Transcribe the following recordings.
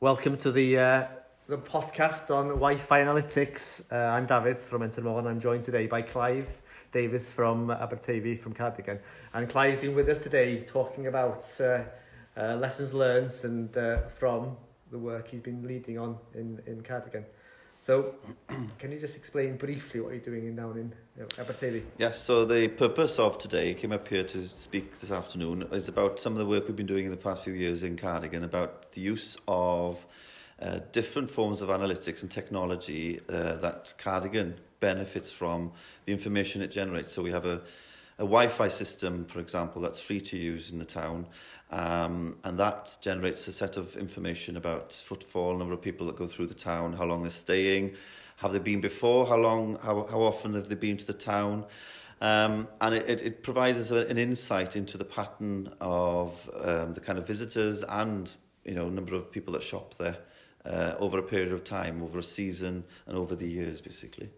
Welcome to the uh, the podcast on Wi-Fi analytics. Uh, I'm David from Entermore and I'm joined today by Clive Davis from Abertavy from Cardigan. And Clive's been with us today talking about uh, uh, lessons learned and uh, from the work he's been leading on in, in Cardigan. So, can you just explain briefly what you're doing in down in you? Yes, so the purpose of today, came up here to speak this afternoon, is about some of the work we've been doing in the past few years in Cardigan about the use of uh, different forms of analytics and technology uh, that Cardigan benefits from the information it generates. So we have a, a Wi-Fi system, for example, that's free to use in the town, Um, and that generates a set of information about footfall, number of people that go through the town, how long they're staying, have they been before, how long, how, how often have they been to the town. Um, and it, it, it provides us an insight into the pattern of um, the kind of visitors and you know number of people that shop there uh, over a period of time, over a season and over the years basically.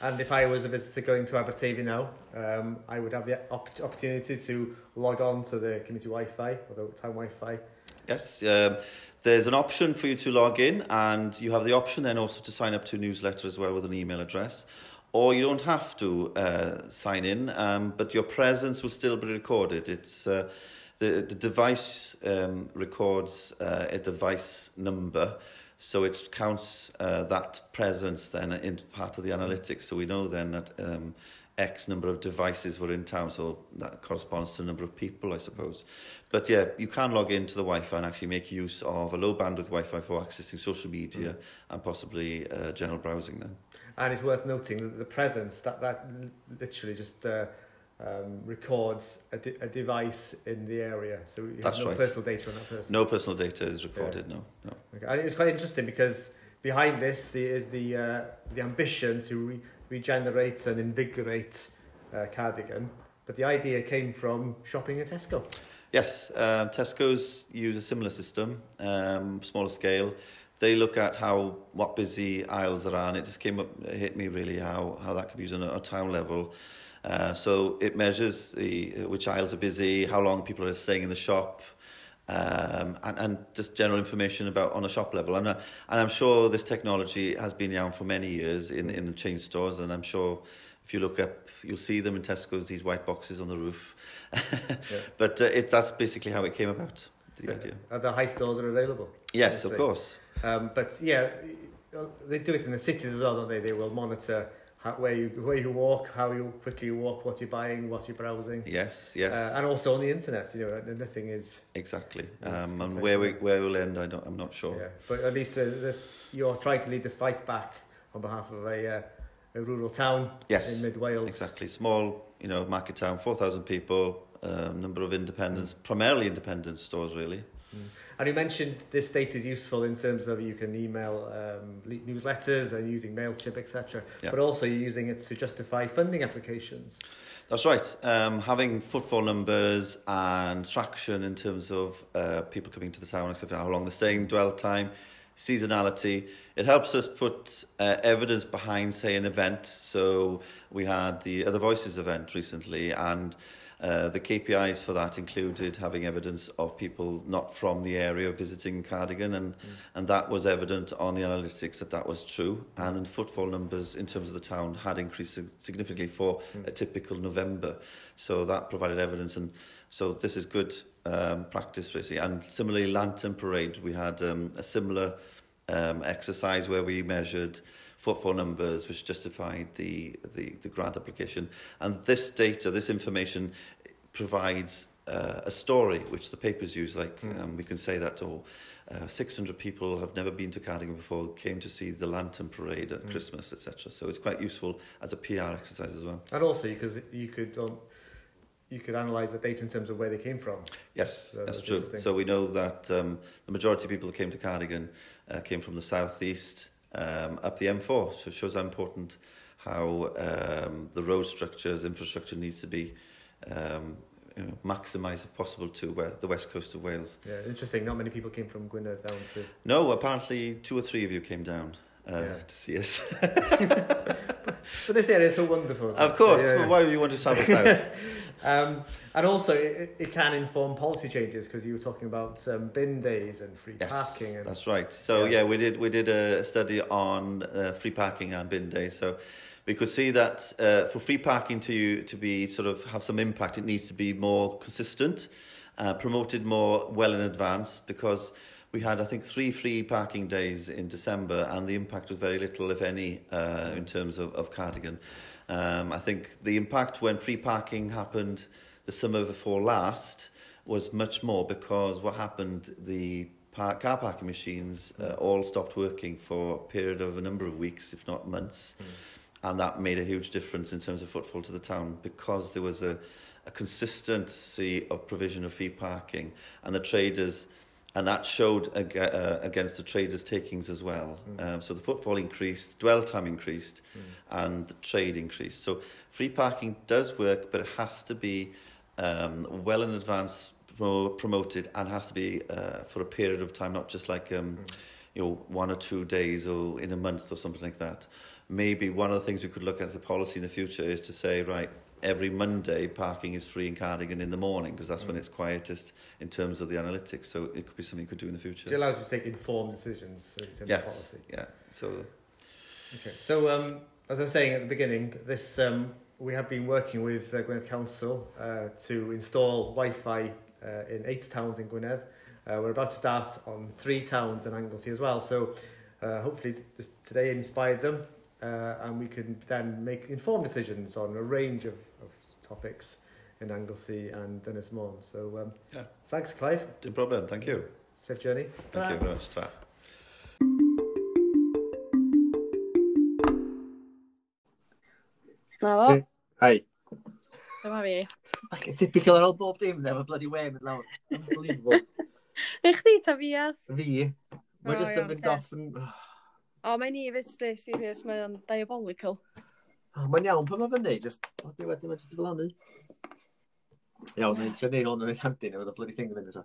And if I was a visitor going to Abertavy now, um, I would have the op opportunity to log on to the community Wi-Fi or the town Wi-Fi. Yes, um, there's an option for you to log in and you have the option then also to sign up to a newsletter as well with an email address. Or you don't have to uh, sign in, um, but your presence will still be recorded. It's uh, the, the device um, records uh, a device number, So it counts uh, that presence then in part of the analytics. So we know then that um, X number of devices were in town, so that corresponds to the number of people, I suppose. But yeah, you can log into the Wi-Fi and actually make use of a low bandwidth Wi-Fi for accessing social media mm. and possibly uh, general browsing then. And it's worth noting that the presence, that, that literally just uh, um, records a, de a device in the area. So you That's have no right. personal data on that person. No personal data is recorded, no. no. Okay. And it's quite interesting because behind this the, is the uh, the ambition to re regenerate and invigorate uh, Cardigan. But the idea came from shopping at Tesco. Yes, um, Tesco's use a similar system, um, smaller scale. They look at how what busy aisles there are, and it just came up, it hit me really how, how that could be used on a, a town level. Uh, so it measures the which aisles are busy, how long people are staying in the shop, um, and, and just general information about on a shop level. And, uh, and I'm sure this technology has been around for many years in, in the chain stores, and I'm sure if you look up, you'll see them in Tesco's, these white boxes on the roof. yeah. But uh, it, that's basically how it came about, the Yeah. idea. Uh, the high stores are available. Yes, of course. Um, but yeah, they do it in the cities as well, don't they? They will monitor how, where you where you walk, how you quickly you walk, what you're buying, what you're browsing, Yes, yes, uh, and also on the internet. You know, nothing is. exactly. Yes, Um, and where we where we'll end, I don't, I'm not sure. Yeah, but at least uh, this, you're trying to lead the fight back on behalf of a, uh, a rural town Yes, in mid Wales. Exactly. Small, you know, market town, 4,000 people, um, number of independents, primarily independent stores, really. And you mentioned this data is useful in terms of you can email um, newsletters and using Mailchimp, etc. Yeah. But also you're using it to justify funding applications. That's right. Um, having footfall numbers and traction in terms of uh, people coming to the town, except how long they're staying, dwell time, seasonality. It helps us put uh, evidence behind, say, an event. So we had the Other Voices event recently, and uh, the KPIs for that included having evidence of people not from the area visiting Cardigan, and, and that was evident on the analytics that that was true. And footfall numbers in terms of the town had increased significantly for a typical November. So that provided evidence, and so this is good um, practice, really. And similarly, Lantern Parade, we had um, a similar um, exercise where we measured footfall numbers, which justified the, the, the grant application. And this data, this information, provides uh, a story which the papers use. Like Mm. um, we can say that, oh, uh, 600 people have never been to Cardigan before, came to see the Lantern Parade at Mm. Christmas, etc. So it's quite useful as a PR exercise as well. And also because you could um, you could analyse the data in terms of where they came from. Yes, So that's that's true. So we know that um, the majority of people that came to Cardigan uh, came from the southeast um, up the M4. So it shows how important how um, the road structures, infrastructure needs to be um, you know, maximised if possible to where, the west coast of Wales. Yeah, interesting. Not many people came from Gwynedd down to. No, apparently two or three of you came down uh, Yeah. to see us. But this area is so wonderful. of course. Yeah. Well, why would you want to travel south? Um, and also, it, it can inform policy changes because you were talking about um, bin days and free Yes, parking. And, that's right. So Yeah. yeah, we did we did a study on uh, free parking and bin days. So we could see that uh, for free parking to to be sort of have some impact, it needs to be more consistent, uh, promoted more well in advance because. We had, I think, three free parking days in December, and the impact was very little, if any, uh, in terms of, of Cardigan. Um, I think the impact when free parking happened the summer before last was much more because what happened, the par car parking machines uh, all stopped working for a period of a number of weeks, if not months. And that made a huge difference in terms of footfall to the town because there was a, a consistency of provision of free parking. And the traders and that showed ag uh, against the traders' takings as well. Mm. Um, so the footfall increased, dwell time increased, and the trade increased. So free parking does work, but it has to be um, well in advance pro promoted and has to be uh, for a period of time, not just like um, you know one or two days or in a month or something like that. Maybe one of the things we could look at as a policy in the future is to say, right, every Monday parking is free in Cardigan in the morning because that's when Mm. it's quietest in terms of the analytics. So it could be something you could do in the future. It allows you to take informed decisions in terms of yes, policy. yeah. So Okay. So, um, as I was saying at the beginning, this um, we have been working with uh, Gwynedd Council uh, to install Wi-Fi uh, in eight towns in Gwynedd. Uh, we're about to start on three towns in Anglesey as well. So, uh, hopefully this, today inspired them, uh, and we can then make informed decisions on a range of, of topics in Anglesey and Dennis Morn. So um, yeah. thanks, Clive. No problem. Thank you. Safe journey. Thank Ta-ra. you very much. Ta-ra. Na fo. Dyma fi. Ac typical ar ôl bob dim, efo bloody way mynd lawr. Unbelievable. Eich di ta fi, Fi. Mae just yn mynd off yn... Oh. O, mae'n ni fyd, sti, serious, mae'n diabolical. O, mae'n iawn pan mae'n fyny, just, o, di wedyn, mae'n just i flannu. Iawn, mae'n siarad ni hwn yn ei handi, neu fydd y bloody thing yn mynd eto.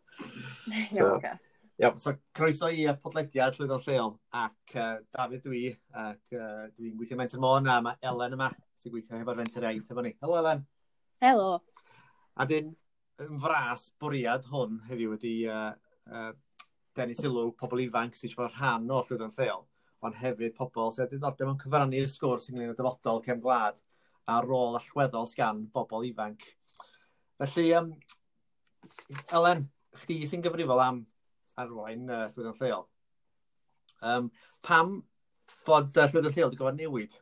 Iawn, oce. Iawn, so croeso i y podlediad llwyddo'r Lleol, ac uh, David dwi, ac uh, dwi'n gweithio Mentor Môn, a mae Elen yma, sy'n gweithio hefo'r fenter Iaith efo ni. Helo, Elen. Helo. A dyn, yn fras bwriad hwn heddiw wedi uh, uh, denu sylw pobl ifanc sy'n siarad rhan o llwyddo'r Lleol ond hefyd pobl sydd wedi ddordeb yn cyfrannu'r sgwrs ynglyn â dyfodol cefn gwlad a rôl allweddol sgan bobl ifanc. Felly, um, Elen, chdi sy'n gyfrifol am arwain uh, llwyddiant lleol. Um, pam bod uh, llwyddiant lleol wedi gofod newid?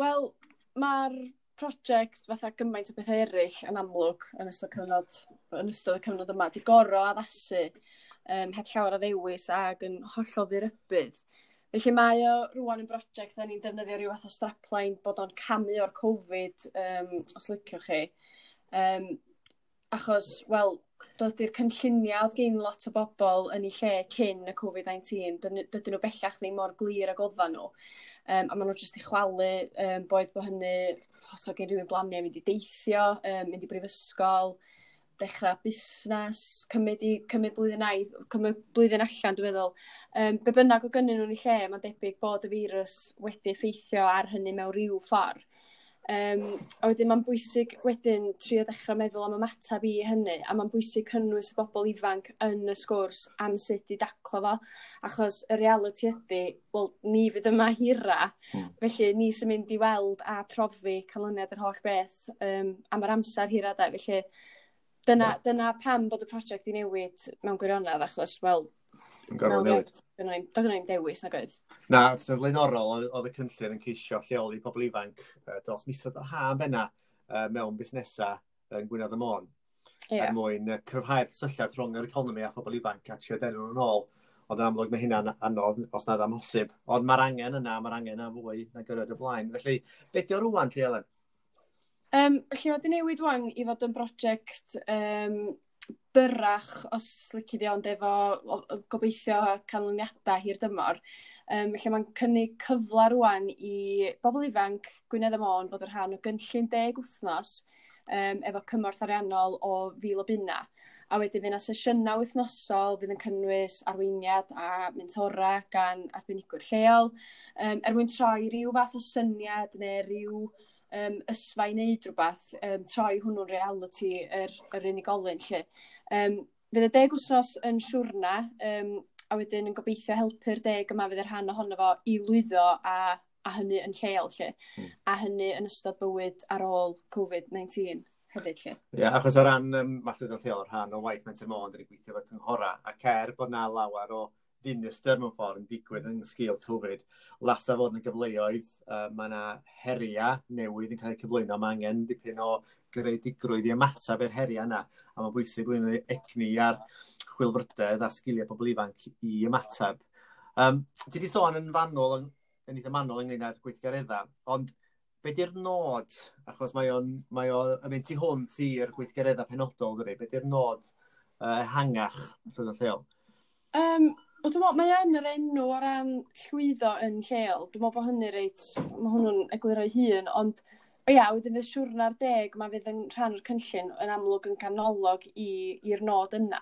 Wel, mae'r prosiect fatha gymaint o bethau eraill yn amlwg yn ystod, cyfnod, yn ystod y cyfnod yma, di goro addasu um, heb llawer o ddewis ac yn hollol ddirybydd. Felly mae o rwan yn brosiect da ni'n defnyddio rhyw fath o strapline bod o'n camu o'r Covid, um, os liciwch chi. Um, achos, wel, doedd i'r cynlluniau oedd gen lot o bobl yn eu lle cyn y Covid-19, dydyn nhw bellach ni mor glir ag oeddan nhw. Um, a maen nhw jyst i chwalu, um, boed bod hynny, os o gen rhywun blaniau mynd i deithio, um, mynd i brifysgol, dechrau busnes, cymryd, i cymryd, blwyddyn ai, cymryd blwyddyn allan dwi'n meddwl Um, be bynnag o gynnyn nhw'n ei lle mae'n debyg bod y virus wedi effeithio ar hynny mewn rhyw ffordd. Um, a wedyn mae'n bwysig wedyn trio dechra meddwl am ymateb i hynny a mae'n bwysig cynnwys y bobl ifanc yn y sgwrs am sut i daclo fo achos y reality ydy, wel ni fydd yma hira hmm. felly ni sy'n mynd i weld a profi canlyniad yr holl beth um, am yr amser hira da, felly Dyna, yeah. dyna pam bod y prosiect i newid mewn gwirionedd, achos, wel, yn gorfod newid. Doedd gen dewis nag oedd? Na, so flaenorol, oedd y cynllun yn ceisio lleoli pobl ifanc uh, dros misoedd yr haf yna e, mewn busnesau yn Gwynedd y Môn. Yeah. Er mwyn uh, cryfhau'r syllad rhwng yr economi a phobl ifanc a trio denw nhw'n ôl. Ond yn amlwg mae hynna'n anodd os nad amhosib. Ond mae'r angen yna, mae'r angen yna fwy na gyrraedd y blaen. Felly, beth di o rwan, Lle Elen? Um, felly mae di newid wan i fod yn brosiect um, byrach, os lyci di ond efo gobeithio canlyniadau hir dymor. Um, felly mae'n cynnig cyfle rwan i bobl ifanc Gwynedd y Môn fod yn rhan o gynllun deg wythnos um, efo cymorth ariannol o fil o bunna. A wedyn fyna sesiynau wythnosol fydd yn cynnwys arweiniad a mentora gan arbenigwyr lleol, um, er mwyn troi rhyw fath o syniad neu rhyw um, ysfau wneud rhywbeth, um, troi hwnnw'n reality yr, yr unigolyn lle. Um, fydd y deg wsnos yn siwrna, um, a wedyn yn gobeithio helpu'r deg yma fydd yr rhan ohono fo i lwyddo a, a hynny yn lleol lle, mm. a hynny yn ystod bywyd ar ôl COVID-19 hefyd lle. Ie, yeah, achos o ran um, mallwyd yn lleol, rhan o waith Menter Môn, dyn ni gweithio efo'r cynghora, a cer bod na lawer o dinistyr mewn ffordd yn digwydd yn sgil Covid. Lasa fod yn y gyfleoedd, uh, mae yna heria newydd yn cael eu cyflwyno. Mae angen dipyn o greadigrwydd i ymateb i'r heria yna. A mae'n bwysig bod ni egni ar chwilfrydedd a sgiliau pobl ifanc i ymateb. Um, ti wedi sôn yn fanol, yn, yn eitha manol ynglyn â'r gweithgareddau, ond be di'r nod, achos mae o'n mae o, yn mynd tu hwnt i'r gweithgareddau penodol, dydy, be di'r nod uh, hangach rhwng y lleol? Um, O, dwi'n meddwl, mae yn yr enw o ran llwyddo yn lleol. Dwi'n meddwl bod hynny reit, mae hwnnw'n egluro'i hun, ond o ia, wedyn fydd siwrna'r deg, mae fydd yn rhan o'r cynllun yn amlwg yn canolog i'r nod yna.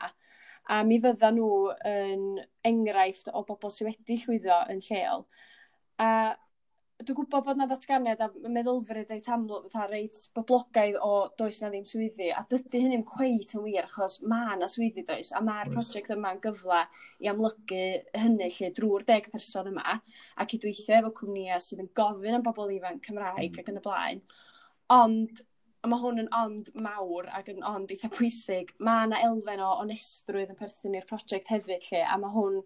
A mi fydda nhw yn enghraifft o bobl sydd wedi llwyddo yn lleol. A dwi'n gwybod bod na ddatganiad a meddylfryd reit amlwg, fatha reit boblogaidd o does na ddim swyddi, a dydy hynny'n cweit yn wir, achos mae na swyddi does, a mae'r prosiect yma'n gyfle i amlygu hynny lle drwy'r deg person yma, a cydweithio efo cwmnïau sydd yn gofyn am bobl ifanc Cymraeg mm. ac yn y blaen. Ond, a mae hwn yn ond mawr ac yn ond eitha pwysig, mae yna elfen o onestrwydd yn perthyn i'r prosiect hefyd lle, a mae hwn,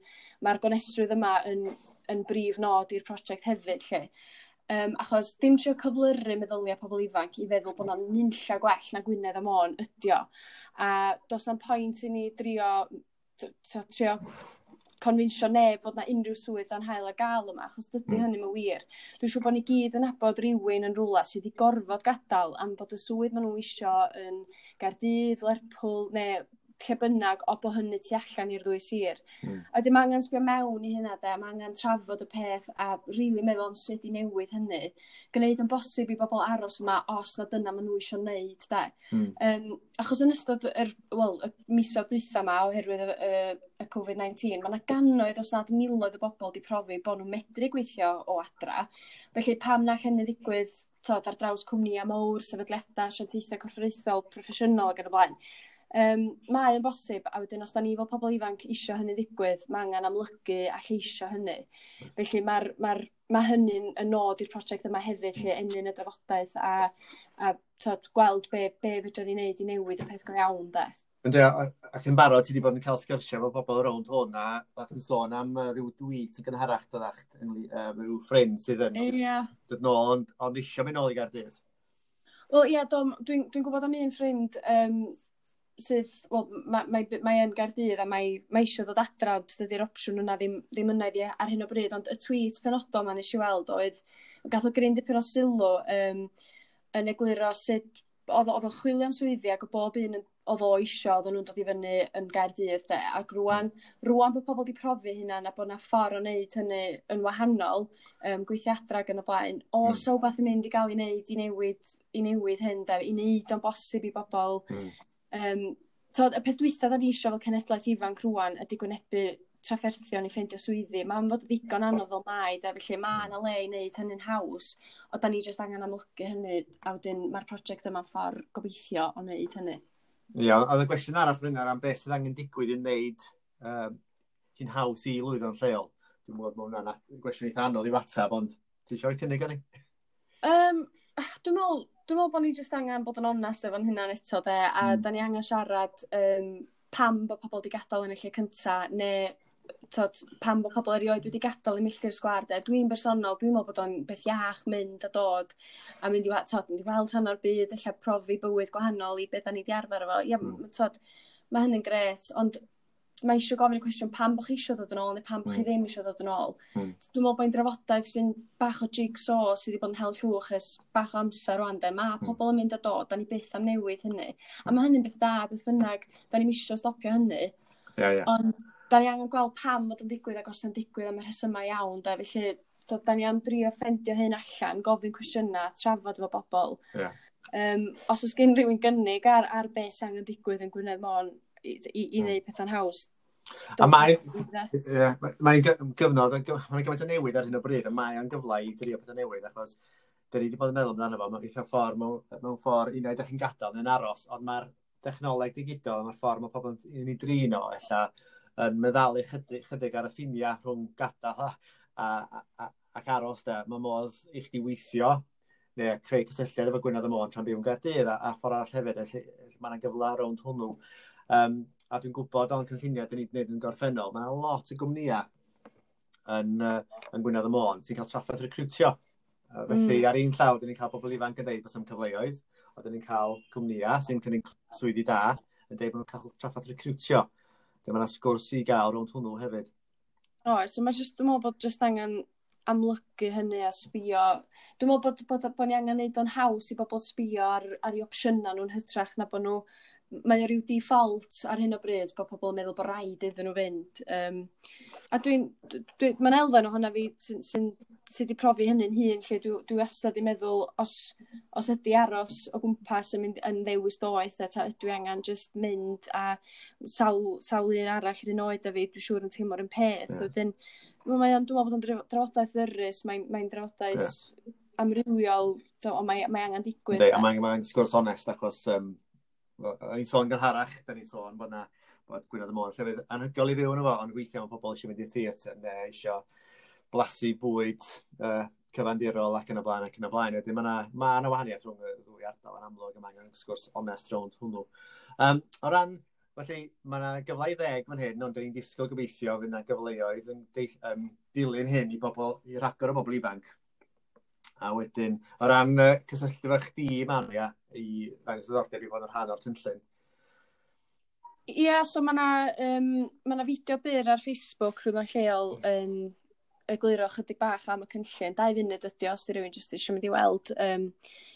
mae'r gonestrwydd yma yn yn brif nod i'r prosiect hefyd lle. Um, achos dim trio cyflyru meddyliau pobl ifanc i feddwl bod yna'n nunlla gwell na Gwynedd a Môn ydio. A dos na'n pwynt i ni drio, trio confinsio neb fod na unrhyw swydd dan hael a gael yma, achos dydy mm. hynny'n wir. Dwi'n siŵr bod ni gyd yn abod rhywun yn rhywle sydd wedi gorfod gadael am fod y swydd maen nhw eisiau yn Gardydd, Lerpwl, neu lle bynnag o bo hynny tu allan i'r ddwy sir. Mm. A dim mae angen sbio mewn i hynna de, mae angen trafod y peth a rili really meddwl am sut i newid hynny. Gwneud yn bosib i bobl aros yma os na dyna maen nhw eisiau wneud de. Mm. Um, achos yn ystod yr, well, y misoedd dwytha yma oherwydd y, y, y COVID-19, mae yna gannoedd os nad miloedd o bobl wedi profi bod nhw'n medru gweithio o adra. Felly pam na hynny ddigwydd tod, ar draws cwmnïau mawr, sefydliadau, asiantaethau corfforaethol, proffesiynol ac yn y blaen. Um, mae yn bosib a wedyn os da ni fel pobl ifanc isio hynny ddigwydd mae angen amlygu a lleisio hynny felly mae ma ma' hynny'n y nod i'r prosiect yma hefyd lle enyn y drafodaeth a a t'od gweld be' be' fedrwn ni neud i newid y peth go iawn 'de. Yndi ac yn barod ti wedi bod yn cael sgyrsia efo bobl rownd hwn a fel yn sôn am yy ryw dwi yn gynharach doddach yngly- yy ryw ffrind sydd yn... Ia. ...dod nôl ond ond eisiau mynd nôl i gardydd. Wel ie, do dwi'n dwi gwybod am un ffrind um, sydd, wel, mae, mae, mae yn gardydd a mae, mae eisiau dod adra, dydy'r opsiwn yna ddim, ddim yna iddi ar hyn o bryd, ond y tweet penodol ma'n eisiau weld oedd, gath o gryn dipyn o sylw um, yn egluro sut oedd o'n chwilio am swyddi ac o bob un oedd o eisiau oedd nhw'n dod i fyny yn Gaerdydd, de, ac rwan, rwan bod pobl wedi profi hynna na bod yna ffordd o wneud hynny yn wahanol, um, gweithio adra yn y blaen, o, mm. so beth yn mynd i gael ei wneud, i newid, i newid hyn, de, i wneud o'n bosib i bobl, mm. Um, tod, y peth dwysa da ni eisiau fel cenedlaeth ifanc rwan ydy gwynebu trafferthion i ffeindio swyddi. Mae'n fod ddigon anodd fel mai, da, felly mae yna le i wneud hynny'n haws, o da ni jyst angen amlygu hynny, a wedyn mae'r prosiect yma'n ffordd gobeithio o wneud hynny. Ia, oedd y gwestiwn arall fyna am beth sydd angen digwydd i wneud um, hi'n haws i lwyddo'n lleol. Dwi'n meddwl bod hwnna'n gwestiwn eitha anodd i watsab, ond ti eisiau cynnig ar ni? Um, dwi'n meddwl, dwi'n meddwl bod ni jyst angen bod yn onest efo'n hynna'n eto 'de a mm. da ni angen siarad um, pam bod pobl wedi gadael yn y lle cynta neu t'od pam bod pobl erioed wedi gadael i milltir sgwâr 'de dwi'n bersonol dwi'n meddwl bod o'n beth iach mynd a dod a mynd i t'od mynd i weld rhan o'r byd ella profi bywyd gwahanol i beth da ni wedi arfer efo ia mm. t'od mae hynny'n gret, ond mae eisiau gofyn y cwestiwn pam bod chi eisiau dod yn ôl neu pam bod chi ddim eisiau dod yn ôl. Mm. Dwi'n meddwl bod e'n drafodaeth sy'n bach o jigsaw sydd wedi bod yn hel llwch ys bach o amser rwan de. Mae pobl yn mynd a dod, da ni byth am newid hynny. A mae hynny'n beth da, beth bynnag, da ni'n eisiau stopio hynny. Yeah, yeah. Ond da ni angen gweld pam fod yn digwydd ac os yn digwydd am y rhesymau iawn Da, Felly, do, da ni am drio ffendio hyn allan, gofyn cwestiynau, trafod efo bobl. Yeah. Um, os oes gen rhywun gynnig ar, ar beth sy'n angen digwydd yn Gwynedd Môn, i, i, i wneud pethau'n haws. A e? mae'n gyfnod, mae'n gymaint o newid ar hyn o bryd, a mae'n gyfle i drio pethau newid, achos dyn ni wedi bod yn meddwl amdano fo, mewn eitha ffordd, mewn, mewn ffordd, unai ydych chi'n gadael yn aros, ond mae'r dechnoleg digidol, mae'r ffordd mae pobl yn ei drino, o, ella, yn meddalu chydig, chydig ar y ffiniau rhwng gadael a, a, a, ac aros, da, Mae modd i chdi weithio, neu creu cysylltiad efo Gwynedd y Môn tra'n byw yn Gaerdydd, a, a ffordd arall hefyd, felly mae'n gyfle rownd hwnnw. Um, a dwi'n gwybod o'n cynlluniau dyn ni'n gwneud yn gorffennol, mae yna lot o gwmnïau yn, uh, yn Gwynedd y Môn sy'n cael traffaith recrwtio. Uh, felly, mm. ar un llaw, dyn ni'n cael bobl ifanc yn dweud bod am cyfleoedd, a dyn ni'n cael cwmnïau sy'n cynnig swyddi da yn dweud bod nhw'n cael traffaith recrwtio. Dyma yna e sgwrs i gael rownd hwnnw hefyd. O, so mae just, dwi'n meddwl bod just angen amlygu hynny a sbio. Dwi'n meddwl bod, bod, bod, bod ni angen neud o'n haws i bobl sbio ar, ar ei opsiynau nhw'n hytrach na bod nhw mae o ryw default ar hyn o bryd bod pobl yn meddwl bod rhaid iddyn nhw fynd. Um, a dwi'n, dwi, dwi mae'n elfen ohona fi sy'n sy, sy wedi profi hynny'n hun, lle dwi, dwi wastad i meddwl os, os ydy aros o gwmpas yn, mynd, yn ddewis doeth, a dwi angen just mynd a sawl, sawl un arall yr un oed a fi, dwi'n siŵr yn teimlo'r un peth. Yeah. Wedyn, mae dwi'n meddwl bod o'n drafodaeth ddyrus, mae'n mae drafodaeth yeah. amrywiol, ond mae, mae angen digwydd. Ynddi, a mae'n mae sgwrs onest achos um, o'n i'n sôn gynharach, da ni'n sôn bod na bod Gwynedd y Môn llefydd anhygol i fyw yn efo, ond weithiau mae pobl eisiau mynd i theatr neu eisiau blasu bwyd uh, cyfandirol ac yn y blaen ac yn y blaen. Wedyn mae yna ma wahaniaeth rhwng y ddwy ardal yn amlwg yma angen sgwrs onest rownd hwnnw. Um, o ran, felly mae yna gyfle i ddeg fan hyn, ond dyn ni'n disgwyl gobeithio fydd yna gyfleoedd yn deall, um, dilyn hyn i bobl, i rhagor o bobl ifanc A wedyn, o ran uh, cysylltu fe chdi, Maria, i ddangos ddordeb i fod yn rhan o'r cynllun. Ie, yeah, so mae yna um, ma fideo byr ar Facebook rhwng rhywun lleol yn um, egluro chydig bach am y cynllun. Dau funud ydy os di rhywun jyst eisiau mynd i weld um,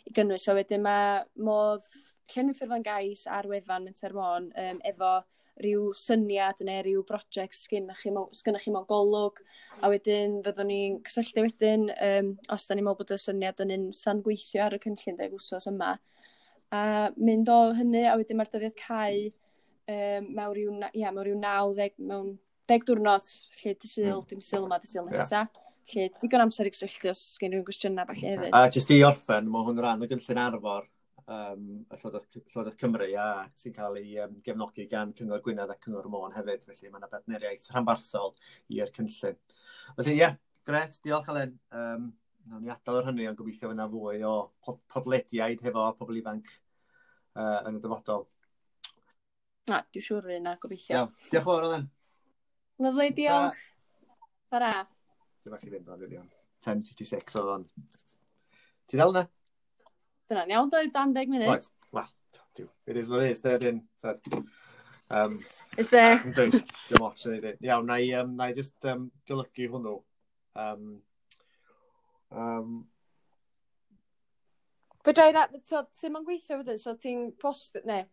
i gynnwys. So wedyn mae modd llenwi Ffurflan Gais ar wefan yn Termon um, efo rhyw syniad neu rhyw brosiect sgynnach chi, chi mewn golwg a wedyn fyddwn ni'n cysylltu wedyn um, os da ni'n meddwl bod y syniad yn un san gweithio ar y cynllun deg wsos yma a mynd o hynny a wedyn mae'r dyddiad cael um, mewn rhyw, ia, mewn rhyw 90 mewn deg diwrnod lle dy syl, mm. dim syl yma, dy syl nesa. Yeah. Lle digon amser i gysylltu os gen rhywun gwestiynau falle hefyd. A jyst i orffen, mae hwn rhan o gynllun arfor um, y Llywodraeth, Cymru a sy'n cael ei um, gefnogi gan Cyngor Gwynedd a Cyngor Môn hefyd, felly mae yna bedneriaeth rhanbarthol i'r cynllun. Felly ie, yeah, gret, diolch Alen. Um, Nawn ni adael o'r hynny, ond gobeithio fyna fwy o podlediaid hefo pobl ifanc uh, yn y dyfodol. Na, dwi'n siŵr fydd yna, gobeithio. Iawn, diolch fawr, Olen. Lyflu, diolch. Bara. Dwi'n bach i fynd, Olen, 10.56 oedd o'n. Ti'n dal yna? Dyna'n iawn, doedd, dan 10 munud. Right. Well, it is what it is, there din. So, um, Is there? Dwi'n dim ots yn ei Iawn, na i, um, na i just um, golygu hwnnw. Um, um, Fydra i rannu, so, sy'n ma'n gweithio wedyn, so ti'n post, ne,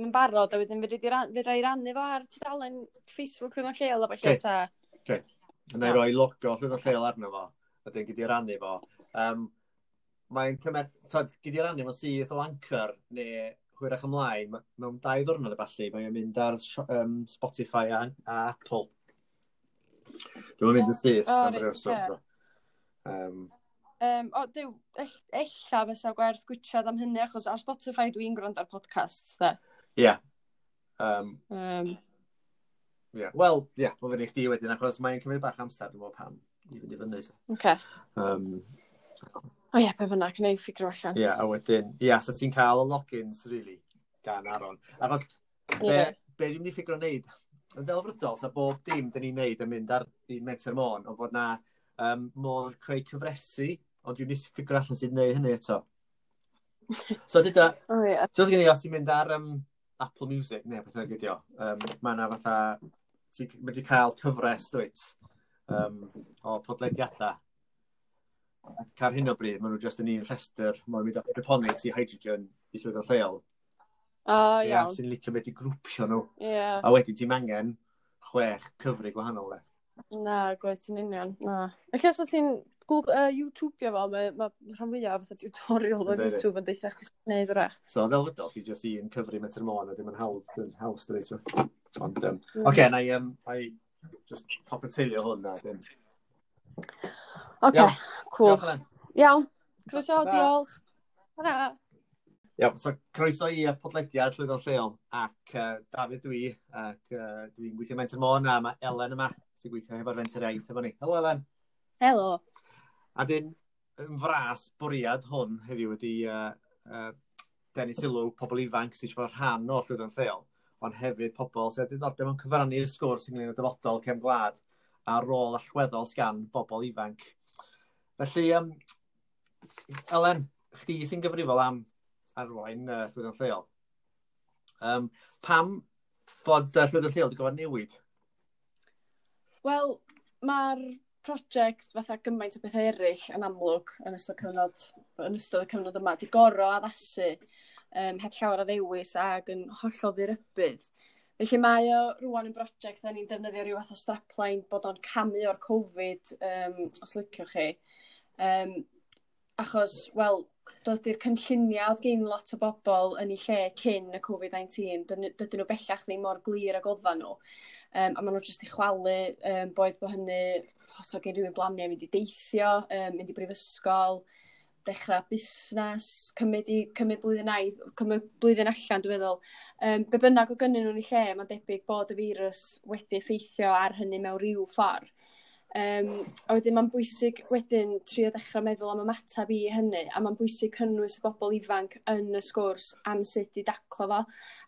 mae'n barod, a wedyn fydra i rannu fo ar tudalen Facebook ddim yn lleol, a falle ta. Okay, yna i roi logo llwyd o lleol arno fo, a dyn gyd i rannu fo. Um, mae'n cymer... Tad, gyd i'r rannu mae'n syth o anchor neu hwyrach ymlaen, mewn dau ddwrnod y falle, mae'n mynd ar um, Spotify a, a Apple. Dwi'n mynd yn syth oh, am ryw sôn. Um, um, o, diw, ella fysa gwerth gwytsiad am hynny, achos ar Spotify dwi'n gwrando ar podcast, da. Ie. Yeah. Um, um, yeah. Wel, ie, yeah, mae fyny chdi wedyn, achos mae'n cymryd bach amser, dwi'n meddwl pam i fynd i fyny. Okay. Um, O ie, pe fyna, gwneud ffigur allan. Ie, a wedyn, ie, so ti'n cael y logins, really, gan Aron. Achos, be, yeah. be dwi'n mynd i ffigur o wneud? Yn ddelfrydol, sa bob dim dyn ni'n neud yn mynd ar i metr môn, o bod na um, môr creu cyfresu, ond dwi'n mynd i ffigur allan sydd wneud hynny eto. So, dyda, oh, yeah. dwi'n gen i os ti'n mynd ar um, Apple Music, neu beth yna gydio, um, mae yna fatha, ti'n mynd i cael cyfres, dwi'n um, o podlediadau ac ar hyn o bryd, maen nhw jyst yn un rhestr, mae'n mynd o hydroponics i hydrogen i llwyddo lleol. O, oh, iawn. Ia, sy'n licio beth i grwpio nhw. Yeah. A wedyn ti'n angen chwech cyfri gwahanol le. Na, gwaith ti'n union, na. Ac os ti'n uh, YouTube fo, mae ma rhan fwyaf fatha tutorial o e. YouTube yn deitha chdi sy'n gwneud wrach. So, fel ydol, chi jyst un cyfri metr môn a dim yn hawdd, dwi'n hawdd dweud. So. Ond, um, mm. okay, na i, um, I just top y teulu hwn na, dim. Oce. Okay. Cool. Iawn. Croeso, diolch. Hwna. Iawn, so croeso i y podlediad Llwyddo'n Lleol ac uh, Dafydd dwi ac uh, dwi'n gweithio Menter Môn a mae Elen yma sy'n gweithio hefo'r fenter Iaith efo ni. Helo Elen. Helo. A dyn yn fras bwriad hwn heddiw wedi uh, uh, denu sylw pobl ifanc sy'n siarad rhan o Llwyddo'n Lleol ond hefyd pobl sy'n diddordeb yn cyfrannu'r sgwrs ynglyn â dyfodol cefn gwlad a rôl allweddol sgan bobl ifanc Felly, um, Elen, chdi sy'n gyfrifol am arwain uh, llwyddiant lleol. Um, pam bod uh, llwyddiant lleol wedi gofod newid? Wel, mae'r prosiect fatha gymaint o bethau eraill yn amlwg yn ystod, cyfnod, yn ystod y cyfnod yma, di goro addasu um, heb llawer o ddewis ac yn hollol ddirybydd. Felly mae o rwan yn brosiect da ni'n defnyddio rhyw fath o strapline bod o'n camu o'r Covid, um, os liciwch chi. Um, achos, wel, doedd i'r cynlluniau oedd gen lot o bobl yn eu lle cyn y Covid-19, dydyn nhw bellach ddim mor glir ag oeddan nhw. Um, a maen nhw jyst i chwalu, um, boed bod hynny, os oedd gen rhywun blaniau mynd i deithio, um, mynd i brifysgol, dechrau busnes, cymryd, i, cymryd blwyddyn ai, cymryd blwyddyn allan, dwi'n meddwl. Um, be bynnag o gynnyn nhw'n ei lle, mae'n debyg bod y firws wedi effeithio ar hynny mewn rhyw ffordd. Um, a wedyn mae'n bwysig wedyn trio dechrau meddwl am ymateb i hynny, a mae'n bwysig cynnwys y bobl ifanc yn y sgwrs am sut i daclo fo,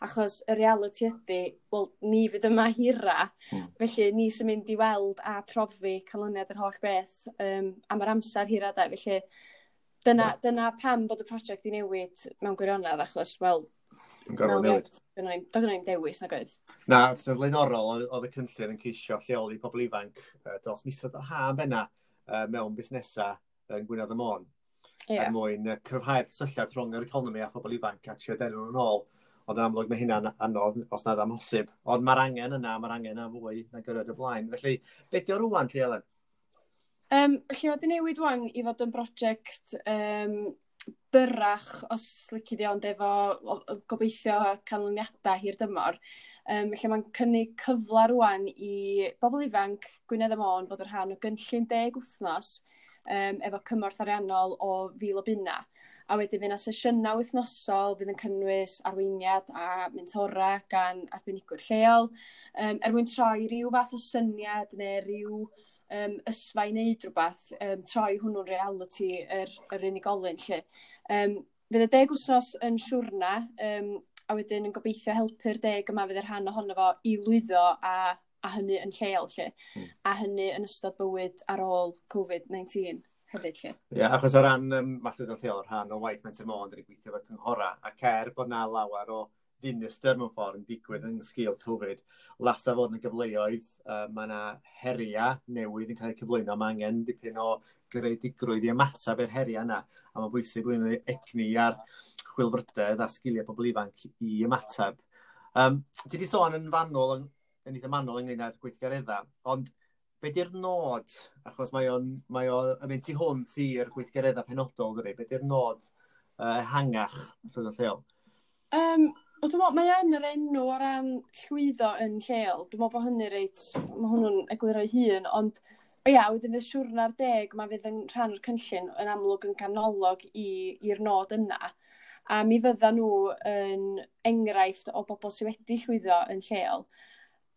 achos y reality ydy, wel, ni fydd yma hira, mm. felly ni sy'n mynd i weld a profi canlyniad yr holl beth um, am yr amser hira, da, felly dyna, yeah. dyna pam bod y prosiect i newid mewn gwirionedd, achos, wel, yn gorfod newid. Do gynna dewis na oedd? Na, sef flaenorol oedd y cynllun yn ceisio lleoli pobl ifanc e, dros misoedd yr ha benna e, mewn busnesau yn Gwynedd y Môn. Yeah. Er mwyn e, cryfhau'r cysylltiad rhwng yr economi a phobl ifanc a trio denw nhw'n ôl. Ond yn amlwg mae hynna'n anodd os nad amhosib. Ond mae'r angen yna, mae'r angen yna fwy na gyrraedd y blaen. Felly, beth yw'r rwan, Lly Elen? Um, felly, mae wedi newid wan i fod yn brosiect um, byrach os lici di ond efo gobeithio canlyniadau hir dymor, um, lle mae'n cynnig cyfle rwan i bobl ifanc Gwynedd y Môn fod yn rhan o gynllun deg wythnos um, efo cymorth ariannol o fil o bunna. A wedyn fyna sesiynau wythnosol fydd yn cynnwys arweiniad a mentora gan arbenigwyr lleol, um, er mwyn troi rhyw fath o syniad neu rhyw um, ysfa i wneud rhywbeth, um, troi hwnnw'n reality yr, yr unigolyn lle. Um, fydd y deg wsnos yn siwrna, um, a wedyn yn gobeithio helpu'r deg yma fydd yr rhan ohono fo i lwyddo a, a hynny yn lleol lle, mm. a hynny yn ystod bywyd ar ôl COVID-19 hefyd lle. Ie, yeah, achos o ran um, mallwyd yn lleol, rhan o waith Menter Môn, dyn ni gweithio efo'r cynghora, a cer bod na lawer o dinistyr mewn ffordd yn digwydd yn sgil Covid. Lasa fod yn y gyfleoedd, uh, mae yna heria newydd yn cael eu cyflwyno. Mae angen dipyn o greadigrwydd i ymateb i'r heria yna. A mae'n bwysig bod blwyddyn egni ar chwilfrydedd a sgiliau pobl ifanc i ymateb. Um, ti wedi sôn yn fanol, yn, yn eitha manol ynglyn â'r gweithgareddau, ond be di'r nod, achos mae o'n mae o, yn mynd tu hwnt i'r gweithgareddau penodol, dydy, be di'r nod uh, hangach rhwng y lleol? Um, Ond dwi'n meddwl, mae yn yr enw o ran llwyddo yn lleol. Dwi'n meddwl bod hynny reit, mae hwnnw'n egluro'i hun, ond o ia, wedyn fydd siwrna'r deg, mae fydd yn rhan o'r cynllun yn amlwg yn canolog i'r nod yna. A mi fydda nhw yn enghraifft o bobl sydd wedi llwyddo yn lleol.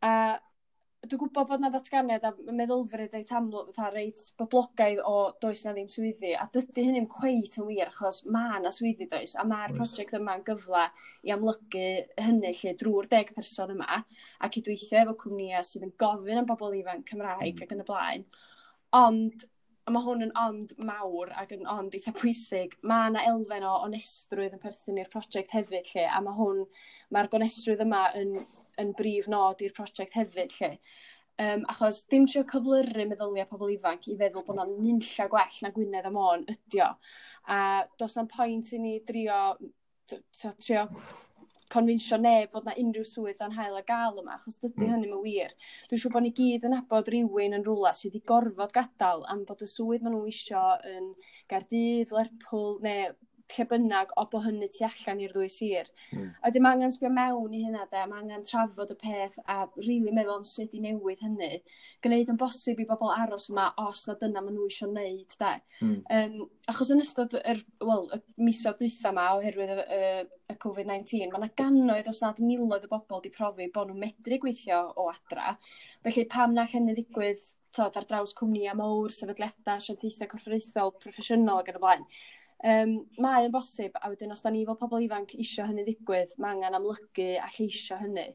A dwi'n gwybod bod na ddatganiad a meddylfryd reit amlwg, fatha reit boblogaidd o does na ddim swyddi, a dydy hynny'n cweit yn wir, achos mae na swyddi does, a mae'r prosiect yma'n gyfle i amlygu hynny lle drwy'r deg person yma, a cydweithio efo cwmnïau sydd yn gofyn am bobl ifanc Cymraeg mm. ac yn y blaen. Ond a ma' hwn yn ond mawr ac yn ond eitha pwysig mae yna elfen o onestrwydd yn perthyn i'r prosiect hefyd lle, a mae hwn mae'r gonestrwydd yma yn yn brif nod i'r prosiect hefyd lle. Um, achos dim trio cyflyru meddyliau pobl ifanc i feddwl bod 'na nunlla gwell na Gwynedd am o'n ydio. a do's na'n pwynt i ni drio trio confinsio neb fod na unrhyw swydd dan hael a gael yma, achos dydy mm. hynny'n wir. Dwi'n siŵr bod ni gyd yn abod rhywun yn rhywle sydd wedi gorfod gadael am fod y swydd maen nhw isio yn Gardydd, Lerpwl neu lle bynnag o bo hynny tu allan i'r ddwy sir. Mm. A wedyn mae angen sbio mewn i hynna de, mae angen trafod y peth a rili really meddwl am sut i newid hynny. Gwneud yn bosib i bobl aros yma os na dyna maen nhw eisiau wneud de. Mm. Um, achos yn ystod yr, well, y misoedd dwytha yma oherwydd y, y, y COVID-19, mae yna gannoedd os nad miloedd o bobl wedi profi bod nhw'n medru gweithio o adra. Felly pam na llenni ddigwydd tod, ar draws cwmnïa mawr, sefydliadau, asiantaethau corfforaethol, proffesiynol ac yn y blaen. Um, mae yn bosib a wedyn os da ni fel pobl ifanc isio hynny ddigwydd mae angen amlygu a lleisio hynny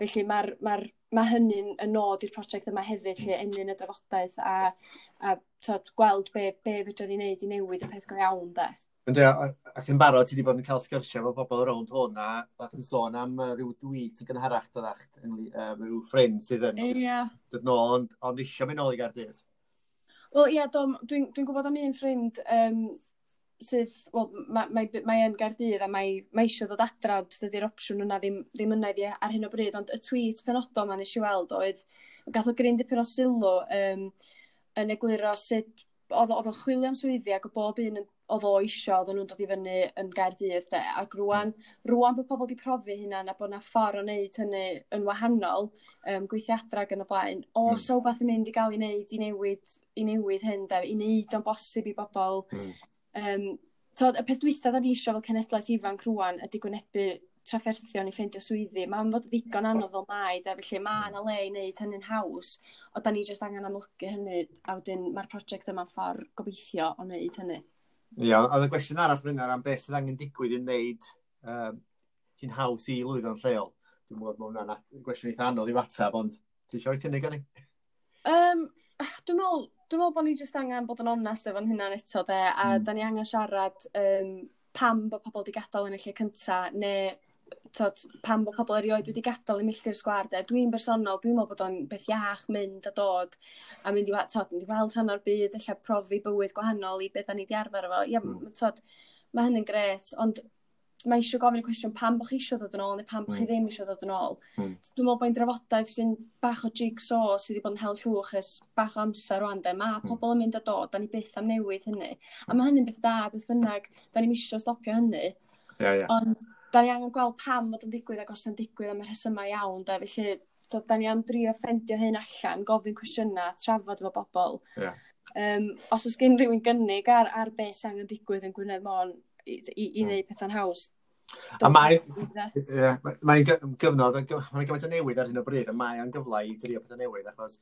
felly ma'r ma ma' hynny'n y nod i'r prosiect yma hefyd lle enyn y drafodaeth a a t'od gweld be' be' fedrwn ni neud i newid y peth go iawn 'de. Yndi ac yn barod ti wedi bod yn cael sgyrsia efo bobl rownd hwn a ac yn sôn am yy ryw dwît yn gynharach doddach yngly- yy rhyw ffrind sydd yn... Ia. ...dod nôl ond ond eisiau mynd nôl i Gaerdydd. Wel ia do dwi'n dwi gwybod am un ffrind um, sydd, wel, mae, mae, mae yn gardydd a mae, mae eisiau dod adra, dydy'r opsiwn yna ddim, ddim yna iddi ar hyn o bryd, ond y tweet penodol ma'n eisiau weld oedd, gath o gryn dipyn o sylw um, yn egluro sut oedd o'n chwilio am swyddi ac o bob un oedd o isio, oedd nhw'n dod i fyny yn Gaerdydd, de, ac rwan, rwan bod pobl wedi profi hynna na bod yna ffordd o wneud hynny yn wahanol, um, gweithio adra yn y blaen, o, mm. so beth yn mynd i gael i wneud, i newid, i newid hyn, de, i wneud o'n bosib i bobl, mm. Um, tod, y peth dwysa da ni eisiau fel cenedlaeth ifanc rwan ydy gwynebu trafferthion i ffeindio swyddi. Mae'n fod ddigon anodd fel mai, da, felly mae yna le i wneud hynny'n haws, o da ni jyst angen amlygu hynny, a wedyn mae'r prosiect yma'n ffordd gobeithio o wneud hynny. Ia, a y gwestiwn arall fyna am beth sydd angen digwydd i wneud um, hi'n haws i lwyddo'n lleol. Dwi'n gwybod bod hwnna'n gwestiwn eitha anodd i watsab, ond ti eisiau cynnig gan ni? Um, dwi'n meddwl, dwi'n meddwl bod ni jyst angen bod yn onest efo'n hynna'n eto 'de a mm. da ni angen siarad um, pam bod pobl wedi gadael yn y lle cynta neu t'od pam bod pobl erioed wedi gadael i milltir sgwâr 'de dwi'n bersonol dwi'n meddwl bod o'n beth iach mynd a dod a mynd i t'od mynd i weld rhan o'r byd ella profi bywyd gwahanol i beth da ni wedi arfer efo ia mm. t'od mae hynny'n gret, ond mae eisiau gofyn y cwestiwn pam bod chi eisiau dod yn ôl neu pam bod chi ddim eisiau dod yn ôl. Mm. Dwi'n meddwl bod e'n drafodaeth sy'n bach o jigsaw sydd wedi bod yn hel llwch ys bach o amser rwan de. Mae mm. pobl yn mynd a dod, da ni byth am newid hynny. A mae hynny'n beth da, beth bynnag, da ni'n eisiau stopio hynny. Yeah, yeah. Ond da ni angen gweld pam fod yn digwydd ac os yn digwydd am y rhesymau iawn Da, Felly, do, da ni am drio ffendio hyn allan, gofyn cwestiynau, trafod efo bobl. Yeah. Um, os oes gen rhywun gynnig ar, ar beth sy'n angen digwydd yn Gwynedd Môn, i, i, i hmm. wneud pethau'n haws. A mae, yeah, mae'n gyfnod, mae'n gymaint o newid ar hyn o bryd, a mae'n gyfle i drio pethau newid, achos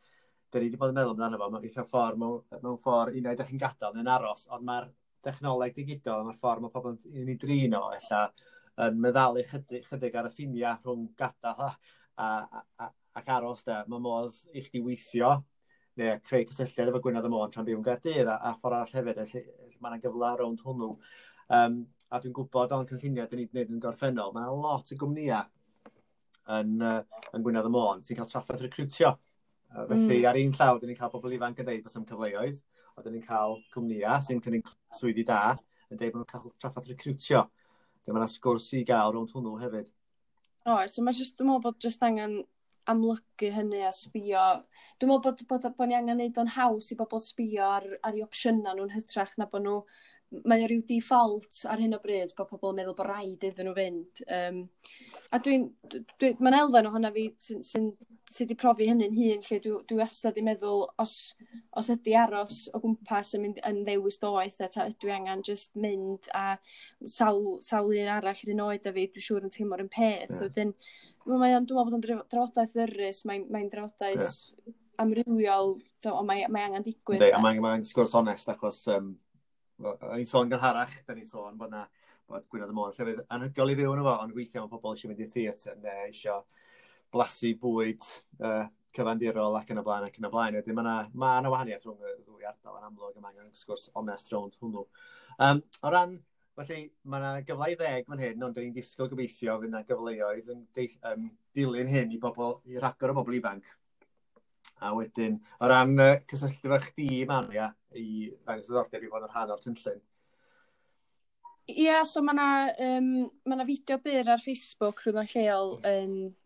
dyn ni wedi bod yn meddwl amdano fo, mae'n eitha ffordd, mewn, mewn ffordd, unai ydych chi'n gadael yn aros, ond mae'r dechnoleg digidol, mae'r ffordd mae pobl yn ei drin o, ella, yn meddalu chydig, chydig ar y ffiniau rhwng gadael a, a, a, ac aros, da. Mae modd i chdi weithio, neu creu cysylltiad efo Gwynedd y Môn tra'n byw yn Gaerdydd, a, a ffordd arall hefyd, felly mae'n gyfle rownd hwnnw. Um, a dwi'n gwybod o'n cynlluniau dyn ni'n gwneud yn gorffennol, mae lot o gwmnïau yn, uh, yn Gwynedd y Môn sy'n cael traffaith recrwtio. Uh, felly mm. ar un llaw, dyn ni'n cael bobl ifanc yn dweud bod ym cyfleoedd, a dyn ni'n cael cwmnïau sy'n cynnig swyddi da yn dweud bod nhw'n cael traffaith recrwtio. Dyma mynd sgwrs i gael rownd hwnnw hefyd. O, so mae just, dwi'n meddwl bod just angen amlygu hynny a sbio. Dwi'n meddwl bod, bod, bod, bod ni angen neud o'n haws i bobl sbio ar, ar ei opsiynau nhw'n hytrach na bod nhw mae o default ar hyn o bryd bod pobl yn meddwl bod rhaid iddyn nhw fynd. Um, a dwi'n, dwi, dwi mae'n elfen ohona fi sy'n sy, sy wedi profi hynny'n hun, lle dwi, dwi wastad i meddwl os, os ydy aros o gwmpas yn, mynd, yn ddewis doeth, a ta, dwi angen just mynd a sawl, sawl un arall yn oed a fi, dwi'n siŵr yn teimlo'r un peth. Yeah. Wedyn, mae o'n, dwi'n meddwl bod yn drafodaeth ddyrus, mae'n mae drafodaeth yeah. amrywiol, o, mae, mae angen digwydd. Dei, a mae'n mae sgwrs onest achos um, o'n i'n sôn gynharach, da ni'n sôn bod na bod Gwynedd y Môn llefydd anhygol i fyw yn efo, ond weithiau mae pobl eisiau mynd i theatr neu eisiau blasu bwyd uh, cyfandirol ac yn y blaen ac yn y blaen. Wedyn mae yna ma wahaniaeth rhwng y ddwy ardal yn amlwg yma angen sgwrs onest rownd hwnnw. Um, o ran, felly mae yna gyfle i ddeg fan hyn, ond dyn ni'n disgwyl gobeithio fydd yna gyfleoedd yn um, dilyn hyn i bobl, i rhagor o bobl ifanc A wedyn, o ran uh, cysylltu fe chdi, Maria, i ddangos ddordeb i fod yn rhan o'r cynllun. Ie, yeah, so mae yna um, ma fideo byr ar Facebook rhwng lleol yn um,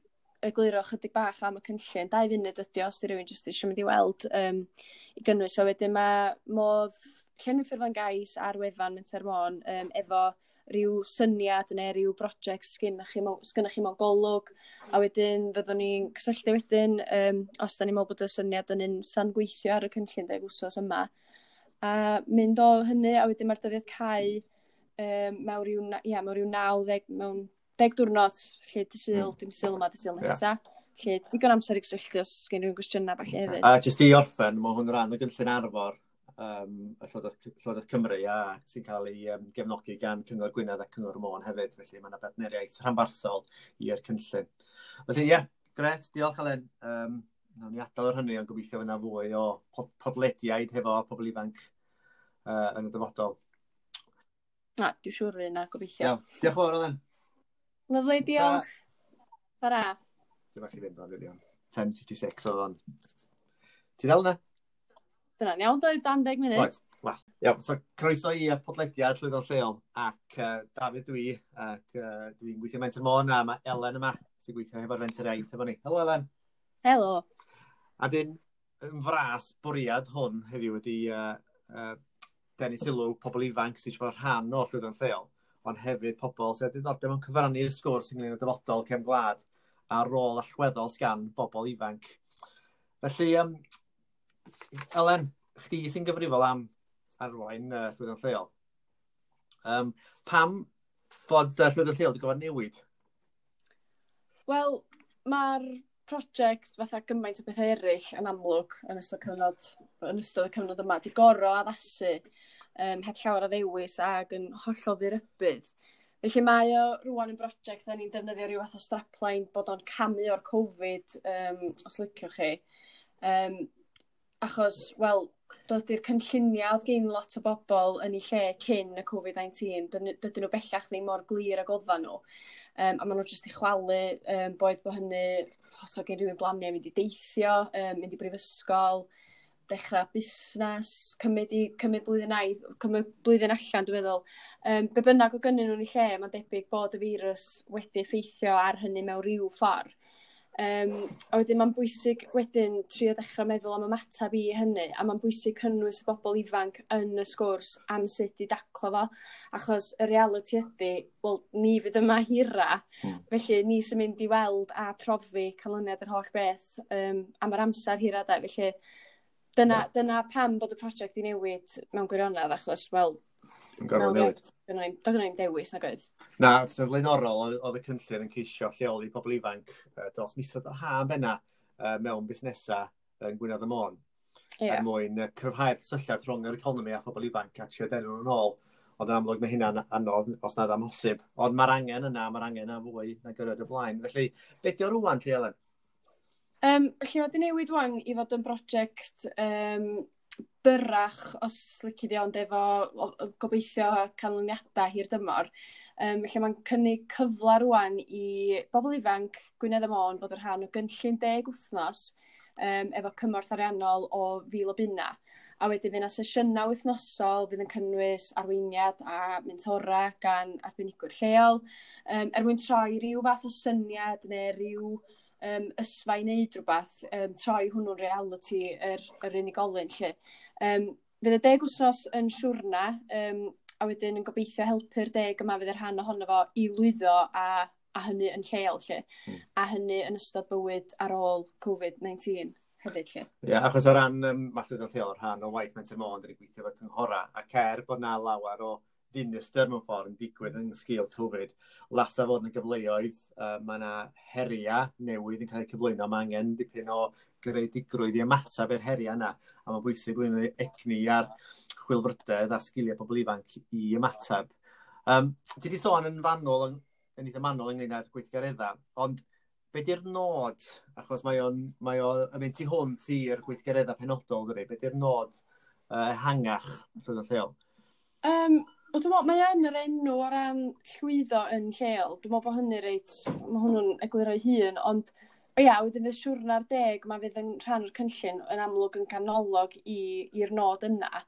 egluro chydig bach am y cynllun. Dau funud ydy os di rhywun jyst eisiau mynd i weld um, i gynnwys. So wedyn mae modd llenwi Ffurflen Gais ar wefan yn Termon um, efo rhyw syniad neu rhyw brosiect sgynnach chi, sgynnach chi mewn golwg a wedyn fyddwn ni'n cysylltu wedyn um, os da ni'n meddwl bod y syniad yn un san gweithio ar y cynllun deg wsos yma a mynd o hynny a wedyn mae'r dyddiad cau um, mewn rhyw, ia, mewn rhyw 90 mewn deg diwrnod lle dy syl, mm. dim syl yma, dy syl nesa. Yeah. Lle digon amser i gysylltu os gen rhywun gwestiynau falle hefyd. A jyst i orffen, mae hwn rhan o gynllun arfor um, y Llywodraeth, Llywodraeth Cymru a sy'n cael ei um, gefnogi gan Cyngor Gwynedd a Cyngor Môn hefyd, felly mae yna bedneriaeth rhanbarthol i'r cynllun. Felly ie, yeah, gret, diolch Alen. Um, Nawn ni adael o'r hynny, ond gobeithio fyna fwy o podlediaid hefo pobl ifanc uh, yn y dyfodol. Na, dwi'n siŵr fydd yna, gobeithio. Iawn, diolch yn fawr Alen. Lyflu, diolch. Bara. Dwi'n bach i fynd o'n 10.56 oedd o'n. Ti'n dal yna? Dyna'n iawn doedd, dan deg munud. Right. Well, iawn, so croeso i y podlediad Llwyddo'n Lleol ac uh, Dafydd dwi ac uh, dwi'n gweithio Menter Môn a mae Elen yma sy'n gweithio hefo'r Menter Iaith efo ni. Helo Elen. Helo. A dyn, yn fras bwriad hwn heddiw wedi uh, uh, denu sylw pobl ifanc sy'n siarad rhan o Llwyddo'n Lleol ond hefyd pobl sydd wedi dod yn cyfrannu'r sgwrs ynglyn â dyfodol cefn gwlad a rôl allweddol sgan bobl ifanc. Felly, um, Elen, chdi sy'n gyfrifol am arwain uh, llwyddiant lleol. Um, pam bod uh, llwyddiant lleol wedi gofod newid? Wel, mae'r prosiect fatha gymaint o bethau eraill yn amlwg yn ystod, cyfnod, yn ystod y cyfnod yma, di goro addasu um, heb llawer o ddewis ac yn hollol ddirybydd. Felly mae o rwan yn brosiect da ni'n defnyddio rhyw fath o strapline bod o'n camu o'r Covid, um, os liciwch chi. Um, achos, wel, doedd i'r cynlluniau oedd gen lot o bobl yn eu lle cyn y Covid-19, dydyn nhw bellach ddim mor glir ag oeddan nhw. Um, a maen nhw jyst i chwalu, um, boed bod hynny, os oedd gen rhywun blaniau mynd i deithio, um, mynd i brifysgol, dechrau busnes, cymryd, i, cymryd blwyddyn aidd, cymryd blwyddyn allan, dwi'n meddwl. Um, be bynnag o gynnyn nhw'n ei lle, mae'n debyg bod y firws wedi effeithio ar hynny mewn rhyw ffordd. Um, a wedyn mae'n bwysig wedyn trio dechra meddwl am ymatab i hynny a mae'n bwysig cynnwys y bobl ifanc yn y sgwrs am sut i daclo fo achos y reality ydy, wel, ni fydd yma hira mm. felly ni sy'n mynd i weld a profi canlyniad yr holl beth um, am yr amser hira da, felly dyna, yeah. dyna pam bod y prosiect i newid mewn gwirionedd achos wel Dwi'n gorfod newid. Doedd gen i'n dewis nag oedd? Na, sy'n flaenorol, oedd y cynllun yn ceisio lleoli pobl ifanc uh, dros misoedd yr ha benna mewn busnesau yn Gwynedd y Môn. Yeah. Er mwyn uh, cryfhau'r cysylltiad rhwng yr economi a phobl ifanc a trio denw nhw'n ôl. Ond yn amlwg mae hynna'n anodd os nad amhosib. Ond mae'r angen yna, mae'r angen yna fwy na gyrraedd y blaen. Felly, beth yw rwan, Lli Elen? Um, felly, wedi newid wan i fod yn brosiect um, byrrach, os lici di ond efo gobeithio canlyniadau hir dymor. Um, felly mae'n cynnig cyfle rwan i bobl ifanc Gwynedd y Môn fod yn rhan o gynllun deg wythnos um, efo cymorth ariannol o fil o bunna. A wedyn fyna sesiynau wythnosol fydd yn cynnwys arweiniad a mentora gan arbenigwyr lleol um, er mwyn troi rhyw fath o syniad neu rhyw um, ysfau wneud rhywbeth, um, troi hwnnw'n reality yr, yr unigolyn lle. Um, fydd y deg wsnos yn siwrna, um, a wedyn yn gobeithio helpu'r deg yma fydd y rhan ohono fo i lwyddo a, a hynny yn lleol lle, mm. a hynny yn ystod bywyd ar ôl COVID-19 hefyd lle. Ie, yeah, achos o ran um, mallwyd lleol, rhan o waith Mente Môn, dyn ni gweithio efo'r cynghora, ac er bod na lawer o ddinistyr mewn ffordd yn digwydd yn sgil Covid, lasa fod yn y gyfleoedd, uh, mae yna heria newydd yn cael eu cyflwyno, mae angen dipyn o greadigrwydd i ymateb i'r heria yna, a mae'n bwysig blwyddyn egni ar chwilfrydedd a sgiliau pobl ifanc i ymateb. Um, ti wedi sôn yn fanwl, yn, yn eitha manwl ynglyn â'r gweithgareddau, ond be di'r nod, achos mae o'n mae o, yn mynd tu hwnt i'r gweithgareddau penodol, dydy, be di'r nod uh, hangach rhywbeth lleol? Um, Wel, dwi'n meddwl, mae yn yr enw o ran llwyddo yn lleol. Dwi'n meddwl bod hynny reit, mae hwnnw'n egluro hun, ond ia, wedyn y siwrna'r deg, mae fydd yn rhan o'r cynllun yn amlwg yn canolog i'r nod yna.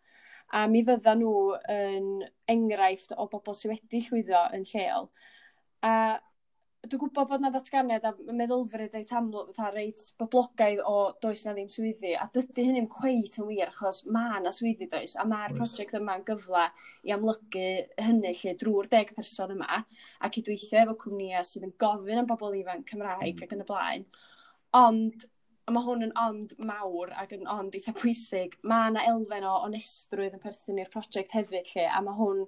A mi fydda nhw yn enghraifft o bobl sydd wedi llwyddo yn lleol. A dwi'n gwybod bod na ddatganiad a meddylfryd reit amlwg, fatha reit boblogaidd o does na ddim swyddi, a dydy hynny'n cweit yn wir, achos mae na swyddi does, a mae'r prosiect yma'n gyfle i amlygu hynny lle drwy'r deg person yma, a cydweithio efo cwmnïau sydd yn gofyn am bobl ifanc Cymraeg mm. ac yn y blaen. Ond a mae hwn yn ond mawr ac yn ond eitha pwysig, mae yna elfen o onestrwydd yn perthyn i'r prosiect hefyd lle, a mae hwn,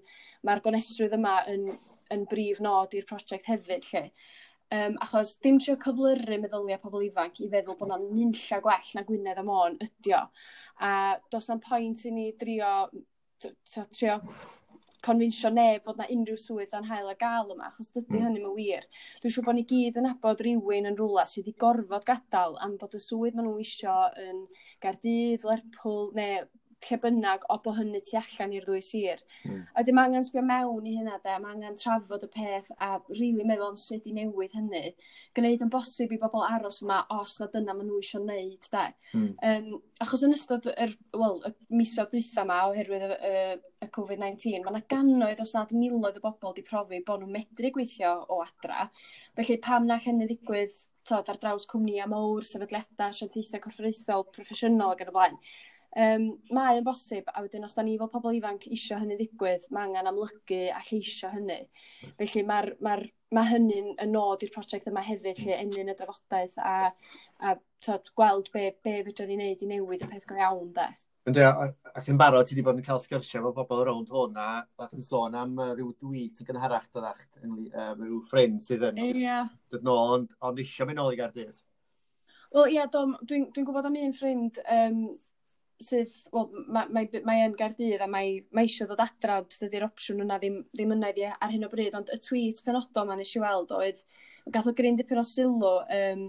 mae'r gonestrwydd yma yn, yn brif nod i'r prosiect hefyd lle. Um, achos dim trio cyflyru meddyliau pobl ifanc i feddwl bod nhw'n nynlla gwell na Gwynedd am Môn ydio. A does na'n pwynt i ni drio, trio confinsio neb fod na unrhyw swydd dan hael a gael yma, achos dydy mm. hynny yn wir. Dwi'n siŵr bod ni gyd yn abod rhywun yn rhywle sydd wedi gorfod gadael am fod y swydd maen nhw isio yn Gardydd, Lerpwl, neu lle bynnag o bo hynny tu allan i'r ddwy sir. Mm. A dim angen sbio mewn i hynna de, mae angen trafod y peth a rili really meddwl am sut i newid hynny. Gwneud yn bosib i bobl aros yma os na dyna maen nhw eisiau wneud de. Mm. Um, achos yn ystod yr, well, y misoedd dwytha yma oherwydd y, y, y COVID-19, mae yna gannoedd os nad miloedd o bobl wedi profi bod nhw'n medru gweithio o adra. Felly pam na llenni ddigwydd tod, ar draws cwmnïa mowr, sefydliadau, asiantaethau corfforaethol, proffesiynol ac yn y blaen Um, mae yn bosib a wedyn os da ni fel pobl ifanc isio hynny ddigwydd mae angen amlygu a lleisio hynny felly mae ma ma' hynny'n yn nod i'r prosiect yma hefyd lle enyn y drafodaeth a a t'od gweld be' be' fydra ni neud i newid y peth go iawn 'de. Yndi ac yn barod ti wedi bod yn cael sgyrsiau efo bobl rownd hwn a ac yn sôn am yy ryw dwi yn gynharach doddach um, rhyw ffrind sydd yn... yeah. ...dod nôl ond ond isio mynd nôl i gardydd. Wel ie, yeah, dwi'n dwi gwybod am un ffrind um, sydd, wel, mae, mae, mae yn gardydd a mae, mae eisiau dod adra, dydy'r opsiwn yna ddim, ddim yna iddi ar hyn o bryd, ond y tweet penodol ma'n eisiau weld oedd, gath o gryn dipyn o sylw um,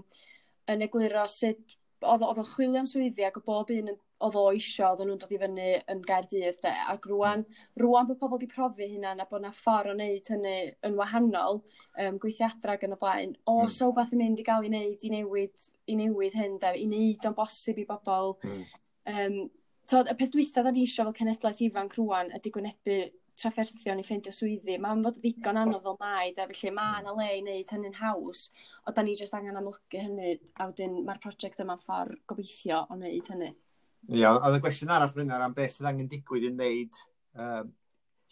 yn egluro sut oedd o'n chwilio am swyddi ac o bob un oedd o isio, oedd nhw'n dod i fyny yn Gaerdydd, de. Ac rwan, rwan bod pobl wedi profi hynna na bod yna ffordd o wneud hynny yn wahanol, um, gweithiadra gan y blaen. O, mm. so beth yn mynd i gael ei wneud, i newid, i newid hyn, de. I wneud o'n bosib i bobl. Mm. Um, tod, y peth dwysa da ni eisiau fel cenedlaeth ifanc rwan ydy gwynebu trafferthion i ffeindio swyddi. Mae'n fod ddigon anodd fel mai, de, felly mae yna le i wneud hynny'n haws, o da ni jyst angen amlygu hynny, a wedyn mae'r prosiect yma'n ffordd gobeithio o wneud hynny. Ia, oedd y gwestiwn arall fyna am beth sydd angen digwydd i wneud um,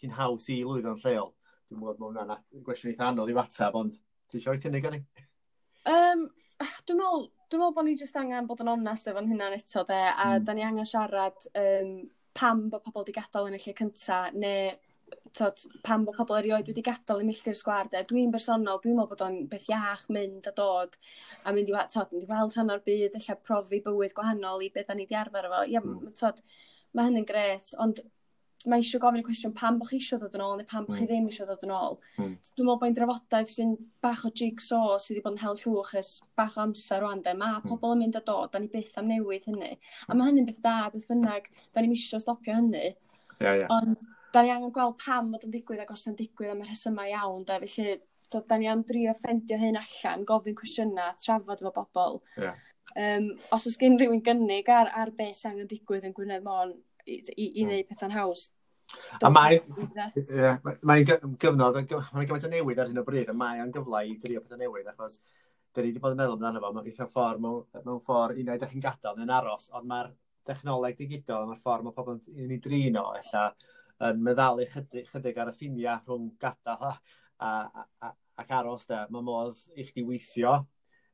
hi'n haws i lwyddo'n lleol. Dwi'n gwybod bod hwnna'n gwestiwn eitha anodd i fatab, ond ti eisiau cynnig yn i? Um, Ah, dwi'n meddwl, dwi'n meddwl bod ni jyst angen bod yn onest efo'n hynna'n eto 'de a mm. da ni angen siarad um, pam bod pobl wedi gadael yn y lle cynta neu t'od pam bod pobl erioed wedi gadael i milltir sgwar 'de dwi'n bersonol dwi'n meddwl bod o'n beth iach mynd a dod a mynd i t'od mynd i weld rhan o'r byd ella profi bywyd gwahanol i beth da ni wedi arfer efo ia mm. t'od mae hynny'n gret, ond mae eisiau gofyn y cwestiwn pam bod chi eisiau dod yn ôl neu pam bod mm. chi ddim eisiau dod yn ôl. Mm. Dwi'n meddwl bod e'n drafodaeth sy'n bach o jigsaw sydd wedi bod yn hel llwch ys bach o amser rwan de. Mae mm. pobl yn mynd a dod, da ni byth am newid hynny. A mae hynny'n beth da, beth bynnag, da ni'n eisiau stopio hynny. Yeah, yeah. Ond da ni angen gweld pam fod yn digwydd ac os yna'n digwydd am y rhesymau iawn de. Felly, do, da ni am drio ffendio hyn allan, gofyn cwestiynau, trafod efo bobl. Yeah. Um, os oes gen rhywun gynnig ar, ar beth sy'n angen digwydd yn Gwynedd Môn, i, i, i hmm. wneud pethau'n haws. A mae, yeah, mae'n gyfnod, mae'n gymaint o newid ar hyn o bryd, a mae'n gyfle i drio pethau newid, achos dyn ni wedi bod yn meddwl amdano fo, mae'n eitha ffordd, mewn ffordd, unai ydych chi'n gadael yn aros, ond mae'r dechnoleg digidol, mae'r ffordd mae pobl yn ei drino, ella, yn meddalu chydig, chydig ar y ffiniau rhwng gadael a, a, a, ac aros, da. Mae modd i chdi weithio,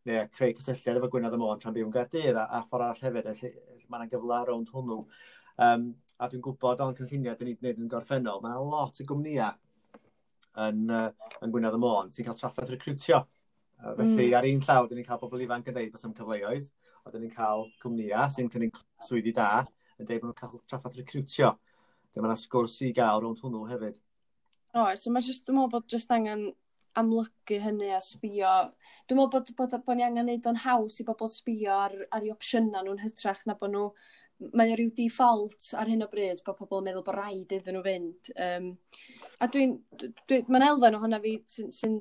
neu creu cysylltiad efo Gwynedd y Môn tra'n byw yn Gaerdydd, a, a ffordd arall hefyd, felly mae gyfle rownd hwnnw. Um, a dwi'n gwybod o'n cynlluniau dyn ni'n gwneud yn gorffennol, mae yna lot o gwmnïau yn, uh, yn Gwynedd y Môn sy'n cael traffaeth recrwtio. Uh, felly mm. ar un llaw, dyn ni'n cael bobl ifanc yn dweud bod am cyfleoedd, a dyn ni'n cael cwmnïau sy'n cynnig swyddi da yn dweud bod nhw'n cael traffaeth recrwtio. Dyma yna sgwrs i gael rownd hwnnw hefyd. O, so mae just, dwi'n meddwl bod just angen amlygu hynny a sbio. Dwi'n meddwl bod, bod, bod, bod ni angen neud o'n haws i bobl sbio ar, ar ei opsiynau nhw'n hytrach na bod nhw mae o ryw default ar hyn o bryd bod pobl yn meddwl bod rhaid iddyn nhw fynd. Um, a dwi'n, dwi, dwi mae'n elfen ohona fi sy'n sy,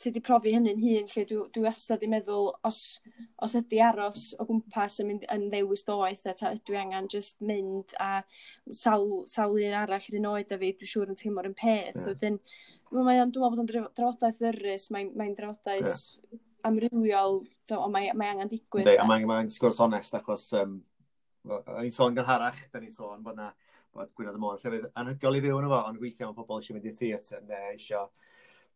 sy di profi hynny'n hun lle dwi, dwi wastad i meddwl os, os ydy aros o gwmpas yn, mynd, yn ddewis doeth a ta, dwi angen just mynd a sawl, sawl un arall yr un oed a fi dwi'n siŵr yn teimlo'r un peth. Yeah. Wedyn, mae dwi'n meddwl bod o'n drafodaeth ddyrus, mae'n mae drafodaeth yeah. amrywiol, ond mae, mae angen digwydd. Dei, a mae'n mae sgwrs onest achos um, o'n i'n sôn gynharach, da ni'n sôn bod na bod Gwynedd y Môn llefydd anhygoel i fyw yn efo, ond weithio mae pobl eisiau mynd i'r theatr neu eisiau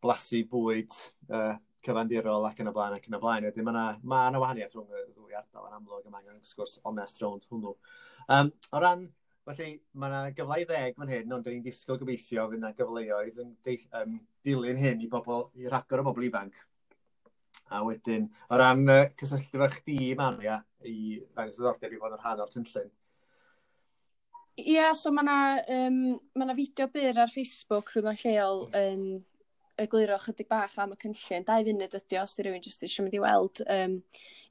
blasu bwyd uh, cyfandirol ac yn y blaen ac yn y blaen. Wedyn mae yna ma na wahaniaeth rhwng y ddwy ardal yn amlwg yma angen sgwrs onest rownd hwnnw. Um, o ran, felly mae yna gyfle i ddeg fan hyn, ond ni'n disgwyl gobeithio fydd yna gyfleoedd yn deith, um, dilyn hyn i bobl, i rhagor o bobl ifanc. A wedyn, o ran uh, cysylltu fe chdi, Maria, i ddangos ddiddordeb i fod yn rhan o'r cynllun. Ia, yeah, so mae yna um, ma fideo byr ar Facebook rhwng rhywun lleol mm. yn egluro chydig bach am y cynllun. Dau funud ydy os di rhywun jyst eisiau mynd i weld um,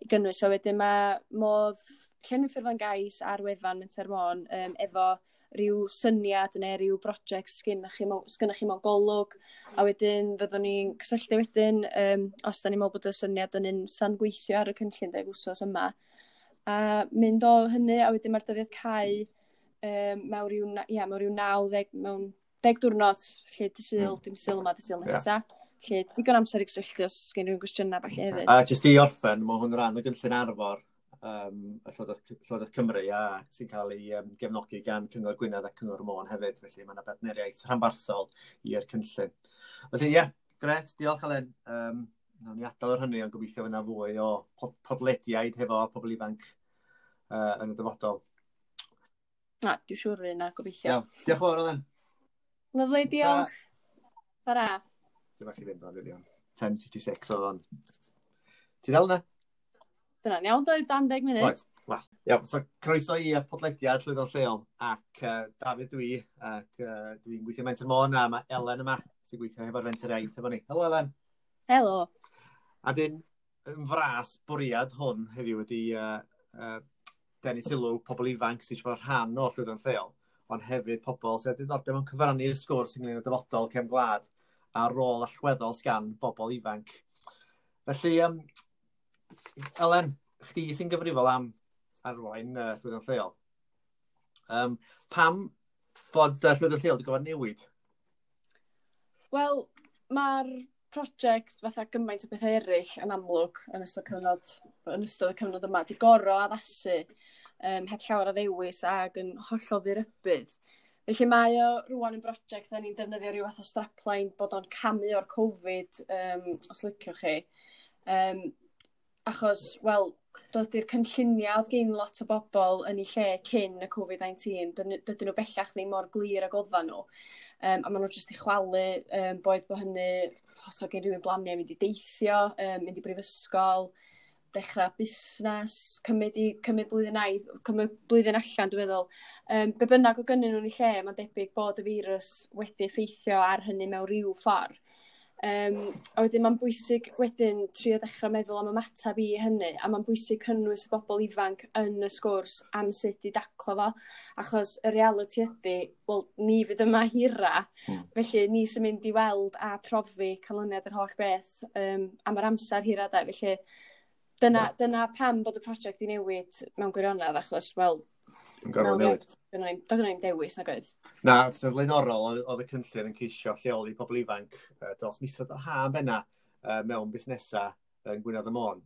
i gynnwys. So wedyn mae modd llenwi ffurflen gais ar wefan Menter Môn um, efo rhyw syniad neu rhyw brosiect sgynnach chi, sgynnach chi mewn golwg a wedyn fyddwn ni'n cysylltu wedyn um, os da ni'n meddwl bod y syniad yn un san gweithio ar y cynllun deg wsos yma a mynd o hynny, a wedyn mae'r dyddiad cau um, mewn rhyw, ia, mewn rhyw 90, mewn deg diwrnod, lle dy syl, mm. dim syl yma, dy syl nesaf. Yeah. Lle, digon amser i gysylltu os gen rhywun gwestiynau falle hefyd. A jyst i orffen, mae hwn rhan o gynllun arfor um, y Llywodraeth Cymru a sy'n cael ei um, gefnogi gan Cyngor Gwynedd a Cyngor Môn hefyd, felly mae yna bedneriaeth rhanbarthol i'r cynllun. Felly ie, yeah, gret, diolch Alen. Um, nawn ni adael o'r hynny ond gobeithio fyna fwy o podlediaid hefo pobl ifanc uh, yn y dyfodol. Na, dwi'n siŵr fi yna, gobeithio. Iawn, diolch fawr o dden. Diolch. Fara. Dwi'n bach fynd o'n filion. 10.56 o on. Ti ddal yna? Dyna'n iawn, doedd 10 munud. Oed. Wel, iawn, so croeso i podlediad Llwyddo'n Lleol ac uh, David dwi ac uh, dwi'n gweithio Mentor Môn a mae Elen yma sy'n gweithio hefo'r fenter Iaith efo ni. Helo Elen. Helo. A dyn, yn fras bwriad hwn heddiw wedi uh, uh, denu sylw pobl ifanc sy'n bod rhan o llwyddo'n lleol, ond hefyd pobl sydd wedi ddordeb yn cyfrannu'r sgwrs ynglyn â dyfodol cefn gwlad a rôl allweddol sgan bobl ifanc. Felly, um, Elen, chdi sy'n gyfrifol am arwain uh, llwyddo'n lleol. Um, pam bod uh, llwyddo'n lleol wedi gofod newid? Wel, mae'r project fatha gymaint o bethau eraill yn amlwg yn ystod, cyfnod, yn ystod y cyfnod yma, di goro addasu um, heb llawer o ddewis ac yn hollol ddirybydd. Felly mae o rwan yn brosiect da ni'n defnyddio rhyw fath o strapline bod o'n camu o'r Covid, um, os liciwch chi. Um, achos, wel, dydy'r cynlluniau oedd gen lot o bobl yn eu lle cyn y Covid-19, dydyn nhw bellach ni mor glir ag oeddan nhw. Um, a maen nhw jyst i chwalu, um, boed bod hynny, os o gen rhywun blaniau, mynd i deithio, um, mynd i brifysgol, dechrau busnes, cymryd, i, cymryd blwyddyn ai, cymryd blwyddyn allan, dwi'n meddwl. Um, be bynnag o gynnyn nhw'n ei lle, mae'n debyg bod y firws wedi effeithio ar hynny mewn rhyw ffordd. Um, a wedyn mae'n bwysig wedyn trio dechrau meddwl am ymateb i hynny, a mae'n bwysig cynnwys y bobl ifanc yn y sgwrs am sut i daclo fo, achos y reality ydy, wel, ni fydd yma hira, mm. felly ni sy'n mynd i weld a profi canlyniad yr holl beth um, am yr amser hira, da, felly dyna, yeah. dyna pam bod y prosiect i newid mewn gwirionedd, achos, wel, Yn gorfod newid. Doedd gen i'n dewis nag oedd. Na, sef flaenorol, oedd y cynllun yn ceisio lleoli pobl ifanc dros misoedd yr ha yn benna mewn busnesau yn Gwynedd y Môn.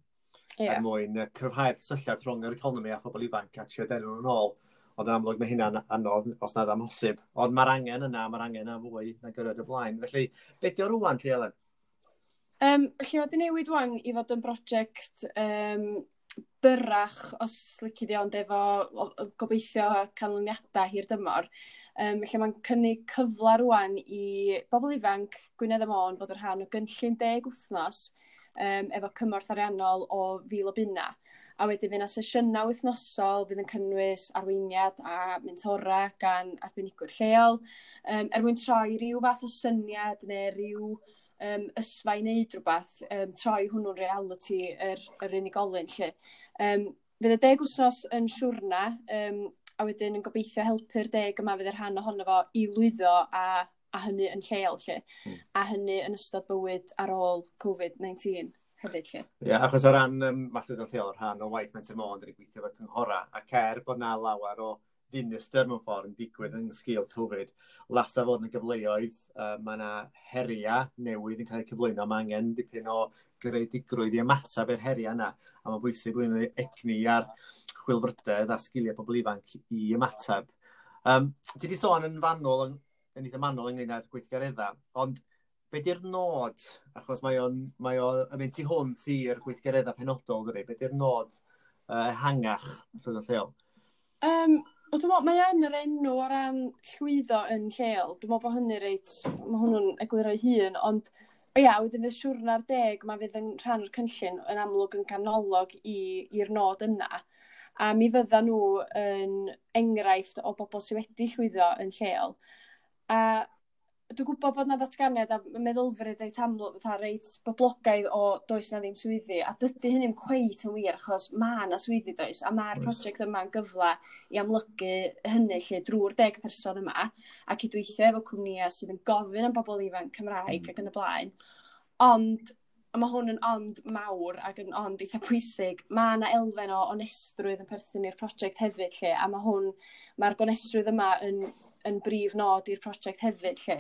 Yeah. Er mwyn cryfhau'r cysylltiad rhwng yr economi a phobl ifanc a trio denw nhw'n ôl. Ond yn amlwg mae hynna'n anodd os nad amhosib. Ond mae'r angen yna, mae'r angen yna fwy na gyrraedd y blaen. Felly, beth yw rwan, Lly Elen? Um, lle wedi newid wan i fod yn brosiect um, byrrach os lici di ond efo o, o, gobeithio canlyniadau hir dymor. Um, lle mae'n cynnig cyfle rwan i bobl ifanc Gwynedd y Môn fod yn rhan o gynllun deg wythnos um, efo cymorth ariannol o fil o bunna. A wedyn fyna sesiynau wythnosol fydd yn cynnwys arweiniad a mentora gan arbenigwyr lleol um, er mwyn troi rhyw fath o syniad neu rhyw um, ysfau wneud rhywbeth, um, troi hwnnw'n reality yr, yr unigolyn lle. Um, fydd y deg wsnos yn siwrna, um, a wedyn yn gobeithio helpu'r deg yma fydd yr rhan ohono fo i lwyddo a, a hynny yn lleol lle, mm. a hynny yn ystod bywyd ar ôl COVID-19 hefyd lle. Ie, yeah, achos o ran um, mallwyd yn lleol, rhan o waith Menter Môn, dyn ni gweithio efo'r cynghora, ac er bod na lawer o ddinistyr mewn ffordd yn digwydd yn sgil Covid. Lasa fod yn y gyfleoedd, uh, mae yna heria newydd yn cael eu cyflwyno, mae angen dipyn o greadigrwydd i ymateb i'r heria yna, a mae'n bwysig blwyddyn egni ar chwilfrydedd a sgiliau pobl ifanc i ymateb. Um, ti wedi sôn yn fanwl, yn, yn eitha manwl ynglyn â'r gweithgareddau, ond be di'r nod, achos mae o'n mae o, mynd tu hwnt i'r gweithgareddau penodol, dydy, be di'r nod uh, hangach rhwng y lleol? Um, O, dwi'n meddwl, mae yn yr enw o ran llwyddo yn lleol. Dwi'n meddwl bod hynny reit, mae hwnnw'n egluro'i hun, ond o ia, wedyn y siwrna'r deg, mae fydd yn rhan o'r cynllun yn amlwg yn canolog i'r nod yna. A mi fydda nhw yn enghraifft o bobl sydd wedi llwyddo yn lleol. A dwi'n gwybod bod na ddatganiad a meddylfryd reit amlwg fatha reit boblogaidd o does na ddim swyddi a dydy hynny'n cweit yn wir achos mae na swyddi does? A mae'r prosiect yma'n gyfle i amlygu hynny lle drwy'r deg person yma a cydweithio efo cwmnïau sydd yn gofyn am bobl ifanc Cymraeg mm. ac yn y blaen. Ond a mae hwn yn ond mawr ac yn ond eitha pwysig mae yna elfen o onestrwydd yn perthyn i'r prosiect hefyd lle, a ma' hwn mae'r gonestrwydd yma yn yn brif nod i'r project hefyd lle.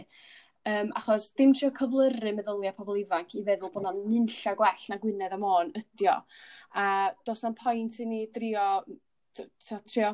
Um, achos dim trio cyflyru meddyliau pobl ifanc i feddwl bod yna'n nunlla gwell na Gwynedd am Môn ydi a do's na'n pwynt i ni drio trio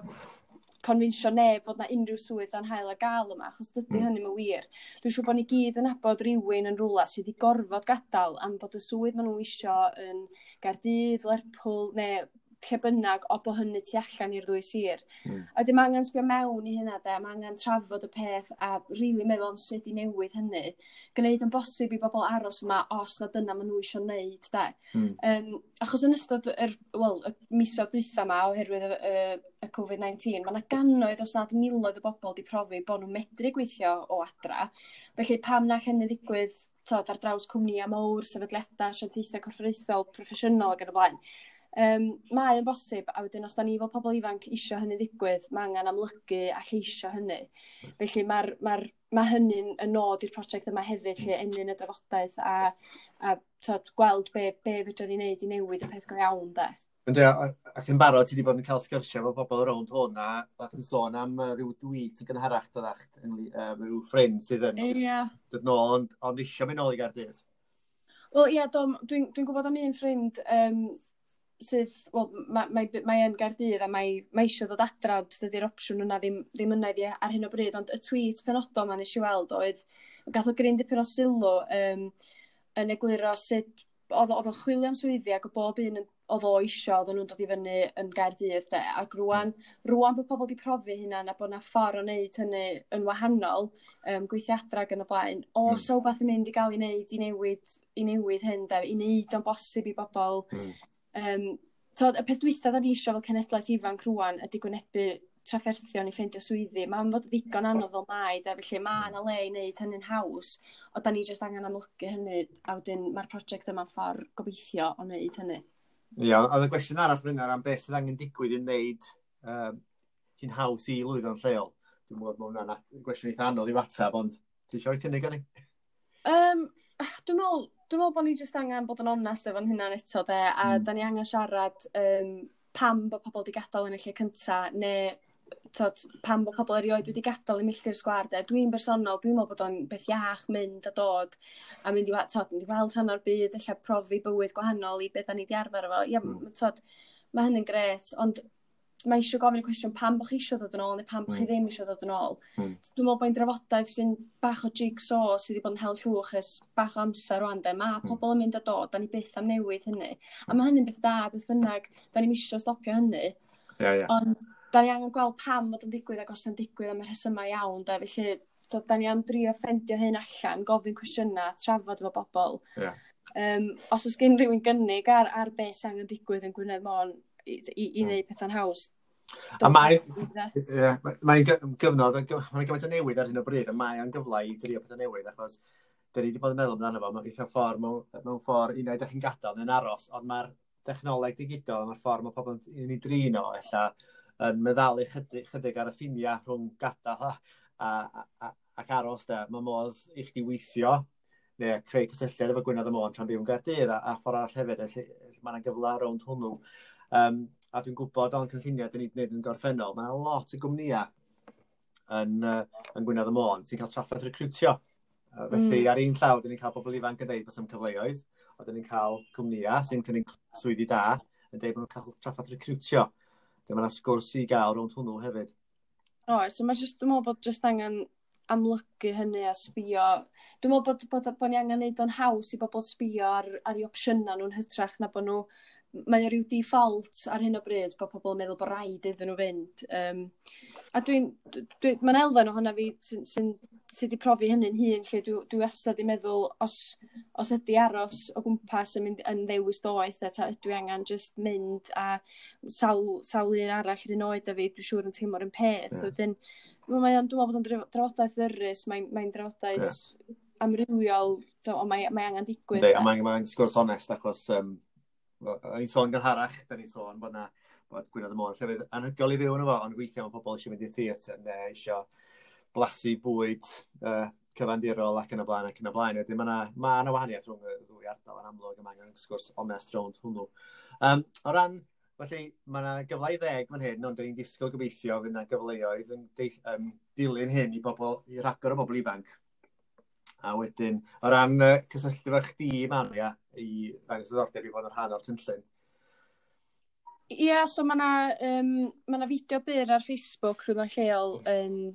confinsio neb fod na unrhyw swydd dan hael a gael yma, achos dydy mm. hynny hynny'n wir. Dwi'n siŵr bod ni gyd yn abod rhywun yn rhywle sydd wedi gorfod gadael am fod y swydd maen nhw isio yn Gardydd, Lerpwl neu lle bynnag o bo hynny tu allan i'r ddwy sir. Mm. A dim angen sbio mewn i hynna de, mae angen trafod y peth a rili really meddwl am sut i newid hynny. Gwneud yn bosib i bobl aros yma os na dyna maen nhw eisiau wneud de. Mm. Um, achos yn ystod yr, well, y misoedd dwytha yma oherwydd y, y, y COVID-19, mae yna gannoedd os nad miloedd o bobl wedi profi bod nhw'n medru gweithio o adra. Felly pam na hynny ddigwydd tod, ar draws cwmni cwmnïa mawr, sefydliadau, asiantaethau corfforaethol, proffesiynol ac yn y blaen. Um, mae yn bosib a wedyn os da ni fel pobl ifanc isio hynny ddigwydd mae angen amlygu a lleisio hynny felly mae ma ma' hynny'n yn nod i'r prosiect yma hefyd lle enyn y drafodaeth a a t'od gweld be' be' fedrwn ni neud i newid y peth go iawn 'de. Yndi ac yn barod ti wedi bod yn cael sgyrsiau efo bobol rownd hwn a ac yn sôn am yy ryw dwi yn gynharach doddach yngly- yy ryw ffrind sydd yn... Ia. ...dod nôl ond ond eisiau mynd nôl i gardydd. Wel ie, yeah, dwi'n dwi gwybod am un ffrind um, sydd wel mae, mae, mae yn gardydd a mae, mae eisiau dod adra dydy'r opsiwn yna ddim, ddim yna iddi ar hyn o bryd ond y tweet penodol mae eisiau weld oedd gath o gryn dipyn o sylw um, yn egluro sut oedd o'n chwilio am swyddi ac o bob un oedd o eisiau oedd nhw'n dod i fyny yn Gaerdydd de, ac rwan, rwan bod pobl wedi profi hynna na bod na ffordd o wneud hynny yn wahanol, um, gweithio adrag yn y blaen, o mm. so beth yn mynd i gael ei wneud, i newid, i newid hyn de, i wneud o'n bosib i bobl, mm. Um, tod, y peth dwysa da ni isio fel cenedlaeth ifanc rwan ydy gwynebu trafferthion i ffeindio swyddi. Mae'n fod ddigon anodd fel mai, de, felly mae yna le i wneud hynny'n haws, o da ni jyst angen amlygu hynny, a wedyn mae'r prosiect yma'n ffordd gobeithio o wneud hynny. Ie, a y gwestiwn arall fyna am beth sydd angen digwydd i wneud um, hi'n haws i lwyddo'n lleol. Dwi'n meddwl bod hwnna'n gwestiwn eitha anodd i atab, ond ti eisiau cynnig ni? Um, Ah, dwi'n meddwl, dwi'n meddwl bod ni jyst angen bod yn onest efo'n hynna'n eto 'de a mm. da ni angen siarad um, pam bod pobl wedi gadael yn y lle cynta neu t'od pam bod pobl erioed wedi gadael i milltir sgwar, 'de dwi'n bersonol dwi'n meddwl bod o'n beth iach mynd a dod a mynd i t'od mynd i weld rhan o'r byd ella profi bywyd gwahanol i beth da ni wedi arfer efo ia mm. t'od mae hynny'n gret, ond mae eisiau gofyn y cwestiwn pam bod chi eisiau dod yn ôl neu pam bod chi ddim eisiau dod yn ôl. Mm. Dwi'n meddwl bod drafodaeth sy'n bach o jigsaw sydd wedi bod yn hel llwch ys bach o amser rwan de. Mae pobl yn mynd a dod, da ni byth am newid hynny. A mae hynny'n beth da, beth bynnag, da ni'n eisiau stopio hynny. Yeah, yeah. Ond da ni angen gweld pam fod yn digwydd ac os yn digwydd am y rhesymau iawn de. Felly, do, da ni am drio ffendio hyn allan, gofyn cwestiynau, trafod efo bobl. Yeah. Um, os oes gen rhywun gynnig ar, ar beth sy'n angen digwydd yn Gwynedd Môn, i, i, hmm. i wneud pethau'n haws. A mae, yeah, mae'n gyfnod, mae'n gymaint o newid ar hyn o bryd, a mae'n gyfle i drio pethau newid, achos da ni wedi bod yn meddwl amdano fo, mae'n eitha ffordd, mewn, mewn ffordd, unau, da chi'n gadael neu'n aros, ond mae'r dechnoleg digidol, mae'r ffordd mae pobl yn ei drin o, ella, yn meddalu chydig, chydig ar y ffiniau rhwng gadael a, a, a, ac aros da. Mae modd i chdi weithio neu creu cysylltiad efo Gwynedd y Môn tra'n byw yn Gaerdydd a, a ffordd arall hefyd. Felly mae yna gyfle rownd hwnnw. Um, a dwi'n gwybod o'n cynlluniau dyn ni'n gwneud yn gorffennol, mae lot o gwmnïau yn, uh, yn Gwynedd y Môn sy'n cael traffaith recrwtio. Uh, felly mm. ar un llaw, dyn ni'n cael pobl ifanc yn dweud bod sy'n cyfleoedd, a dyn ni'n cael cwmnïau sy'n cynnig swyddi da yn dweud bod nhw'n cael traffaith recrwtio. Dyma yna sgwrs i gael rownd hwnnw hefyd. O, oh, so mae just, dwi'n meddwl bod just angen amlygu hynny a sbio. Dwi'n meddwl bod, bod, bod, bod ni angen neud o'n haws i bobl sbio ar, ar ei opsiynau nhw'n hytrach na bod nhw mae o ryw default ar hyn o bryd bod pobl yn meddwl bod rhaid iddyn nhw fynd. Um, a dwi'n, dwi, dwi mae'n elfen ohona fi sy'n sy, sy wedi profi hynny'n hun lle dwi, dwi wastad i meddwl os, os ydy aros o gwmpas yn mynd yn ddewis doeth a e, ta, ydw i angen just mynd a sawl, sawl un arall yr oed a fi dwi'n siŵr yn teimlo'r un peth. Yeah. Wedyn, mae dwi'n meddwl bod o'n drafodaeth ddyrus, mae'n mae, drafodaeth yeah. amrywiol, ond mae, mae angen digwydd. Mae'n mae sgwrs onest achos um, o'n i'n sôn gynharach, da ni'n sôn bod na bod Gwynedd y Môn llefydd anhygol i fyw yn efo, ond weithiau mae pobl eisiau mynd i theatr neu eisiau blasu bwyd uh, cyfandirol ac yn y blaen ac yn y blaen. Wedyn mae yna ma wahaniaeth rhwng y ddwy ardal yn amlwg yma angen sgwrs onest rownd hwnnw. Um, o ran, felly mae yna gyfle i ddeg fan hyn, ond dyn ni'n disgwyl gobeithio fydd yna gyfleoedd yn um, dilyn hyn i bobl, i rhagor o bobl ifanc. A wedyn, o ran uh, cysylltu fe chdi, mam, ia, i ddangos ddiddordeb i fod yn rhan o'r cynllun. Ie, yeah, so mae yna um, ma fideo byr ar Facebook rhwng o lleol yn um,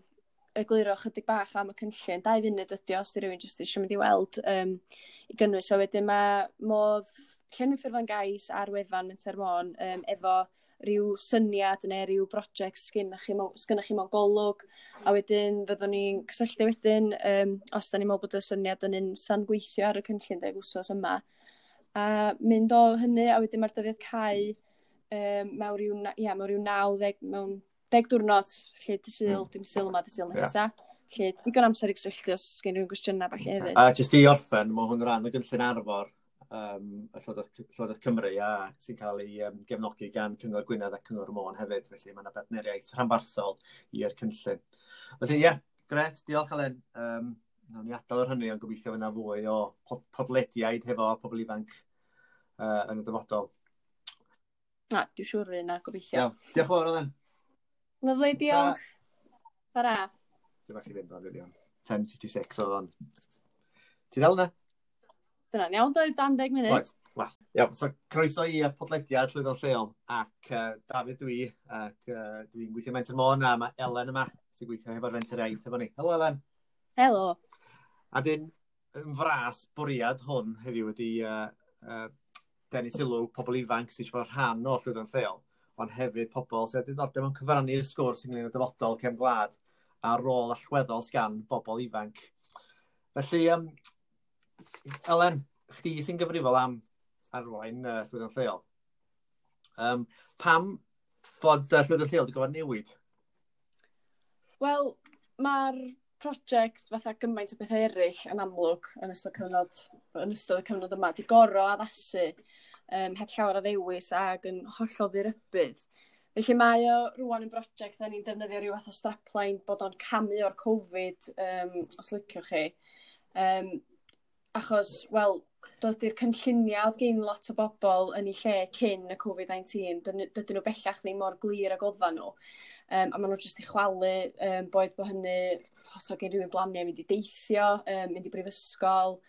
egluro chydig bach am y cynllun. Dau funud ydy os di rhywun jyst eisiau mynd i weld um, i gynnwys. So wedyn mae modd llenwi Ffurflan Gais ar wefan Menter Môn um, efo rhyw syniad neu rhyw brosiect sgynnych chi, chi mewn golwg a wedyn fyddwn ni'n cysylltu wedyn um, os da ni'n meddwl bod y syniad yn un san gweithio ar y cynllun deg wsos yma a mynd o hynny a wedyn mae'r dyddiad cael um, mewn rhyw, ia, mewn rhyw 90 mewn deg diwrnod lle dy syl, mm. dim syl yma, dy syl nesaf. Yeah lle digon amser i gysylltu os gen rhywun gwestiynau falle hefyd. A jyst i orffen, mae hwn rhan o gynllun arfor um, y Llywodraeth, Cymru a sy'n cael ei um, gefnogi gan Cyngor Gwynedd a Cyngor Môn hefyd, felly mae yna bedneriaeth rhanbarthol i'r cynllun. Felly ie, yeah, gret, diolch Alen. Um, Nawn ni adael o'r hynny, ond gobeithio fyna fwy o podlediaid hefo pobl ifanc uh, yn y dyfodol. Na, dwi'n siŵr fydd na, gobeithio. Iawn, diolch yn fawr Alen. Lyflu, diolch. Bara. Dwi'n bach i fynd o'n filion. 10.56 oedd o'n. Ti'n dal yna? Dyna'n iawn, doedd 10 munud. Right. Well, iawn, so croeso i uh, podlediad Llwyddo'n Lleol ac uh, David dwi ac uh, dwi'n gweithio Mentor Môn a mae Elen yma sy'n gweithio hefo'r fenter Iaith efo ni. Helo Elen. Helo. A dyn, yn fras bwriad hwn heddiw wedi uh, uh, denu sylw pobl ifanc sy'n siarad rhan o Llwyddo'n Lleol ond hefyd pobl sy'n diddordeb yn cyfrannu'r sgwrs ynglyn â dyfodol cefn gwlad a rôl allweddol sgan bobl ifanc. Felly, um, Elen, chdi sy'n gyfrifol am arwain uh, llwyddiant lleol. Um, pam bod uh, llwyddiant lleol wedi gofod newid? Wel, mae'r prosiect fatha gymaint o bethau eraill yn amlwg yn ystod, cyfnod, yn ystod y cyfnod yma, di goro addasu um, heb llawer o ddewis ac yn hollol ddirybydd. Felly mae o rwan yn brosiect da ni'n defnyddio rhyw fath o strapline bod o'n camu o'r Covid, um, os liciwch chi. Um, Achos, wel, dod i'r cynlluniau oedd gen lot o bobl yn eu lle cyn y Covid-19, dydyn nhw bellach ddim mor glir ag oeddan nhw. Um, a maen nhw jyst i chwalu, um, boed bod hynny, os oedd gen rhywun blaniau mynd i deithio, um, mynd i brifysgol,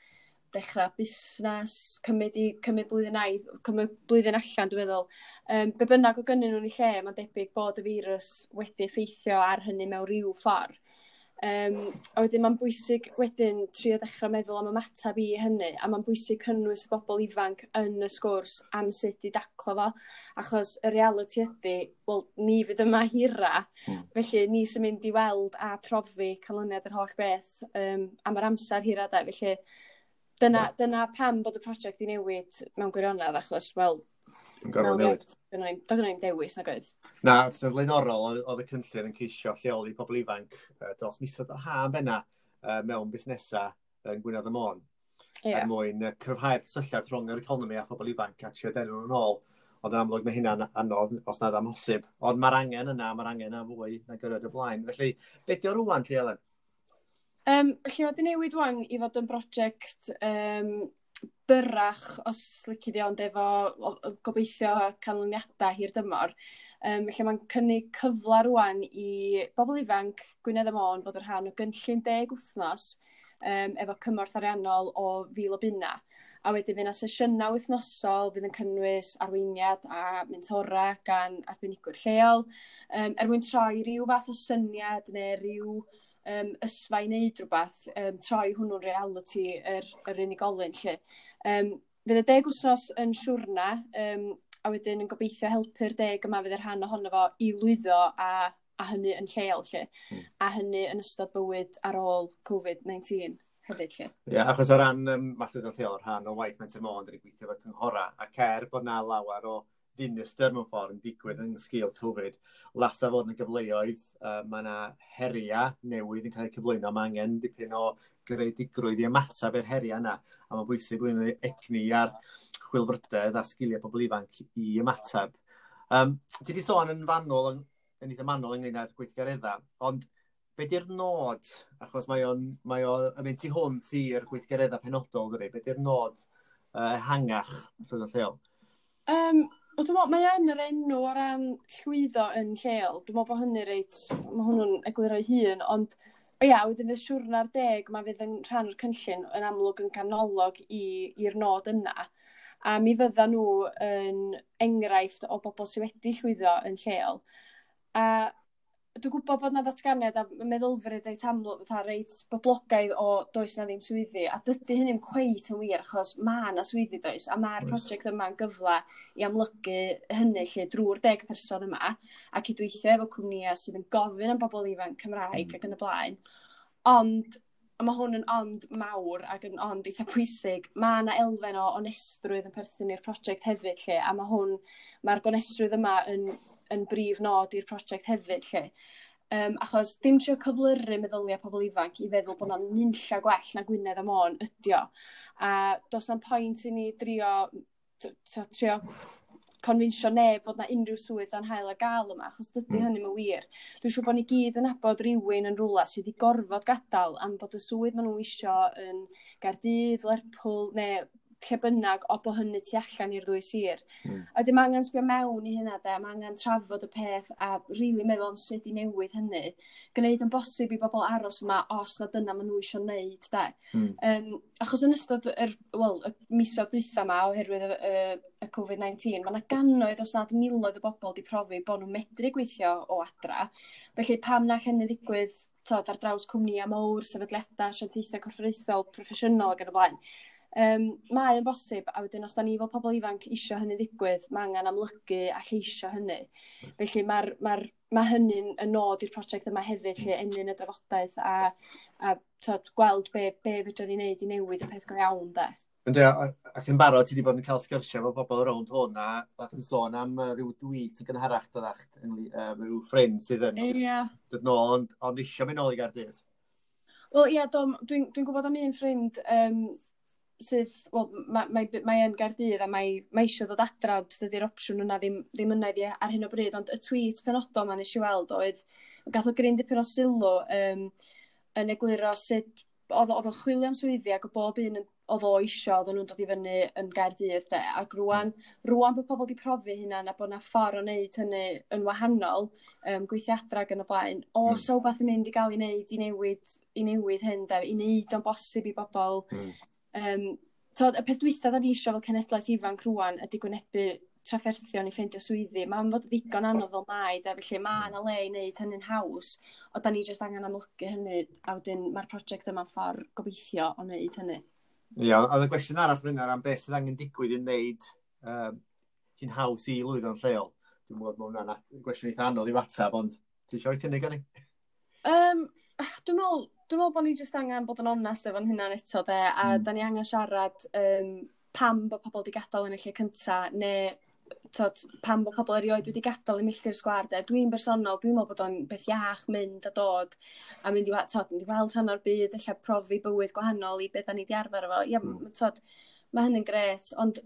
dechrau busnes, cymryd, i, cymryd blwyddyn ai, cymryd blwyddyn allan, dwi'n meddwl. Um, be bynnag o gynnyn nhw'n ei lle, mae'n debyg bod y virus wedi effeithio ar hynny mewn rhyw ffordd. Um, a wedyn mae'n bwysig wedyn trio dechrau meddwl am ymateb i hynny a mae'n bwysig cynnwys y bobl ifanc yn y sgwrs am sut i daclo fo achos y reality ydy, wel, ni fydd yma hira mm. felly ni sy'n mynd i weld a profi canlyniad yr holl beth um, am yr amser hira da, felly dyna, yeah. dyna pam bod y prosiect i newid mewn gwirionedd achos wel yn gorfod newid. Do gynna dewis nag oedd? Na, sef flaenorol, oedd y cynllun yn ceisio lleoli pobl ifanc e, dros misoedd yr haf yna e, mewn busnesau yn Gwynedd y Môn. Yeah. Er mwyn e, cryfhau'r cysylltiad rhwng yr economi a phobl ifanc a trio denw nhw'n ôl. Ond yn amlwg mae hynna'n anodd os nad amhosib. Ond mae'r angen yna, mae'r angen yna fwy na gyrraedd y blaen. Felly, beth yw'r rwan, Lly Elen? Um, felly, mae wedi newid wan i fod yn brosiect um, byrrach, os lici di ond efo o, o, gobeithio canlyniadau hir dymor. Um, felly mae'n cynnig cyfle rwan i bobl ifanc Gwynedd y Môn fod yn rhan o gynllun deg wythnos um, efo cymorth ariannol o fil o bunna. A wedyn fyna sesiynau wythnosol fydd yn cynnwys arweiniad a mentora gan arbenigwyr lleol, um, er mwyn troi rhyw fath o syniad neu rhyw um, ysfau wneud rhywbeth, um, troi hwnnw'n reality yr, yr unigolyn lle. Um, fydd y deg wsnos yn siwrna, um, a wedyn yn gobeithio helpu'r deg yma fydd yr rhan ohono fo i lwyddo a, a hynny yn lleol lle, mm. a hynny yn ystod bywyd ar ôl COVID-19 hefyd lle. Ie, yeah, achos o ran um, Mallwyd yn Lleol, rhan o waith Menter Môn, dyn ni gweithio efo'r cynghora, a cer bod na lawer o dinistyr mewn ffordd yn digwydd yn sgil Covid. Lasa fod yn y gyfleoedd, uh, mae yna heria newydd yn cael eu cyflwyno. Mae angen dipyn o greadigrwydd i ymateb i'r heria yna. A mae'n bwysig bod yn egni ar chwilfrydedd a sgiliau pobl ifanc i ymateb. Um, ti wedi sôn yn fanwl, yn, yn eitha manwl ynglyn â'r gweithgareddau, ond be di'r nod, achos mae o'n mae o, yn mynd tu hwnt i'r gweithgareddau penodol, dydy, be di'r nod uh, hangach rhwng y lleol? Um, O, dwi'n meddwl, mae yn yr enw o ran llwyddo yn lleol. Dwi'n meddwl bod hynny reit, mae hwnnw'n egluro'i hun, ond o ia, wedyn fydd siwrna'r deg, mae fydd yn rhan o'r cynllun yn amlwg yn canolog i'r nod yna. A mi fydda nhw yn enghraifft o bobl sydd wedi llwyddo yn lleol. A dwi'n gwybod bod na ddatganiad a meddylfryd reit amlwg, fatha reit boblogaidd o does na ddim swyddi, a dydy hynny'n cweit yn wir, achos mae na swyddi does, a mae'r yes. prosiect yma'n gyfle i amlygu hynny lle drwy'r deg person yma, a cydweithio efo cwmnïau sydd yn gofyn am bobl ifanc Cymraeg mm. ac yn y blaen. Ond, a mae hwn yn ond mawr ac yn ond eitha pwysig, mae yna elfen o onestrwydd yn perthyn i'r prosiect hefyd lle, a mae hwn, mae'r gonestrwydd yma yn yn brif nod i'r prosiect hefyd lle. Um, achos dim trio cyflyru meddyliau pobl ifanc i feddwl bod yna'n nynlla gwell na Gwynedd am o'n ydio. A dos na'n pwynt i ni drio, trio confinsio neb fod na unrhyw swydd dan hael a gael yma, achos dydy hmm. hynny yn wir. Dwi'n siŵr bod ni gyd yn abod rhywun yn rhywle sydd wedi gorfod gadael am bod y swydd maen nhw isio yn Gardydd, Lerpwl, neu lle bynnag o bo hynny tu allan i'r ddwy sir. Mm. A dim angen sbio mewn i hynna de, mae angen trafod y peth a rili really meddwl am sut i newid hynny. Gwneud yn bosib i bobl aros yma os na dyna maen nhw eisiau wneud de. Mm. Um, achos yn ystod yr, well, y misoedd dwytha yma oherwydd y, y, y COVID-19, mae yna gannoedd os nad miloedd o bobl wedi profi bod nhw'n medru gweithio o adra. Felly pam na llenni ddigwydd tod, ar draws cwmnïa mawr, sefydliadau, asiantaethau corfforaethol, proffesiynol ac yn y blaen Um, mae yn bosib a wedyn os da ni fel pobl ifanc isio hynny ddigwydd mae angen amlygu a lleisio hynny felly ma'r ma ma' hynny'n y nod i'r prosiect yma hefyd lle enyn y drafodaeth a a t'od gweld be' be' fedrwn ni neud i newid y peth go iawn 'de. Yndi a ac yn barod ti wedi bod yn cael sgyrsiau efo bobl rownd hwn a ac yn sôn am yy ryw dwît yn gynharach doddach yngly- yy ryw ffrind sydd yn... Ia. ...dod nôl ond ond isio mynd nôl i gardydd. Wel ia do dwi'n dwi gwybod am un ffrind um, sydd, wel, mae, mae, mae yn gardydd a mae, mae eisiau dod adra, ond dydy'r opsiwn yna ddim, ddim yna iddi ar hyn o bryd, ond y tweet penodol ma nes i weld oedd, gath o gryn dipyn o sylw um, yn egluro sut oedd o'n chwilio am swyddi ac o bob un oedd o isio, oedd nhw'n dod i fyny yn Gaerdydd, de, ac rwan, rwan bod pobl wedi profi hynna na bod yna ffordd o wneud hynny yn wahanol, um, gweithio adra ac yn y blaen, o, mm. so beth yn mynd i gael i wneud, i newid, i newid hyn, de, i wneud o'n bosib i bobl, mm. Um, tod, y peth dwysa da ni eisiau fel cenedlaeth ifanc rwan ydy gwynebu trafferthion i ffeindio swyddi. Mae'n fod ddigon anodd fel mai, de, felly mae yna le i wneud hynny'n haws, o da ni jyst angen amlygu hynny, a wedyn mae'r prosiect yma'n ffordd gobeithio o wneud hynny. Ia, oedd y gwestiwn arall fyna am beth sydd angen digwydd i wneud um, hi'n haws i lwyddo'n lleol. Dwi'n gwybod mae hwnna'n gwestiwn eitha anodd i watab, ond ti eisiau cynnig ar ni? Um, dwi'n meddwl, dwi'n meddwl bod ni jyst angen bod yn onest efo'n hynna'n eto 'de a mm. da ni angen siarad um, pam bod pobl wedi gadael yn y lle cynta neu t'od pam bod pobl erioed wedi gadael y milltir sgwar 'de dwi'n bersonol dwi'n meddwl bod o'n beth iach mynd a dod a mynd i wa- t'od mynd i weld rhan o'r byd ella profi bywyd gwahanol i beth da ni 'di arfer efo ia mm. t'od mae hynny'n gret, ond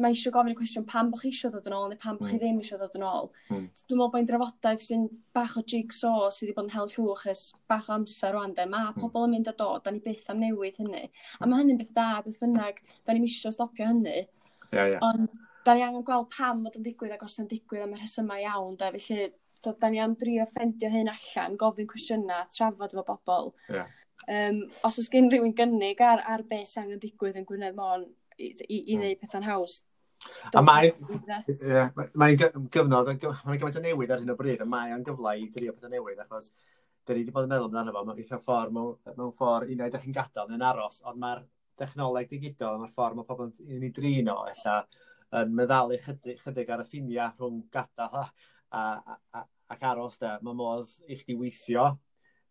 mae eisiau gofyn y cwestiwn pam bod chi eisiau dod yn ôl neu pam bod chi ddim eisiau dod yn ôl. Mm. Dwi'n meddwl bod e'n drafodaeth sy'n bach o jigsaw sydd wedi bod yn hel llwch ys bach o amser rwan de. Mae pobl yn mynd a dod, da ni byth am newid hynny. A mae hynny'n beth da, beth bynnag, da ni'n eisiau stopio hynny. Yeah, yeah. Ond da ni angen gweld pam fod yn digwydd ac os yn digwydd am y rhesymau iawn Da, Felly, do, da ni am drio ffendio hyn allan, gofyn cwestiynau, trafod efo bobl. Yeah. Um, os oes gen rhywun gynnig ar, ar beth sy'n angen digwydd yn Gwynedd Môn, i, i, i hmm. wneud pethau'n haws. A mae, yeah, mae'n gyfnod, mae'n gymaint o newid ar hyn o bryd, a mae o'n gyfle i drio pethau newid, achos dyn ni wedi bod yn meddwl amdano fo, mae'n eitha ffordd, mewn ffordd, un o'i ddech chi'n gadael yn aros, ond mae'r dechnoleg digidol, mae'r ffordd mae pobl yn ei drino, o, ella, yn meddalu chydig, chydig ar y ffiniau rhwng gadael a, a, a, ac aros, da. Mae modd i chdi weithio,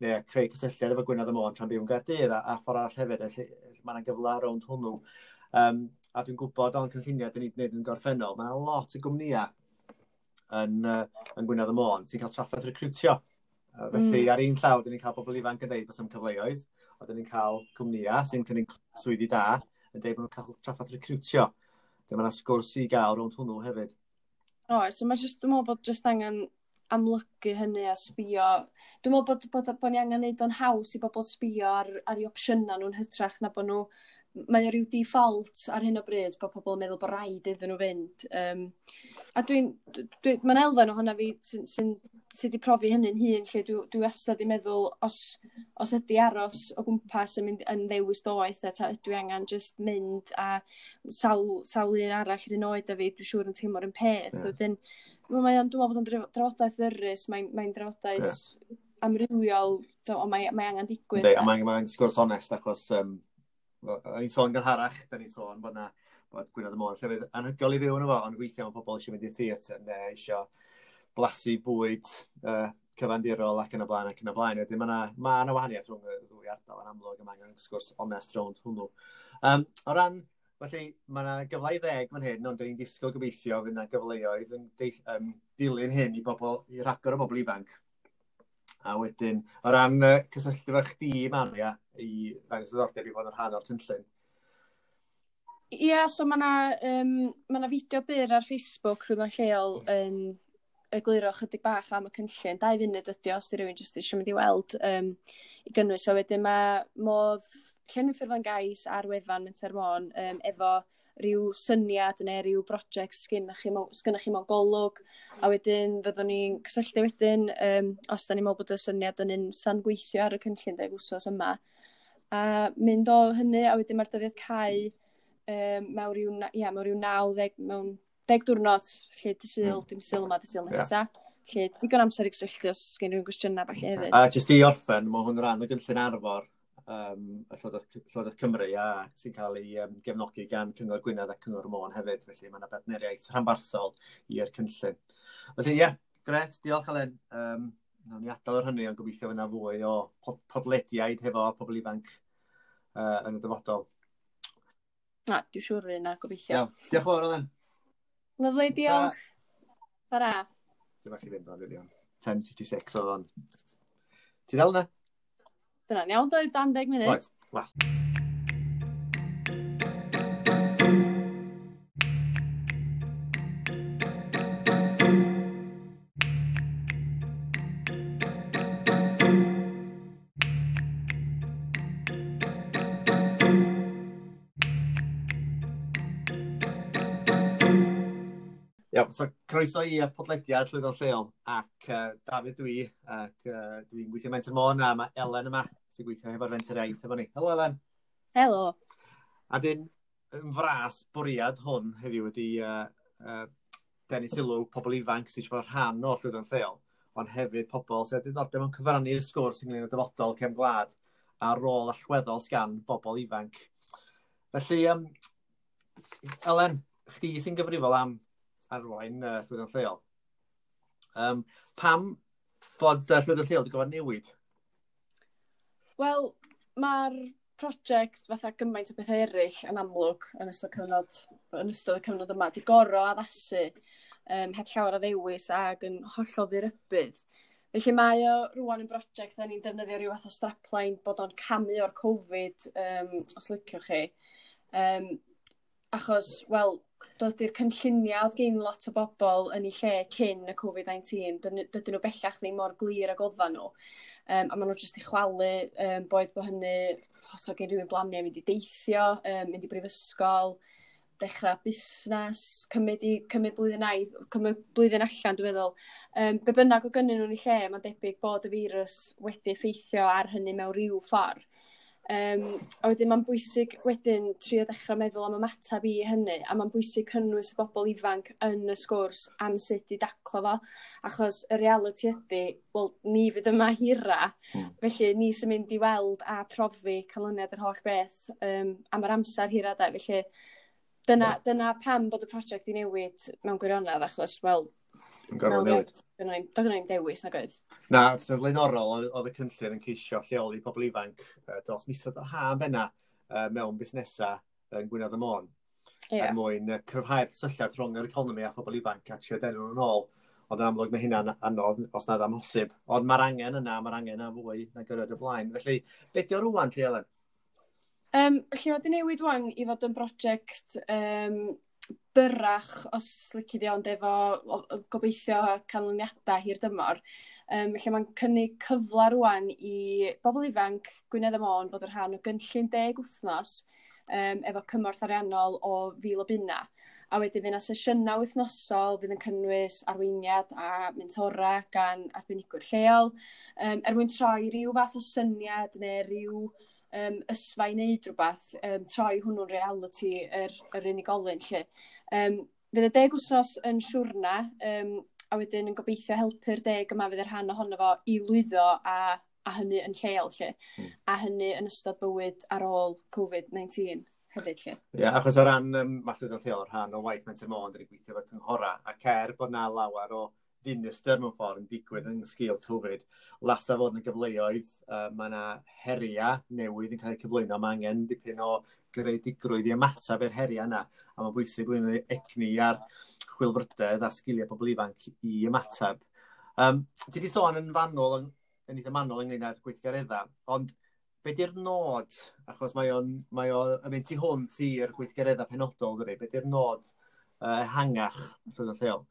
neu creu cysylltiad efo Gwynedd y Môn tra'n byw yn Gaerdydd, a, a ffordd arall hefyd, felly mae'n gyfle rownd hwnnw. Um, a dwi'n gwybod o'n cynlluniau dyn ni'n gwneud yn gorffennol, mae yna lot o gwmnïau yn, uh, yn Gwynedd y Môn sy'n cael traffaith recrwtio. Uh, felly mm. ar un llaw, dyn ni'n cael bobl ifanc yn dweud bod am cyfleoedd, a dyn ni'n cael cwmnïau sy'n cynnig swyddi da yn dweud bod nhw'n cael traffaith recrwtio. Dyma yna sgwrs i gael rownd hwnnw hefyd. O, so mae just, dwi'n meddwl bod just angen amlygu hynny a sbio. Dwi'n meddwl bod, bod, bod, bod ni angen neud o'n haws i bobl sbio ar, ar ei opsiynau nhw'n hytrach na bod nhw mae o ryw default ar hyn o bryd bod pobl yn meddwl bod rhaid iddyn nhw fynd. Um, a dwi'n, dwi, dwi mae'n elfen ohono fi sy'n sy, sy wedi profi hynny'n hun, lle dwi, dwi wastad i meddwl os, os ydy aros o gwmpas yn, mynd, yn ddewis doeth, ta ydw i angen just mynd a sawl, sawl un arall yr un oed a fi, dwi'n siŵr yn teimlo'r un peth. Yeah. Wedyn, mae o'n, dwi'n meddwl bod o'n drafodaeth ddyrus, mae'n mae drafodaeth yeah. amrywiol, o, mae, mae angen digwydd. Dei, a mae'n mae sgwrs onest achos um, o'n i'n sôn gynharach, da ni'n sôn bod na bod Gwynedd y Môn llefydd anhygol i fyw yn efo, ond weithiau mae pobl eisiau mynd i theatr neu eisiau blasu bwyd uh, cyfandirol ac yn y blaen ac yn y blaen. Wedyn mae yna ma wahaniaeth rhwng y ddwy ardal yn amlwg yma angen sgwrs onest rownd hwnnw. Um, o ran, felly mae yna gyfle i ddeg fan hyn, ond dyn ni'n disgwyl gobeithio fydd yna gyfleoedd yn deall, um, dilyn hyn i, bobl, i rhagor o bobl ifanc A wedyn, o ran uh, cysylltu fe chdi, Maria, i ddangos ddordeb i fod yn rhan o'r cynllun. Ie, yeah, so mae yna um, ma fideo byr ar Facebook rhwng lleol yn um, egluro chydig bach am y cynllun. Dau funud ydi os di rhywun jyst eisiau mynd i weld um, i gynnwys. So wedyn mae modd llenwi ffurflen gais ar wefan yn Termon um, efo rhyw syniad neu rhyw brosiect sgynnach chi, sgynnach chi mewn golwg a wedyn fyddwn ni'n cysylltu wedyn um, os da ni'n meddwl bod y syniad yn un san gweithio ar y cynllun deg wsos yma a mynd o hynny a wedyn mae'r dyddiad cau um, mewn rhyw, ia, mewn rhyw 90 mewn deg diwrnod lle dy syl, mm. dim syl yma, dy syl nesa. Yeah. Lle digon amser i gysylltu os gen rhywun gwestiynau falle hefyd. A jyst i orffen, mae hwn rhan o gynllun arfor um, y Llywodraeth, Llywodraeth Cymru a sy'n cael ei um, gefnogi gan Cyngor Gwynedd a Cyngor Môn hefyd, felly mae yna bedneriaeth rhanbarthol i'r cynllun. Felly ie, yeah, gret, diolch Alen. Um, Nawn ni adael o'r hynny, ond gobeithio fyna fwy o podlediaid hefo pobl ifanc uh, yn y dyfodol. Na, dwi'n siŵr fi yna, gobeithio. Iawn, diolch fawr Alen. Lyflu, diolch. Bara. Dwi'n bach i fynd o'n 10.56 oedd o'n. Ti'n dal yna? Dyna'n iawn, doedd dan 10 munud. Right. Well. Iawn, so croeso i y podlediad Llwyddo'n Lleol ac uh, Dafydd dwi ac uh, dwi'n gweithio Menter Môn a mae Elen yma sy'n gweithio hefo'r fenter iaith efo ni. Helo, Elen. Helo. A dyn, yn fras bwriad hwn heddiw wedi uh, uh, denu sylw pobl ifanc sy'n siarad rhan o llwyddiant lleol, ond hefyd pobl sydd wedi dod yn cyfrannu'r sgwrs ynglyn â dyfodol cefn gwlad a rôl allweddol sgan bobl ifanc. Felly, um, Elen, chdi sy'n gyfrifol am arwain uh, llwyddiant lleol. Um, pam bod uh, llwyddiant lleol wedi gofod newid? Wel, mae'r prosiect fatha gymaint o bethau eraill yn amlwg yn ystod, cyfnod, yn ystod y cyfnod yma, di goro addasu um, heb llawer o ddewis ac yn hollol ddirybydd. Felly mae o rwan yn brosiect da ni'n defnyddio rhyw fath o strapline bod o'n camu o'r Covid, um, os liciwch chi. Um, achos, wel, dod i'r cynlluniau oedd gen lot o bobl yn eu lle cyn y Covid-19, dydyn nhw bellach ddim mor glir ag oeddan nhw um, a maen nhw jyst i chwalu um, boed bod hynny os o gen rhywun blaniau mynd i deithio, um, mynd i brifysgol, dechrau busnes, cymryd, i, cymryd blwyddyn aidd, cymryd blwyddyn allan, dwi'n meddwl. Um, be bynnag o gynnyn nhw'n ei lle, mae'n debyg bod y firws wedi effeithio ar hynny mewn rhyw ffordd. Um, a wedyn mae'n bwysig wedyn trio dechrau meddwl am ymateb i hynny a mae'n bwysig cynnwys y bobl ifanc yn y sgwrs am sut i daclo fo achos y reality ydy, wel, ni fydd yma hira mm. felly ni sy'n mynd i weld a profi canlyniad yr holl beth um, am yr amser hira da, felly dyna, dyna pam bod y prosiect i newid mewn gwirionedd achos wel Yn gorfod newid. Doedd gynnu dewis nag oedd? Na, sef flaenorol oedd y cynllun yn ceisio lleoli pobl ifanc dros misoedd yr ha benna mewn busnesau yn Gwynedd y Môn. Yeah. Er mwyn cryfhau'r cysylltiad rhwng yr economi a phobl ifanc a trio denw nhw'n ôl. Ond yn amlwg mae hynna'n anodd os nad amhosib. Ond mae'r angen yna, mae'r angen yna fwy na gyrraedd y blaen. Felly, beth di o rwan, Lly Elen? Um, lle wedi newid wan i fod yn brosiect um, byrrach os lici di ond efo o, o, gobeithio canlyniadau hir dymor. Um, lle mae'n cynnig cyfle rwan i bobl ifanc Gwynedd y Môn fod yn rhan o gynllun deg wythnos um, efo cymorth ariannol o fil o bunna. A wedyn fyna sesiynau wythnosol fydd yn cynnwys arweiniad a mentora gan arbenigwyr lleol, um, er mwyn troi rhyw fath o syniad neu rhyw um, ysfa i wneud rhywbeth, um, troi hwnnw'n reality yr, yr unigolyn lle. Um, fydd y deg wsnos yn siwrna, um, a wedyn yn gobeithio helpu'r deg yma fydd y rhan ohono fo i lwyddo a, a hynny yn lleol lle, mm. a hynny yn ystod bywyd ar ôl COVID-19 hefyd lle. Ie, yeah, achos o ran, um, mallwyd dod lleol, rhan o waith Menter Môn, dyn ni gweithio efo'r cynghora, ac er bod na lawer o ddinistyr mewn ffordd yn digwydd yn sgil Covid. Lasa fod yn y gyfleoedd, uh, mae yna heria newydd yn cael eu cyflwyno, mae angen dipyn o greadigrwydd i ymateb i'r heria yna, a mae'n bwysig bod yn egni ar chwilfrydedd a sgiliau pobl ifanc i ymateb. Um, ti wedi sôn yn fanwl, yn, yn eitha manwl ynglyn â'r gweithgareddau, ond be di'r nod, achos mae o'n mae o, yn mynd tu hwnt i'r gweithgareddau penodol, dydy, be di'r nod uh, hangach rhwng y lleol?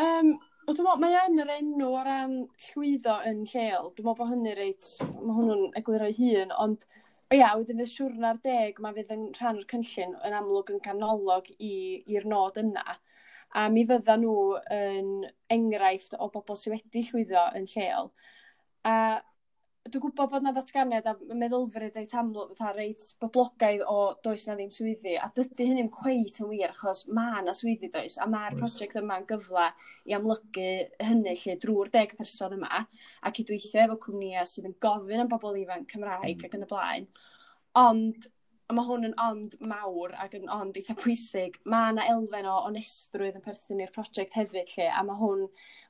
Um, Dwi'n meddwl, mae yn yr enw o ran llwyddo yn lleol. Dwi'n meddwl bod hynny reit, mae hwnnw'n egluro'i hun, ond ia, wedyn y siwrna'r deg, mae fydd yn rhan o'r cynllun yn amlwg yn canolog i'r nod yna. A mi fydda nhw yn enghraifft o bobl sydd wedi llwyddo yn lleol. A dwi'n gwybod bod na ddatganiad a meddylfryd reit amlwg, fatha reit boblogaidd o does na ddim swyddi, a dydy hynny'n cweit yn wir, achos mae na swyddi does, a mae'r prosiect yma'n gyfle i amlygu hynny lle drwy'r deg person yma, a cydweithio efo cwmnïau sydd yn gofyn am bobl ifanc Cymraeg mm. ac yn y blaen. Ond a mae hwn yn ond mawr ac yn ond eitha pwysig, mae yna elfen o onestrwydd yn perthyn i'r prosiect hefyd lle, a mae hwn,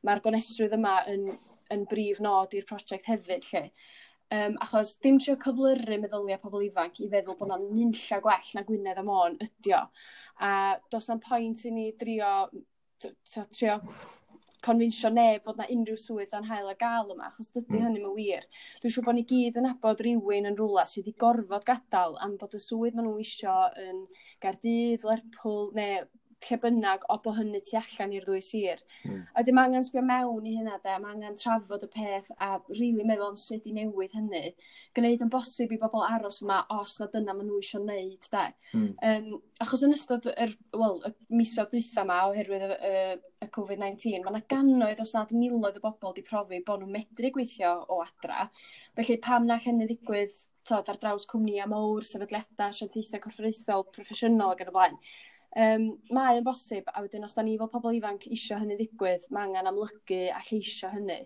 mae'r gonestrwydd yma yn, yn brif nod i'r prosiect hefyd lle. Um, achos dim trio cyflyru meddyliau pobl ifanc i feddwl bod nhw'n nynlla gwell na Gwynedd a Môn o. A does na'n pwynt i ni drio trio confinsio neb fod na unrhyw swydd dan hael a gael yma, achos dydy mm. hynny'n wir. Dwi'n siŵr bod ni gyd yn abod rhywun yn rhywle sydd wedi gorfod gadael am fod y swydd maen nhw isio yn Gardydd, Lerpwl neu lle bynnag o bo hynny tu allan i'r ddwy sir. Mm. A dim angen sbio mewn i hynna de, mae angen trafod y peth a rili really meddwl am sut i newid hynny. Gwneud yn bosib i bobl aros yma os na dyna maen nhw eisiau wneud de. Mm. Um, achos yn ystod yr, well, y misoedd dwytha yma oherwydd y, y, y COVID-19, mae yna gannoedd os nad miloedd o bobl wedi profi bod nhw'n medru gweithio o adra. Felly pam na hynny ddigwydd tod, ar draws cwmnïa mowr, sefydliadau, asiantaethau corfforaethol, proffesiynol ac yn y blaen. Um, mae yn bosib a wedyn os da ni fel pobl ifanc isio hynny ddigwydd mae angen amlygu a lleisio hynny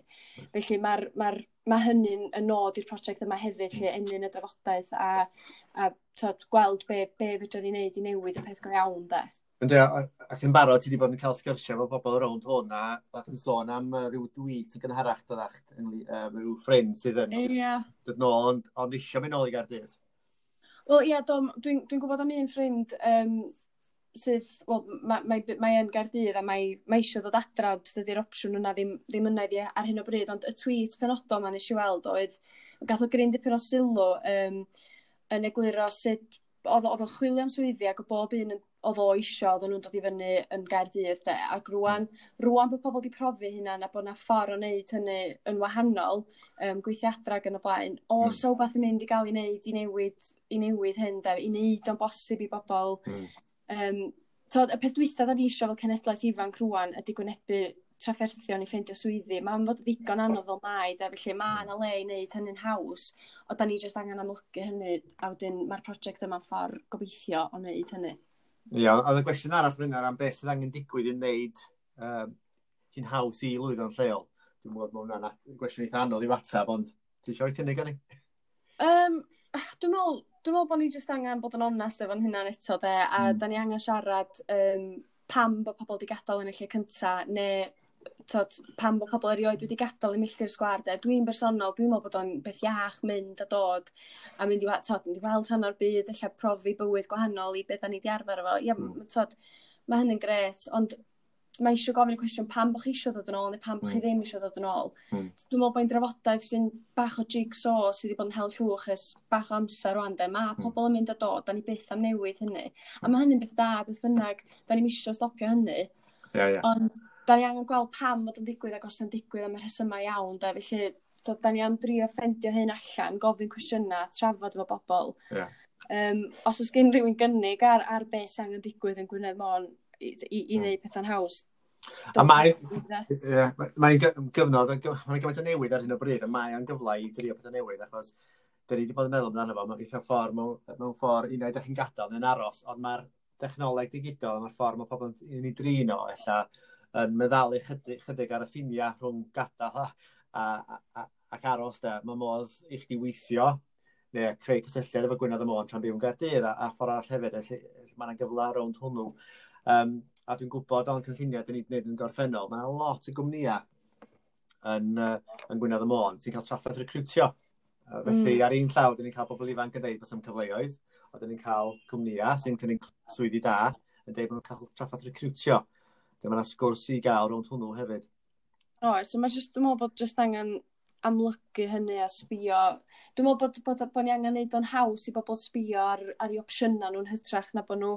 felly ma'r ma ma' hynny'n yn nod i'r prosiect yma hefyd lle enyn y drafodaeth a a t'od gweld be' be' fedrwn ni neud i newid y peth go iawn 'de. Yndi a ac yn barod ti wedi bod yn cael sgyrsiau efo bobl rownd hwn a ac yn sôn am yy ryw dwi yn gynharach doddach yy rhyw ffrind sydd yn... Ia. ...dod nôl ond ond isio mynd nôl i gardydd. Wel ie, do dwi'n dwi gwybod am un ffrind um, sydd wel mae, mae, mae yn gardydd a mae, mae eisiau dod adra ond dydy'r opsiwn yna ddim, ddim yna iddi ar hyn o bryd. Ond y tweet penodol ma eisiau weld oedd gath o gryn dipyn o sylw um, yn egluro sut oedd oedd o'n chwilio am swyddi ac o bob un oedd o eisio oedd nhw'n dod i fyny yn Gaerdydd de. Ac rwan, rwan bod pobl wedi profi hynna na bod na ffordd o wneud hynny yn wahanol um, gweithiadra gan y blaen o mm. so beth yn mynd i gael i wneud i newid, i newid hyn de i wneud o'n bosib i bobl mm Um, to, y peth dwysa da ni eisiau fel cenedlaeth ifanc rwan ydy gwynebu trafferthion i ffeindio swyddi. Mae'n fod ddigon anodd fel mai, de, felly mae yna hmm. le i wneud hynny'n haws, o da ni jyst angen amlygu hynny, a wedyn mae'r prosiect yma'n ffordd gobeithio o wneud hynny. Ia, oedd y gwestiwn arall rhywun ar am beth sydd angen digwydd i wneud um, hi'n haws i lwyddo'n lleol. Dwi'n gwybod bod hwnna'n gwestiwn eitha anodd i watab, ond ti eisiau cynnig ar ni? Um, Ah, dwi'n meddwl, dwi'n meddwl bod ni jyst angen bod yn onest efo'n hynna'n eto 'de a mm. da ni angen siarad um, pam bod pobl wedi gadael yn y lle cynta neu t'od pam bod pobl erioed wedi gadael i milltir sgwar 'de dwi'n bersonol dwi'n meddwl bod o'n beth iach mynd a dod a mynd i wa- t'od mynd i weld rhan o'r byd ella profi bywyd gwahanol i beth da ni wedi arfer efo ia mm. t'od ma' hynny'n gret, ond mae eisiau gofyn y cwestiwn pam bod chi eisiau dod yn ôl neu pam bod chi ddim eisiau dod yn ôl. Mm. Dwi'n meddwl bod drafodaeth sy'n bach o jigsaw sydd wedi bod yn hel llwch ys bach o amser rwan de. Mae mm. pobl yn mynd a dod, da ni byth am newid hynny. A mae hynny'n beth da, beth bynnag, da ni eisiau stopio hynny. Yeah, yeah. Ond da ni angen gweld pam fod yn digwydd ac os yn digwydd am y rhesymau iawn Da, Felly, do, da ni am drio ffendio hyn allan, gofyn cwestiynau, trafod efo bobl. Yeah. Um, os oes gen rhywun gynnig ar, ar beth sy'n angen digwydd yn Gwynedd Môn, i, i, i hmm. wneud pethau'n haws. A mae, yeah, mae'n gyfnod, mae'n gymaint o newid ar hyn o bryd, a mae o'n gyfle i drio pethau newid, achos dyn ni wedi bod yn meddwl amdano fo, mae'n eitha ffordd, mewn, mewn ffordd unau ydych chi'n gadael yn aros, ond mae'r dechnoleg digidol, mae'r ffordd mae pobl yn ei drin o, ella, yn meddalu chydig, chydig ar y ffiniau rhwng gadael a, a, a, ac aros da. Mae modd i chdi weithio, neu creu cysylltiad efo Gwynedd y Môn tra'n byw yn Gaerdydd a, a ffordd arall hefyd, felly mae yna gyfle rownd hwnnw. Um, a dwi'n gwybod o'n cynlluniau dyn ni'n gwneud yn gorffennol, mae lot o gwmnïau yn, uh, yn Gwynedd y Môn sy'n cael traffaeth recrwtio. Uh, felly mm. ar un llaw, dyn ni'n cael bobl ifanc yn dweud bod am cyfleoedd, a dyn ni'n cael cwmnïau sy'n cynnig swyddi da, yn dweud bod nhw'n cael traffaeth recrwtio. Dyma yna sgwrs i gael rownd hwnnw hefyd. O, oh, so mae just, dwi'n meddwl bod just angen amlygu hynny a sbio. Dwi'n meddwl bod, bod, bod, bod ni angen neud o'n haws i bobl sbio ar, ar ei opsiynau nhw'n hytrach na bod nhw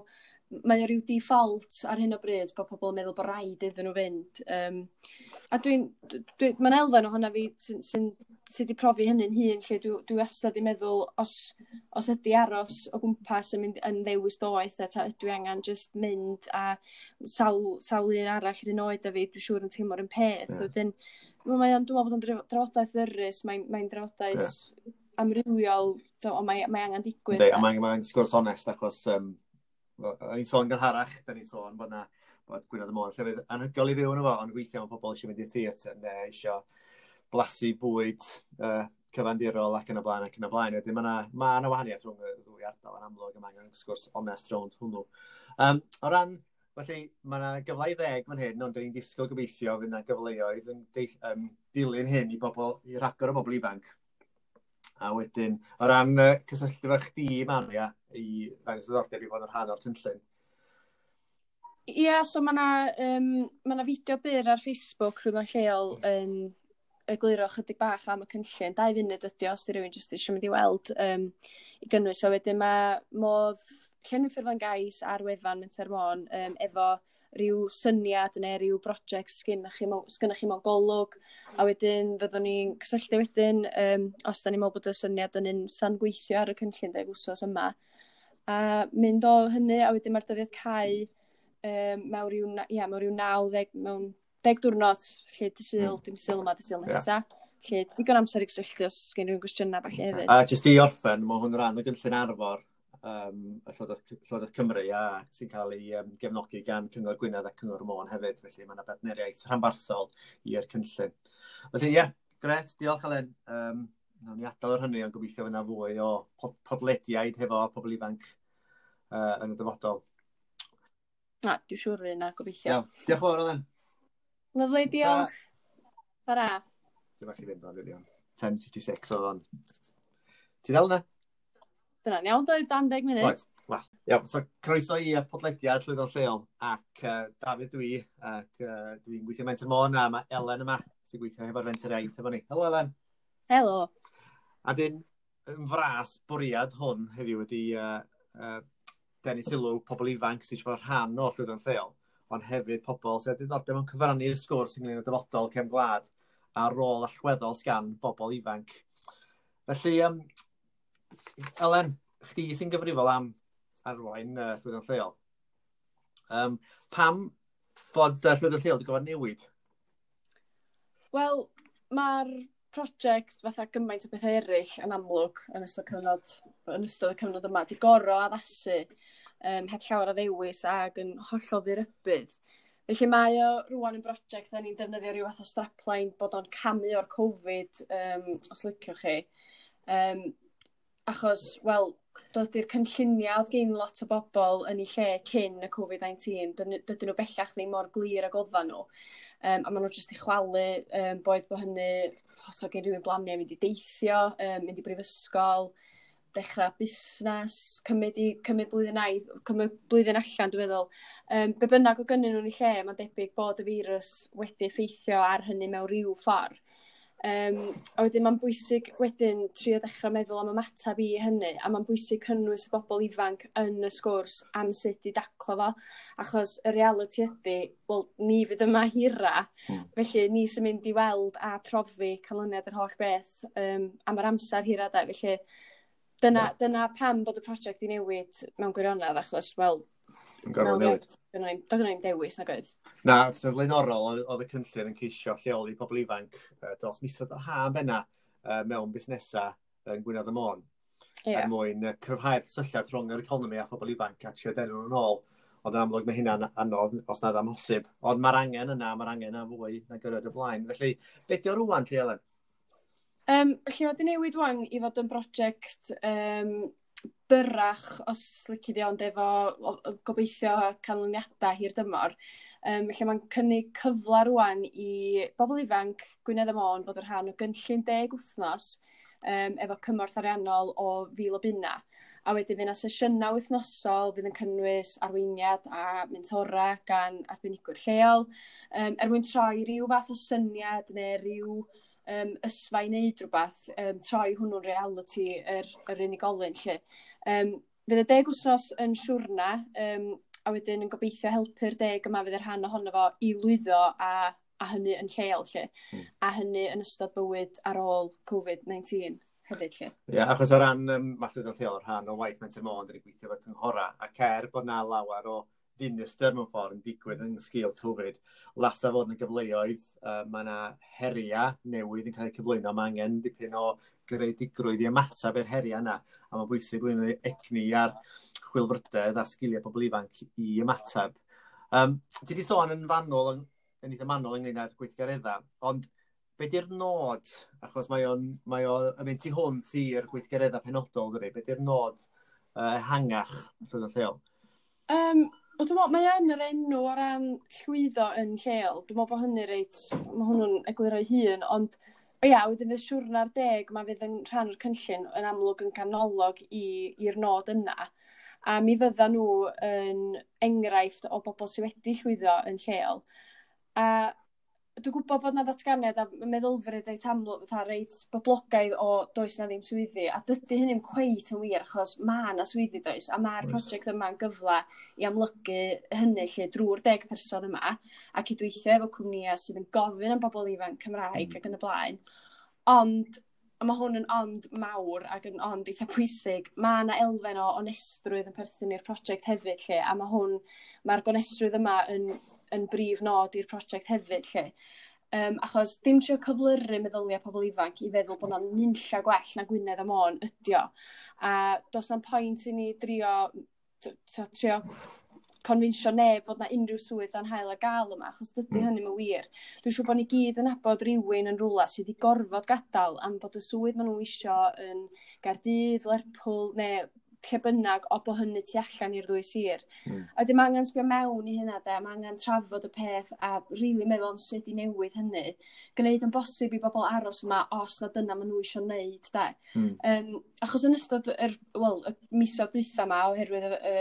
mae o ryw default ar hyn o bryd bod pobl yn meddwl bod rhaid iddyn nhw fynd. Um, a dwi'n, dwi, dwi mae'n elfen ohona fi sy'n sy, sy di profi hynny'n hun lle dwi, dwi wastad i meddwl os, os ydy aros o gwmpas yn mynd yn ddewis doeth a ta, dwi angen just mynd a sawl, sawl un arall yr un oed a fi dwi'n siŵr yn teimlo'r un peth. Yeah. Wedyn, mae dwi'n meddwl bod o'n drafodaeth ddyrus, mae'n mae drafodaeth yeah. amrywiol, ond mae, mae angen digwydd. Mae'n mae sgwrs onest achos um, o'n i'n sôn gynharach, da ni'n sôn bod na bod Gwynedd y Môn llefydd anhygol i fyw yn efo, ond weithiau mae pobl eisiau mynd i theatr neu eisiau blasu bwyd uh, cyfandirol ac yn y blaen ac yn y blaen. Wedyn mae yna ma, ma wahaniaeth rhwng y ddwy ardal yn amlwg yma angen sgwrs onest rownd hwnnw. Um, o ran, felly mae yna gyfle i ddeg fan hyn, ond ni'n disgwyl gobeithio fydd yna gyfleoedd yn um, dilyn hyn i bobl, i rhagor o bobl ifanc. A wedyn, o ran uh, cysylltu fe chdi, Mania, i ddangos ddordeb i fod yn rhan o'r cynllun. Ie, yeah, so mae yna um, ma fideo byr ar Facebook rhwng rhywun lleol yn um, egluro chydig bach am y cynllun. Dau funud ydy os di rhywun jyst eisiau mynd i weld um, i gynnwys. So wedyn mae modd llenwi Ffurflan Gais ar wefan Menter Môn um, efo rhyw syniad neu rhyw brosiect sgynnych chi, sgynnych chi mewn golwg a wedyn fyddwn ni'n cysylltu wedyn um, os da ni'n meddwl bod y syniad yn un sa'n gweithio ar y cynllun deg wsos yma a mynd o hynny a wedyn mae'r dyddiad cael um, mewn rhyw, ia, mewn rhyw 90 mewn deg diwrnod lle dy syl, mm. dim syl yma, dy syl nesaf yeah lle digon amser i gysylltu os gen rhywun gwestiynau falle hefyd. A jyst i orffen, mae hwn rhan o gynllun arfor um, y Llywodraeth, Cymru a sy'n cael ei um, gefnogi gan Cyngor Gwynedd a Cyngor Môn hefyd, felly mae yna bedneriaeth rhanbarthol i'r cynllun. Felly ie, yeah, gret, diolch Alen. Um, Nawr ni adael o'r hynny, ond gobeithio fyna fwy o podlediaid hefo pobl ifanc uh, yn y dyfodol. Na, dwi'n siŵr un a gobeithio. Iawn, diolch yn fawr Alen. Lyflu, diolch. Bara. Dwi'n bach i fynd o'n rilion. 10.56 o fan. Ti'n dal yna? Dyna'n iawn doedd, dan 10 munud. Right. Well, iawn, so croeso i podlediad llwyddo'r Lleol ac uh, Dafydd dwi ac uh, dwi'n gweithio Menter Môn a mae Elen yma sy'n gweithio hefo'r fenter Iaith efo ni. Helo Elen. Helo. A dyn, yn fras bwriad hwn heddiw wedi uh, uh, denu sylw pobl ifanc sy'n siarad rhan o Llwyddo'n Lleol ond hefyd pobl sydd wedi dod mewn cyfrannu'r sgwrs ynglyn â dyfodol cefn gwlad a rôl allweddol sgan bobl ifanc. Felly, um, Elen, chdi sy'n gyfrifol am arwain uh, llwyddo'n lleol. Um, pam bod uh, llwyddo'n lleol wedi gofod newid? Wel, mae'r prosiect fatha gymaint o bethau eraill yn amlwg yn ystod, cyfnod, yn ystod y cyfnod yma, di goro addasu um, heb llawer o ddewis ac yn hollol ddirybydd. Felly mae o rwan yn brosiect da ni'n defnyddio rhyw fath o strapline bod o'n camu o'r Covid, um, os liciwch chi. Um, Achos, wel, dod i'r cynlluniau oedd gen lot o bobl yn eu lle cyn y Covid-19, dydyn nhw bellach ni mor glir ag oeddan nhw. Um, a maen nhw jyst i chwalu, um, boed bod hynny, os o gen rhywun blaniau mynd i deithio, um, mynd i brifysgol, dechrau busnes, cymryd, i, cymryd blwyddyn aidd, cymryd blwyddyn allan, dwi'n meddwl. Um, be bynnag o gynnyn nhw'n ei lle, mae'n debyg bod y firws wedi effeithio ar hynny mewn rhyw ffordd. Um, a wedyn mae'n bwysig wedyn trio dechrau meddwl am ymateb i hynny a mae'n bwysig cynnwys y bobl ifanc yn y sgwrs am sut i daclo fo achos y reality ydy, wel, ni fydd yma hira mm. felly ni sy'n mynd i weld a profi canlyniad yr holl beth um, am yr amser hira da felly dyna, yeah. dyna pam bod y prosiect i newid mewn gwirionedd achos wel Dwi'n gorfod newid. Doedd gen dewis na goedd. Na, so flaenorol, oedd y cynllun yn ceisio lleoli pobl ifanc e, dros misoedd yr ha yn benna e, mewn busnesau yn Gwynedd y Môn. Yeah. Er mwyn e, cryfhau'r syllad rhwng yr economi a phobl ifanc a trio denw nhw'n ôl. Ond yn amlwg mae hynna'n anodd os nad amhosib. Ond mae'r angen yna, mae'r angen yna fwy na gyrraedd y blaen. Felly, beth yw'r rwan, Lli Elen? Um, felly, di newid wan i fod yn brosiect um, byrach os lici di ond efo gobeithio canlyniadau hir dymor. Um, lle mae'n cynnig cyfle rwan i bobl ifanc Gwynedd y Môn fod yn rhan o gynllun deg wythnos um, efo cymorth ariannol o fil o bunna. A wedyn fyna sesiynau wythnosol fydd yn cynnwys arweiniad a mentora gan arbenigwyr lleol, um, er mwyn troi rhyw fath o syniad neu rhyw um, ysfa i wneud rhywbeth, um, troi hwnnw'n reality yr, yr unigolyn lle. Um, fydd y deg wsnos yn siwrna, um, a wedyn yn gobeithio helpu'r deg yma fydd yr rhan ohono fo i lwyddo a, a hynny yn lleol lle, mm. a hynny yn ystod bywyd ar ôl COVID-19 hefyd lle. Ie, yeah, achos o ran um, mallwyd yn lleol, rhan o waith Menter Môn, yn ei gweithio efo'r cynghora, a cer bod na lawer o dinistyr mewn ffordd yn digwydd yn sgil Covid. Lasa fod yn y gyfleoedd, uh, mae yna heria newydd yn cael eu cyflwyno. Mae angen dipyn o greadigrwydd i ymateb i'r heria yna. A mae'n bwysig blwyddyn yn egni ar chwilfrydedd a sgiliau pobl ifanc i ymateb. Um, ti wedi sôn yn fanol, yn, yn eitha manol ynglyn â'r gweithgareddau, ond be di'r nod, achos mae o'n mae o, yn mynd i hwnt i'r gweithgareddau penodol, dydy, be di'r nod uh, hangach rhwng y lleol? Um, Wel dwi'n meddwl, mae yn yr enw o ran llwyddo yn lleol. Dwi'n meddwl bod hynny reit, mae hwnnw'n egluro'i hun, ond o ia, wedyn fydd siwrna'r deg, mae fydd yn rhan o'r cynllun yn amlwg yn canolog i'r nod yna. A mi fydda nhw yn enghraifft o bobl sydd wedi llwyddo yn lleol. A dwi'n gwybod bod na ddatganiad a meddylfryd reit amlwg, fatha reit boblogaidd o does na ddim swyddi, a dydy hynny'n cweit yn wir, achos mae na swyddi does, a mae'r prosiect yma'n gyfle i amlygu hynny lle drwy'r deg person yma, a cydweithio efo cwmnïau sydd yn gofyn am bobl ifanc Cymraeg mm. ac yn y blaen. Ond a mae hwn yn ond mawr ac yn ond eitha pwysig mae yna elfen o onestrwydd yn perthyn i'r project hefyd lle, a mae hwn ma'r gonestrwydd yma yn yn brif nod i'r project hefyd lle. Um, achos dim trio cyflyru meddyliau pobl ifanc i feddwl bod yna'n nunlla gwell na Gwynedd a Môn ydi a do's na'n point i ni drio t'o' trio confinsio neb fod na unrhyw swydd dan hael a gael yma, achos dydy mm. hynny'n wir. Dwi'n siŵr bod ni gyd yn abod rhywun yn rhywle sydd wedi gorfod gadael am fod y swydd maen nhw isio yn Gardydd, Lerpwl neu lle bynnag o bo hynny tu allan i'r ddwy sir. Mm. A dim angen sbio mewn i hynna de, mae angen trafod y peth a rili really meddwl am sut i newid hynny. Gwneud yn bosib i bobl aros yma os na dyna maen nhw eisiau wneud de. Mm. Um, achos yn ystod yr, well, y misoedd dwytha yma oherwydd y, y,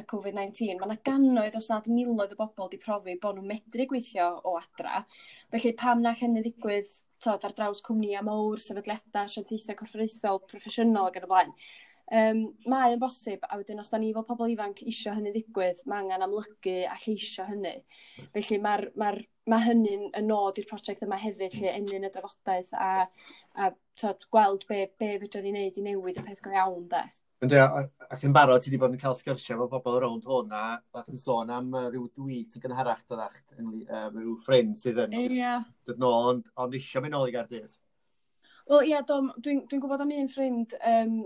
y COVID-19, mae yna gannoedd os nad miloedd o bobl wedi profi bod nhw'n medru gweithio o adra. Felly pam na hynny ddigwydd tod, ar draws cwmnïa mawr, sefydliadau, asiantaethau corfforaethol, proffesiynol ac yn y blaen. Um, mae yn bosib a wedyn os da ni fel pobl ifanc isio hynny ddigwydd mae angen amlygu a lleisio hynny felly mae'r ma'r ma' hynny'n y nod i'r prosiect yma hefyd lle enyn y drafodaeth a a t'od gweld be' be' fedrwn ni neud i newid y peth go iawn 'de. Yndi ac yn barod ti wedi bod yn cael sgyrsia efo bobl rownd hwn a ac yn sôn am yy ryw dwi yn gynharach doddach yy rhyw ffrind sydd yn... Ia. ...dod nôl ond ond isio mynd nôl i gardydd. Wel ie, do dwi'n dwi gwybod am un ffrind um,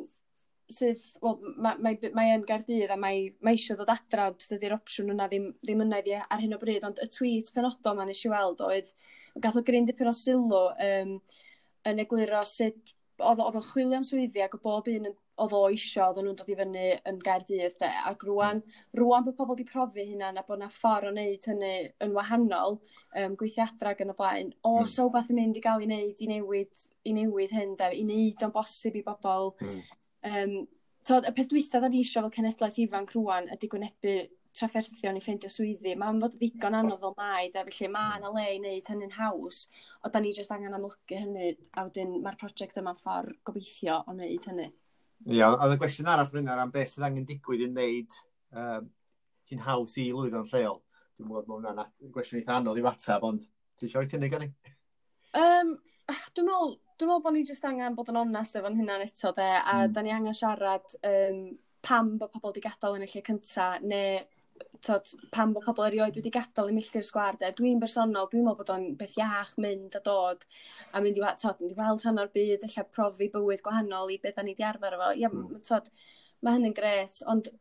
sydd, wel, mae, mae, mae yn gardydd a mae, mae eisiau dod adra, dydy'r opsiwn yna ddim, ddim yna iddi ar hyn o bryd, ond y tweet penodol ma'n eisiau weld oedd, gath o gryn dipyn o sylw um, yn egluro sut oedd o'n chwilio am swyddi ac o bob un oedd o isio, oedd nhw'n dod i fyny yn Gaerdydd, de, ac rwan, rwan bod pobl wedi profi hynna na bod yna ffordd o wneud hynny yn wahanol, um, gweithio adra yn y blaen, o, mm. so beth yn mynd i gael ei wneud, i newid, i newid hyn, de, i wneud o'n bosib i bobl, mm. Um, tod, y peth dwysa da ni eisiau fel cenedlaeth ifanc rwan ydy gwynebu trafferthion i ffeindio swyddi. Mae'n fod ddigon anodd fel mai, da, felly mae yna le i wneud hynny'n haws, o da ni jyst angen amlygu hynny, a wedyn mae'r prosiect yma'n ffordd gobeithio o wneud hynny. Ia, oedd y gwestiwn arall fyna am beth sydd angen digwydd i wneud um, hi'n haws i lwyddo'n lleol. Dwi'n meddwl bod hwnna'n gwestiwn eitha anodd i atab, ond ti eisiau rhoi cynnig ar ni? Um, Ah, dwi'n meddwl, dwi meddwl bod ni jyst angen bod yn onest efo'n hynna'n eto 'de a mm. da ni angen siarad um, pam bod pobl wedi gadael yn y lle cynta neu t'od pam bod pobl erioed wedi gadael i milltir sgwâr 'de dwi'n bersonol dwi'n meddwl bod o'n beth iach mynd a dod a mynd i t'od mynd i weld rhan o'r byd ella profi bywyd gwahanol i beth da ni wedi arfer efo ia mm. t'od mae hynny'n gret, ond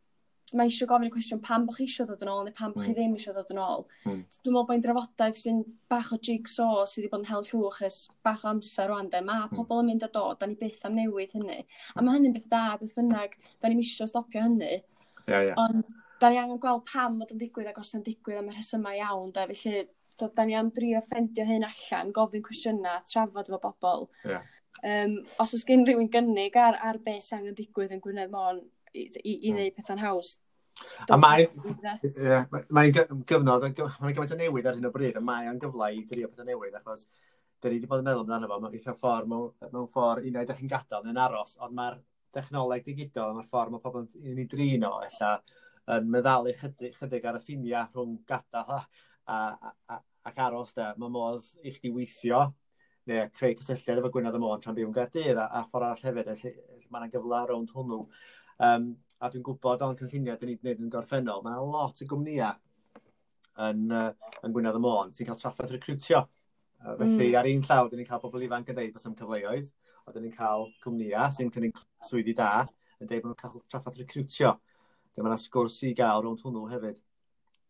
mae eisiau gofyn y cwestiwn pam bod chi eisiau dod yn ôl neu pam bod chi ddim eisiau dod yn ôl. Mm. Dwi'n meddwl bod e'n drafodaeth sy'n bach o jigsaw sydd wedi bod yn hel llwch ys bach o amser rwan de. Mae mm. pobl yn mynd a dod, da ni byth am newid hynny. A mae hynny'n beth da, beth bynnag, da ni'n eisiau stopio hynny. Yeah, yeah. Ond da ni angen gweld pam fod yn digwydd ac os yn digwydd am y rhesymau iawn Da, Felly, do, da ni am drio ffendio hyn allan, gofyn cwestiynau, trafod efo bobl. Yeah. Um, os oes gen rhywun gynnig ar, ar beth sy'n angen digwydd yn Gwynedd Môn, i, i, i hmm. wneud pethau'n haws. A mae'n yeah, mae gyfnod, mae'n gymaint o newid ar hyn o bryd, a mae'n gyfle i drio pethau newid, achos dyn ni wedi bod yn meddwl amdano fo, mae'n eitha ffordd, mewn, mewn ffordd, un o'i ddech chi'n gadael yn aros, ond mae'r dechnoleg digidol, mae'r ffordd mae pobl yn ei drin o, ella, yn meddalu chydig, chydig ar y ffiniau rhwng gadael a, a, a, ac aros, da. Mae modd i chdi weithio, neu creu cysylltiad efo Gwynedd y Môn tra'n byw yn Gaerdydd, a, a ffordd arall hefyd, felly mae yna gyfle rownd hwnnw. Um, a dwi'n gwybod o'n cynlluniau dyn ni'n gwneud yn gorffennol, mae lot o gwmnïau yn, uh, yn Gwynedd y Môn sy'n cael traffaith recrwtio. Uh, felly, mm. ar un llaw, dyn ni'n cael pobl ifanc yn dweud bod am cyfleoedd, a dyn ni'n cael cwmnïau sy'n cynnig swyddi da yn dweud bod nhw'n cael traffaith recrwtio. Dyma yna sgwrs i gael rownd hwnnw hefyd.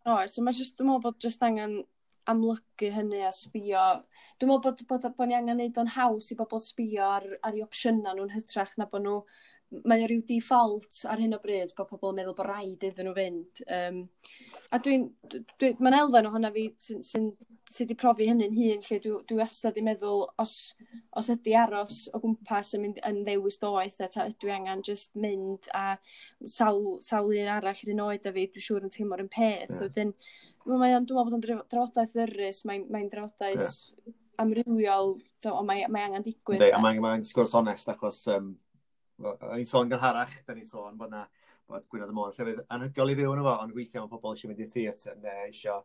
O, oh, so mae just, dwi'n meddwl bod just angen amlygu hynny a sbio. Dwi'n meddwl bod, bod, bod, bod ni angen neud o'n haws i bobl sbio ar, ar ei opsiynau nhw'n hytrach na bod nhw mae o ryw default ar hyn o bryd bod pobl yn meddwl bod rhaid iddyn nhw fynd. Um, a dwi'n, dwi, dwi mae'n elfen ohona fi sy'n sy, sy wedi profi hynny'n hun, lle dwi, dwi wastad i meddwl os, os ydy aros o gwmpas yn, mynd, yn ddewis doeth, a i angen just mynd a sawl, sawl un arall yr oed a fi, dwi'n siŵr yn teimlo'r un peth. Yeah. Wedyn, mae dwi'n meddwl bod o'n drafodaeth ddyrus, mae'n mae, drafodaeth yeah. amrywiol, ond mae, mae angen digwydd. Mae'n mae sgwrs onest achos um, o'n i'n sôn gynharach, da ni'n sôn bod na bod Gwynedd y Môr llefydd anhygol i fyw yn efo, ond weithio mae pobl eisiau mynd i theatr neu eisiau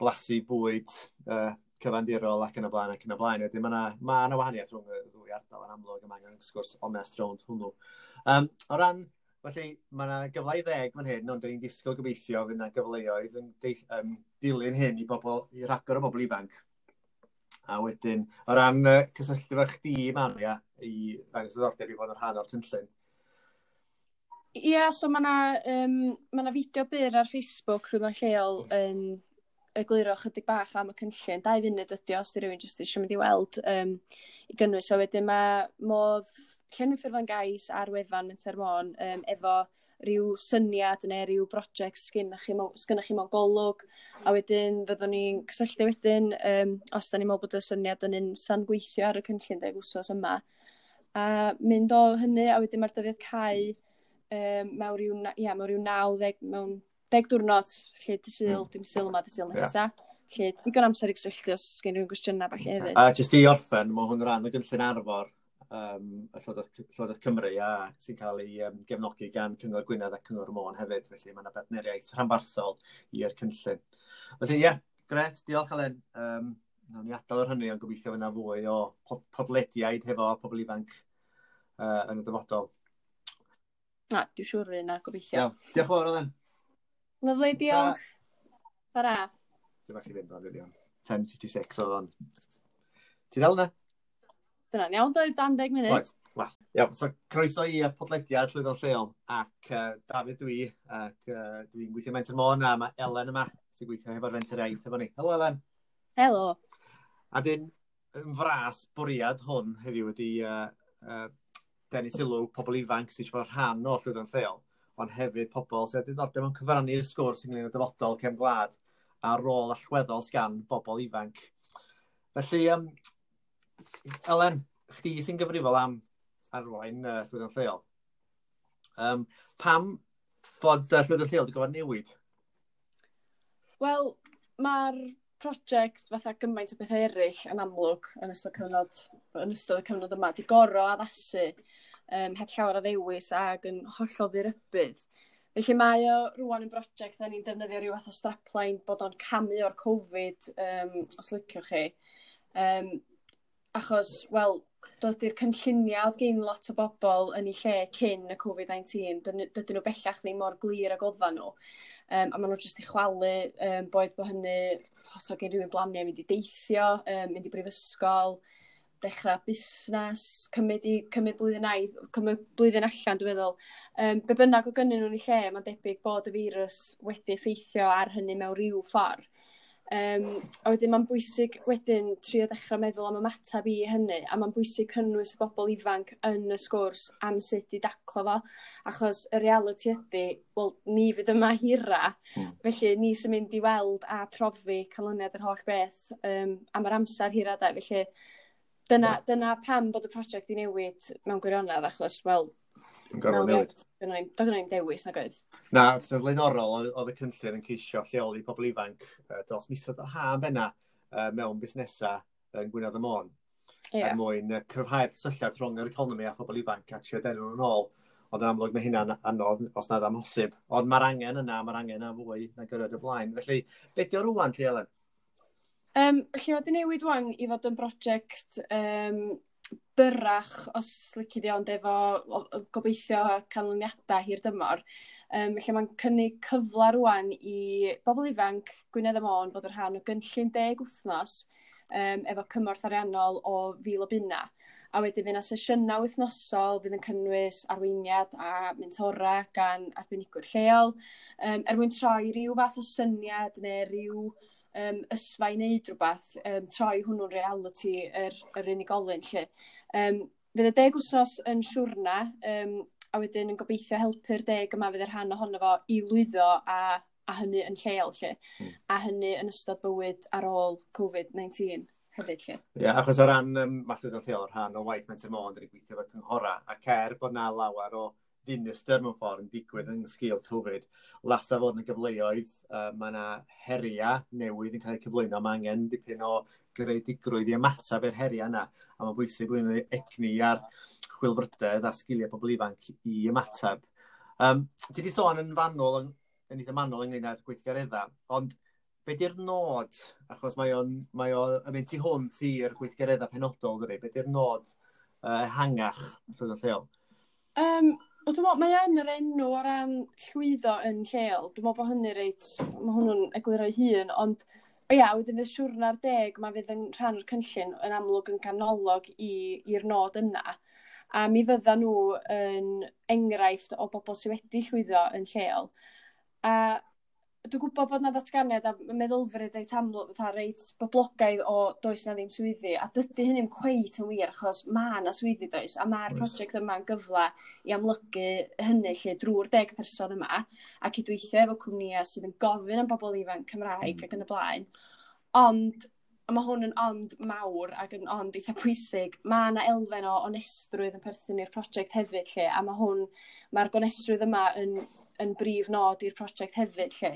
blasu bwyd uh, cyfandirol ac yn y blaen ac yn y blaen. Wedyn mae yna ma wahaniaeth rhwng y ddwy ardal yn amlwg yma angen sgwrs onest rownd hwnnw. Um, o ran, felly mae yna gyfle i ddeg fan hyn, ond dyn ni'n disgwyl gobeithio fydd yna gyfleoedd yn um, dilyn hyn i bobl, i ragor o bobl ifanc. A wedyn, o ran uh, cysylltu fe chdi, Maria, i ddangos ddiddordeb i fod yn rhan o'r cynllun. Ie, yeah, so mae yna um, ma fideo byr ar Facebook rhwng rhywun lleol yn um, egluro chydig bach am y cynllun. Dau funud ydy os di rhywun jyst eisiau mynd i weld um, i gynnwys. So wedyn mae modd llenwi ffurflen gais ar wefan Menter Môn um, efo rhyw syniad neu rhyw brosiect sgynna chi, chi mewn golwg a wedyn fyddwn ni'n cysylltu wedyn um, os da ni'n meddwl bod y syniad yn un san gweithio ar y cynllun deg wsos yma a mynd o hynny a wedyn mae'r dyddiad cael um, mewn rhyw, ia, mewn rhyw 90, mewn deg diwrnod, lle dy syl, mm. dim syl yma, dy syl nesa. Yeah. Lle digon amser i gysylltu os gen rhywun gwestiynau falle hefyd. A jyst i orffen, mae hwn rhan o gynllun arfor, um, y Llywodraeth, Llywodraeth Cymru a sy'n cael ei um, gefnogi gan Cyngor Gwynedd a Cyngor Môn hefyd, felly mae yna bedneriaeth rhanbarthol i'r cynllun. Felly ie, yeah, gret, diolch Alen. Um, Nawn ni adael o'r hynny, ond gobeithio fyna fwy o podlediaid hefo pobl ifanc uh, yn y dyfodol. Na, dwi'n siŵr fi yna, gobeithio. Iawn, diolch fawr Alen. Lyflu, diolch. Bara. Dwi'n bach i fynd o'n filion. 10.56 oedd o'n. Ti'n dal yna? Dyna'n iawn doedd, dan deg munud. Oes, Wel, iawn. So, croeso i y podlediad Llwyddo'n Lleol ac uh, David dwi, ac uh, dwi'n gweithio Mentor Môn a mae Elen yma sy'n gweithio hefo'r fenter Iaith efo ni. Helo Elen. Helo. A dyn, yn fras bwriad hwn heddiw wedi uh, uh, denu sylw pobl ifanc sy'n siarad rhan o Llwyddo'n Lleol, ond hefyd pobl sy'n diddordeb yn cyfrannu'r sgwrs ynglyn â dyfodol cefn gwlad a rôl allweddol sgan bobl ifanc. Felly, um, Elen, chdi sy'n gyfrifol am arwain uh, llwyddiant lleol. Um, pam bod uh, llwyddiant lleol wedi gofod newid? Wel, mae'r prosiect fatha gymaint o bethau eraill yn amlwg yn ystod, cyfnod, yn ystod y cyfnod yma, di goro addasu um, heb llawer o ddewis ac yn hollol ddirybydd. Felly mae o rwan yn brosiect da ni'n defnyddio rhyw fath o strapline bod o'n camu o'r Covid, um, os liciwch chi. Um, achos, wel, dod i'r cynlluniau oedd gen lot o bobl yn eu lle cyn y Covid-19, dydyn nhw bellach ddim mor glir ag oeddan nhw. Um, a maen nhw jyst i chwalu, um, boed bod hynny, os oedd gen rhywun blaniau mynd i deithio, um, mynd i brifysgol, dechrau busnes, cymryd, i, cymryd blwyddyn, ai, cymryd blwyddyn allan, dwi'n meddwl. Um, be bynnag o gynnyn nhw'n ei lle, mae'n debyg bod y firws wedi effeithio ar hynny mewn rhyw ffordd. Um, a wedyn mae'n bwysig wedyn trio dechrau meddwl am ymateb i hynny a mae'n bwysig cynnwys y bobl ifanc yn y sgwrs am sut i daclo fo achos y reality ydy, wel, ni fydd yma hira mm. felly ni sy'n mynd i weld a profi canlyniad yr holl beth um, am yr amser hira da, felly dyna, yeah. dyna pam bod y prosiect i newid mewn gwirionedd achos wel yn gorfod newid. Doedd gynnu dewis na oedd? Na, sef flaenorol, oedd y cynllun yn ceisio lleoli pobl ifanc dros misoedd yr ha benna mewn busnesau yn Gwynedd y Môn. Yeah. Er mwyn cryfhau'r cysylltiad rhwng yr economi a phobl ifanc a trio denw nhw'n ôl. Ond yn amlwg mae hynna'n anodd os nad amhosib. Ond mae'r angen yna, mae'r angen yna fwy na gyrraedd y blaen. Felly, beth yw'r rwan, Lly Um, Lly, mae wedi newid wan i fod yn brosiect um, byrach os lici di ond, efo gobeithio canlyniadau hir dymor. Um, lle mae'n cynnig cyfle rwan i bobl ifanc Gwynedd y Môn fod yr rhan o gynllun deg wythnos um, efo cymorth ariannol o fil o bunna. A wedyn fydd yna sesiynau wythnosol fydd yn cynnwys arweiniad a mentora gan arbenigwyr lleol um, er mwyn troi rhyw fath o syniad neu rhyw um, ysfa i wneud rhywbeth, um, troi hwnnw'n reality yr, yr unigolyn lle. Um, fydd y deg wsnos yn siwrna, um, a wedyn yn gobeithio helpu'r deg yma fydd yr rhan ohono fo i lwyddo a, a hynny yn lleol lle, mm. a hynny yn ystod bywyd ar ôl COVID-19 hefyd lle. Ie, yeah, achos o ran um, mallwyd yn lleol, rhan o waith Menter Môn, dyn gweithio fo'r cynghora, a cer bod na lawer o ddinistyr mewn ffordd yn digwydd yn sgil Covid, lasa fod yn y gyfleoedd, uh, mae yna heria newydd yn cael eu cyflwyno, mae angen dipyn o greudigrwydd i ymateb i'r heria yna, a mae'n bwysig blwyddyn egni ar chwilfrydedd a sgiliau pobl ifanc i ymateb. Um, ti wedi sôn yn fanol, yn, yn eitha manol ynglyn â'r gweithgareddau, ond be di'r nod, achos mae o'n mae o, yn mynd tu hwnt i'r gweithgareddau penodol, dydy, be di'r nod uh, hangach rhwng y lleol? Um, Wel dwi'n meddwl, mae yn yr enw o ran llwyddo yn lleol. Dwi'n meddwl bod hynny reit, mae hwnnw'n egluro'i hun, ond o ia, wedyn y siwrna'r deg, mae fydd yn rhan o'r cynllun yn amlwg yn canolog i'r nod yna. A mi fydda nhw yn enghraifft o bobl sydd wedi llwyddo yn lleol. A dwi'n gwybod bod na ddatganiad a meddylfryd reit amlwg, fatha reit boblogaidd o does na ddim swyddi, a dydy hynny'n cweit yn wir, achos mae na swyddi does, a mae'r prosiect yma'n gyfle i amlygu hynny lle drwy'r deg person yma, a cydweithio efo cwmnïau sydd yn gofyn am bobl ifanc Cymraeg mm. ac yn y blaen. Ond a mae hwn yn ond mawr ac yn ond eitha pwysig mae yna elfen o onestrwydd yn perthyn i'r project hefyd lle, a mae hwn ma'r gonestrwydd yma yn yn brif nod i'r project hefyd lle.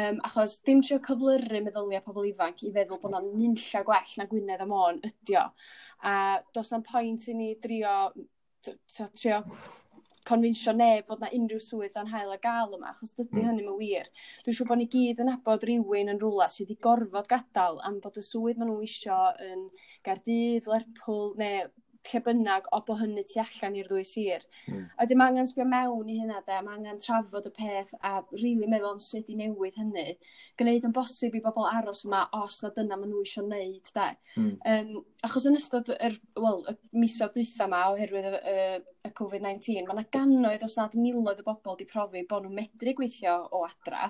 Um, achos dim trio cyflyru meddyliau pobl ifanc i feddwl bod yna'n nunlla gwell na Gwynedd am o'n ydio. o a do's na'n pwynt i ni drio trio confinsio neb fod na unrhyw swydd dan hael a gael yma, achos dydy mm. hynny hynny'n wir. Dwi'n siŵr bod ni gyd yn abod rhywun yn rhywle sydd wedi gorfod gadael am fod y swydd maen nhw isio yn Gardydd, Lerpwl, neu lle bynnag o bo hynny tu allan i'r ddwy sir. Mm. A dim angen sbio mewn i hynna de, mae angen trafod y peth a rili really meddwl am sut i newid hynny. Gwneud yn bosib i bobl aros yma os na dyna maen nhw eisiau wneud de. Mm. Um, achos yn ystod yr, well, y misoedd dwytha yma oherwydd y, y, y COVID-19, mae yna gannoedd os nad miloedd o bobl wedi profi bod nhw'n medru gweithio o adra.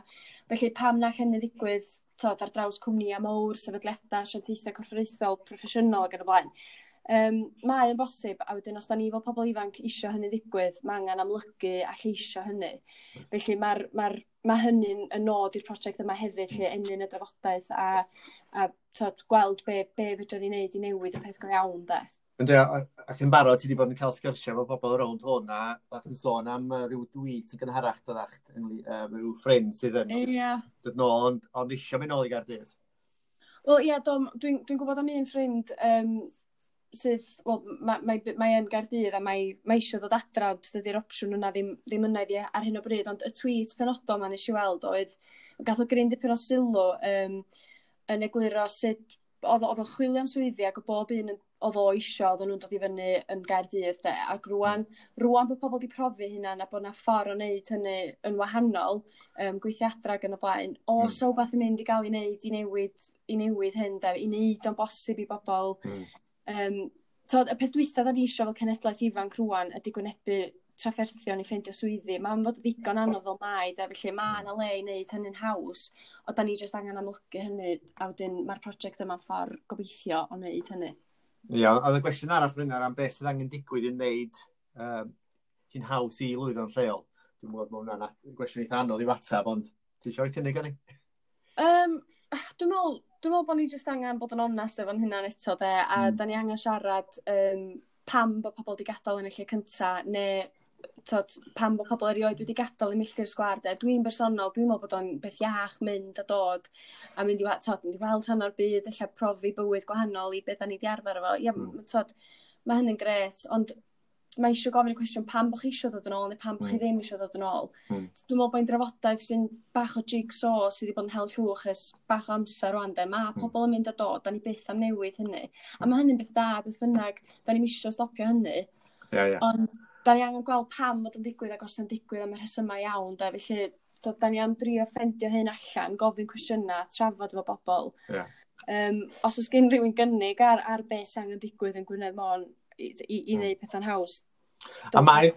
Felly pam na hynny ddigwydd tod, ar draws cwmnïa mawr, sefydliadau, asiantaethau corfforaethol, proffesiynol ac yn y blaen Um, mae yn bosib a wedyn os da ni fel pobl ifanc isio hynny ddigwydd mae angen amlygu a lleisio hynny felly mae ma ma' hynny'n y nod i'r prosiect yma hefyd lle enyn y drafodaeth a a t'od gweld be' be' fedrwn ni neud i newid y peth go iawn 'de. Yndi ac yn barod ti wedi bod yn cael sgyrsiau efo bobl rownd hwn a ac yn sôn am yy ryw dwît yn gynharach doddach yn yy ryw ffrind sydd yn... Ia. ...dod nôl ond ond isio mynd nôl i Gaerdydd. Wel ie, yeah, dwi'n dwi gwybod am un ffrind um, sydd wel mae mae, mae yn gardydd a mae, mae eisiau dod adra ond dydy'r opsiwn yna ddim, ddim yna iddi ar hyn o bryd ond y tweet penodol ma'n eisiau weld oedd gath o gryn dipyn o sylw um, yn egluro sut oedd o'n chwilio am swyddi ac o bob un oedd o isio, oedd nhw'n dod i fyny yn Gaerdydd de, ac rwan, rwan bod pobl wedi profi hynna na bod yna ffordd o wneud hynny yn wahanol, um, gweithiadra gan y blaen, o, mm. so beth yn mynd i gael i wneud, i newid, i newid hyn de, i wneud o'n bosib i bobl, mm. Um, tod, y peth dwysa da ni eisiau fel cenedlaeth ifanc rwan ydy gwynebu trafferthion i ffeindio swyddi. Mae'n fod ddigon anodd fel mae, de, felly mae yna le i wneud hynny'n haws, o da ni jyst angen amlygu hynny, a wedyn mae'r prosiect yma'n ffordd gobeithio o wneud hynny. Ia, oedd y gwestiwn arall fyna am beth sydd angen digwydd i wneud um, hi'n haws i lwyddo'n lleol. Dwi'n gwybod bod hwnna'n gwestiwn eitha anodd i fatab, ond ti eisiau cynnig o'n i? Um, Ah, dwi'n meddwl, dwi'n meddwl bod ni jyst angen bod yn onest efo'n hynna'n eto de, a mm. da ni angen siarad um, pam bod pobl wedi gadael yn y lle cynta, neu tod, pam bod pobl erioed wedi gadael i milltir sgwar de. Dwi'n bersonol, dwi'n meddwl bod o'n beth iach mynd a dod a mynd i, tod, mynd i weld rhan o'r byd, eich profi bywyd gwahanol i beth da ni wedi arfer efo. Ia, mm. tod, mae hynny'n gret, ond mae eisiau gofyn y cwestiwn pam bod chi eisiau dod yn ôl neu pam bod chi ddim eisiau dod yn ôl. Mm. Dwi'n meddwl bod e'n drafodaeth sy'n bach o jigsaw sydd wedi bod yn hel llwch ys bach o amser rwan de. Mae pobl yn mynd a dod, da ni byth am newid hynny. A mae hynny'n beth da, beth bynnag, da ni'n eisiau stopio hynny. Yeah, yeah. Ond da ni angen gweld pam fod yn digwydd ac os yn digwydd am y rhesymau iawn de. Felly, do, da ni am drio ffendio hyn allan, gofyn cwestiynau, trafod efo bobl. Yeah. Um, os oes gen rhywun gynnig ar, ar beth sy'n angen digwydd yn Gwynedd Môn, i, i, i hmm. wneud pethau'n haws. A mae,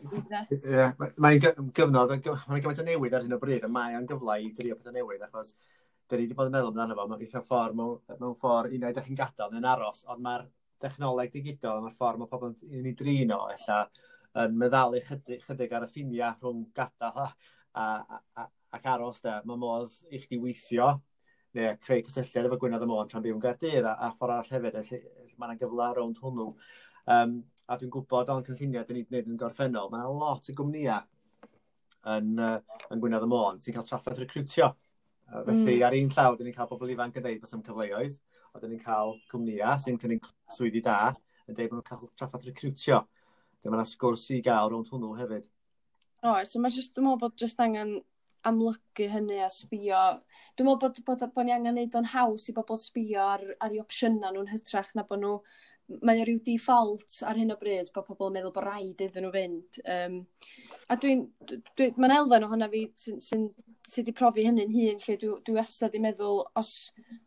mae'n gyfnod, mae'n gymaint o newid ar hyn o bryd, a mae'n gyfle i drio pethau newid, achos dyn ni wedi bod yn meddwl amdano fo, mae'n eitha ffordd, mewn ffordd, un o'i chi'n gadael yn aros, ond mae'r dechnoleg digidol, mae'r ffordd mae pobl yn ei drin o, ella, yn meddalu chydig, chydig ar y ffiniau rhwng gadael a, a, a, ac aros, da. Mae modd i chdi weithio, neu creu cysylltiad efo Gwynedd y Môn tra'n byw yn Gaerdydd, a, a ffordd arall hefyd, mae'n gyfle rownd hwnnw. Um, a dwi'n gwybod o'n cynlluniau dyn ni'n gwneud yn gorffennol, mae yna lot o gwmnïau yn, uh, yn Gwynedd y Môn sy'n cael traffaith recrwtio. Uh, felly mm. ar un llaw, dyn ni'n cael bobl ifanc yn dweud bod ym cyfleoedd, a dyn ni'n cael cwmnïau sy'n cynnig swyddi da yn dweud bod nhw'n cael traffaith recrwtio. Dyma yna sgwrs i gael rownd hwnnw hefyd. O, so mae jyst, dwi'n meddwl bod jyst angen amlygu hynny a sbio. Dwi'n meddwl bod, bod, bod, bod ni angen neud o'n haws i bobl sbio ar, ar ei opsiynau nhw'n hytrach na bod nhw mae o ryw default ar hyn o bryd bod pobl yn meddwl bod rhaid iddyn nhw fynd. Um, a dwi'n, dwi, dwi mae'n elfen ohona fi sy'n sy, sy, sy profi hynny'n hun, lle dwi, dwi wastad i meddwl os,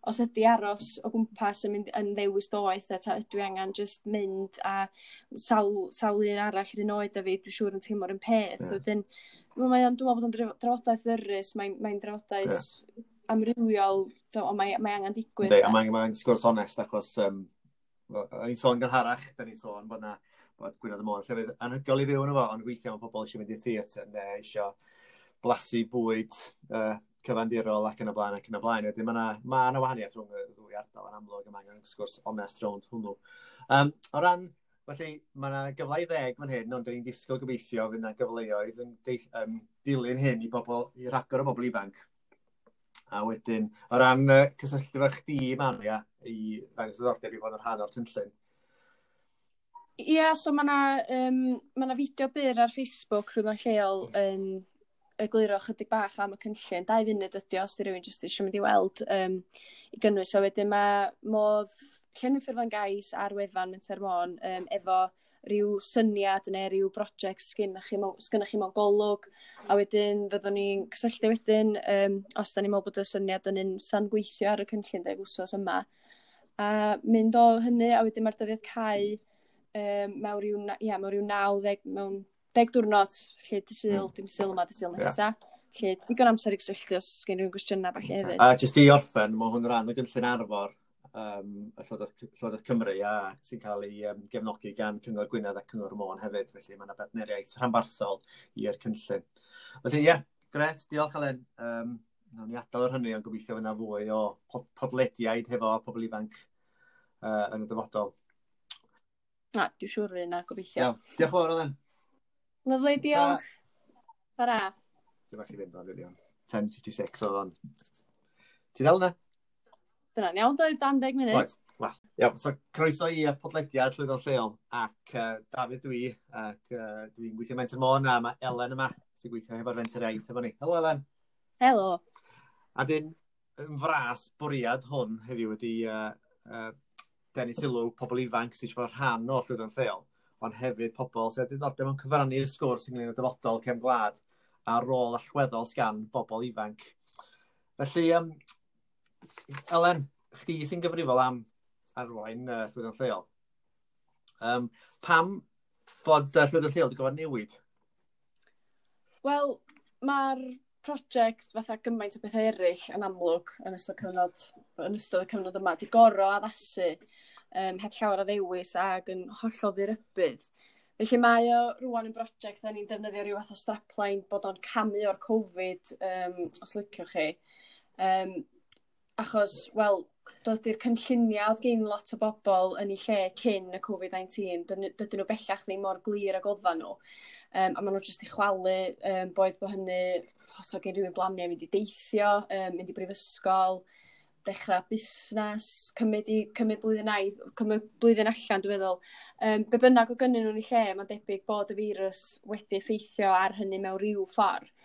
os ydy aros o gwmpas yn, mynd, yn ddewis doeth, a dwi angen just mynd a sawl, sawl un arall yr un oed a fi, dwi'n siŵr yn teimlo'r un peth. Yeah. Wedyn, mae dwi'n meddwl bod o'n drafodaeth ddyrus, mae'n mae drafodaeth yeah. amrywiol, o, mae, mae angen digwydd. Dei, a mae'n mae sgwrs onest, achos um, o'n i'n sôn gynharach, da ni'n sôn bod na bod Gwynedd y Môn llefydd anhygol i fyw yn efo, ond weithiau mae pobl eisiau mynd i theatr neu eisiau blasu bwyd uh, cyfandirol ac yn y blaen ac yn y blaen. Wedyn mae yna ma wahaniaeth rhwng y ddwy ardal yn amlwg yma mae angen sgwrs onest rownd hwnnw. Um, o ran, felly mae yna gyfle i ddeg fan hyn, ond ni'n disgwyl gobeithio fydd yna gyfleoedd yn um, dilyn hyn i, bobl, i ragor o bobl ifanc. A wedyn, o ran uh, cysylltu fe chdi, Maria, i ddangos ddordeb i fod yn rhan o'r cynllun. Ie, yeah, so mae yna um, ma fideo byr ar Facebook rhwng rhywun lleol yn um, egluro chydig bach am y cynllun. Dau funud ydy os di rhywun jyst eisiau mynd i weld um, i gynnwys. So wedyn mae modd llenwi Ffurflan Gais ar wefan Menter Môn um, efo rhyw syniad neu rhyw brosiect sgynnach chi, sgynnach chi mewn golwg a wedyn fyddwn ni'n cysylltu wedyn um, os da ni'n meddwl bod y syniad yn un san gweithio ar y cynllun deg wsos yma a mynd o hynny a wedyn mae'r dyddiad cau um, mewn rhyw, ia, mewn rhyw 90 mewn deg diwrnod lle dy syl, hmm. dim syl yma, dy syl nesa. Yeah lle digon amser i gysylltu os gen rhywun gwestiynau falle hefyd. A jyst i orffen, mae hwn rhan o gynllun arfor um, y Llywodraeth, Llywodraeth Cymru a sy'n cael ei um, gefnogi gan Cyngor Gwynedd a Cyngor Môn hefyd, felly mae yna bedneriaeth rhanbarthol i'r cynllun. Felly ie, yeah, gret, diolch Alen. Um, Nawn ni adael o'r hynny, ond gobeithio fyna fwy o podlediaid hefo pobl ifanc uh, yn y dyfodol. Na, dwi'n siŵr fi yna, gobeithio. Iawn, diolch fawr Alen. Lyflu, diolch. Fara. Dwi'n falle fynd o'n rilion. 10.56 oedd o'n. Ti'n dal yna? Dyna'n iawn doedd, dan deg munud. Right. Well, iawn, so croeso i podlediad Llwyddo'n Lleol ac uh, David dwi, ac uh, dwi'n gweithio Menter Môn a mae Elen yma sy'n gweithio hefo'r Menter Iaith efo ni. Helo Elen. Helo. A dyn, yn fras bwriad hwn heddiw wedi uh, uh, denu sylw pobl ifanc sy'n siarad rhan o Llwyddo'n Lleol, ond hefyd pobl sy'n diddordeb yn cyfrannu'r sgwrs ynglyn â dyfodol cefn gwlad a rôl allweddol sgan bobl ifanc. Felly, um, Elen, chdi sy'n gyfrifol am arwain uh, llwyddiant lleol. Um, pam bod uh, llwyddiant lleol wedi gofod newid? Wel, mae'r prosiect fatha gymaint o bethau eraill yn amlwg yn ystod, cyfnod, yn ystod y cyfnod yma, di goro addasu um, heb llawer o ddewis ac yn hollol ddirybydd. Felly mae o rwan yn brosiect da ni'n defnyddio rhyw fath o strapline bod o'n camu o'r Covid, um, os lyciwch chi. Um, Achos, wel, doedd di'r cynlluniau oedd gen lot o bobl yn eu lle cyn y Covid-19, dydyn nhw bellach neu mor glir ag oeddan nhw. Um, a maen nhw jyst i chwalu, um, boed bod hynny, os o gen rhywun blaniau mynd i deithio, um, mynd i brifysgol, dechrau busnes, cymryd, i, cymryd blwyddyn, ai, cymryd blwyddyn allan, dwi'n meddwl. Um, be bynnag o gynnyn nhw'n ei lle, mae'n debyg bod y firws wedi effeithio ar hynny mewn rhyw ffordd.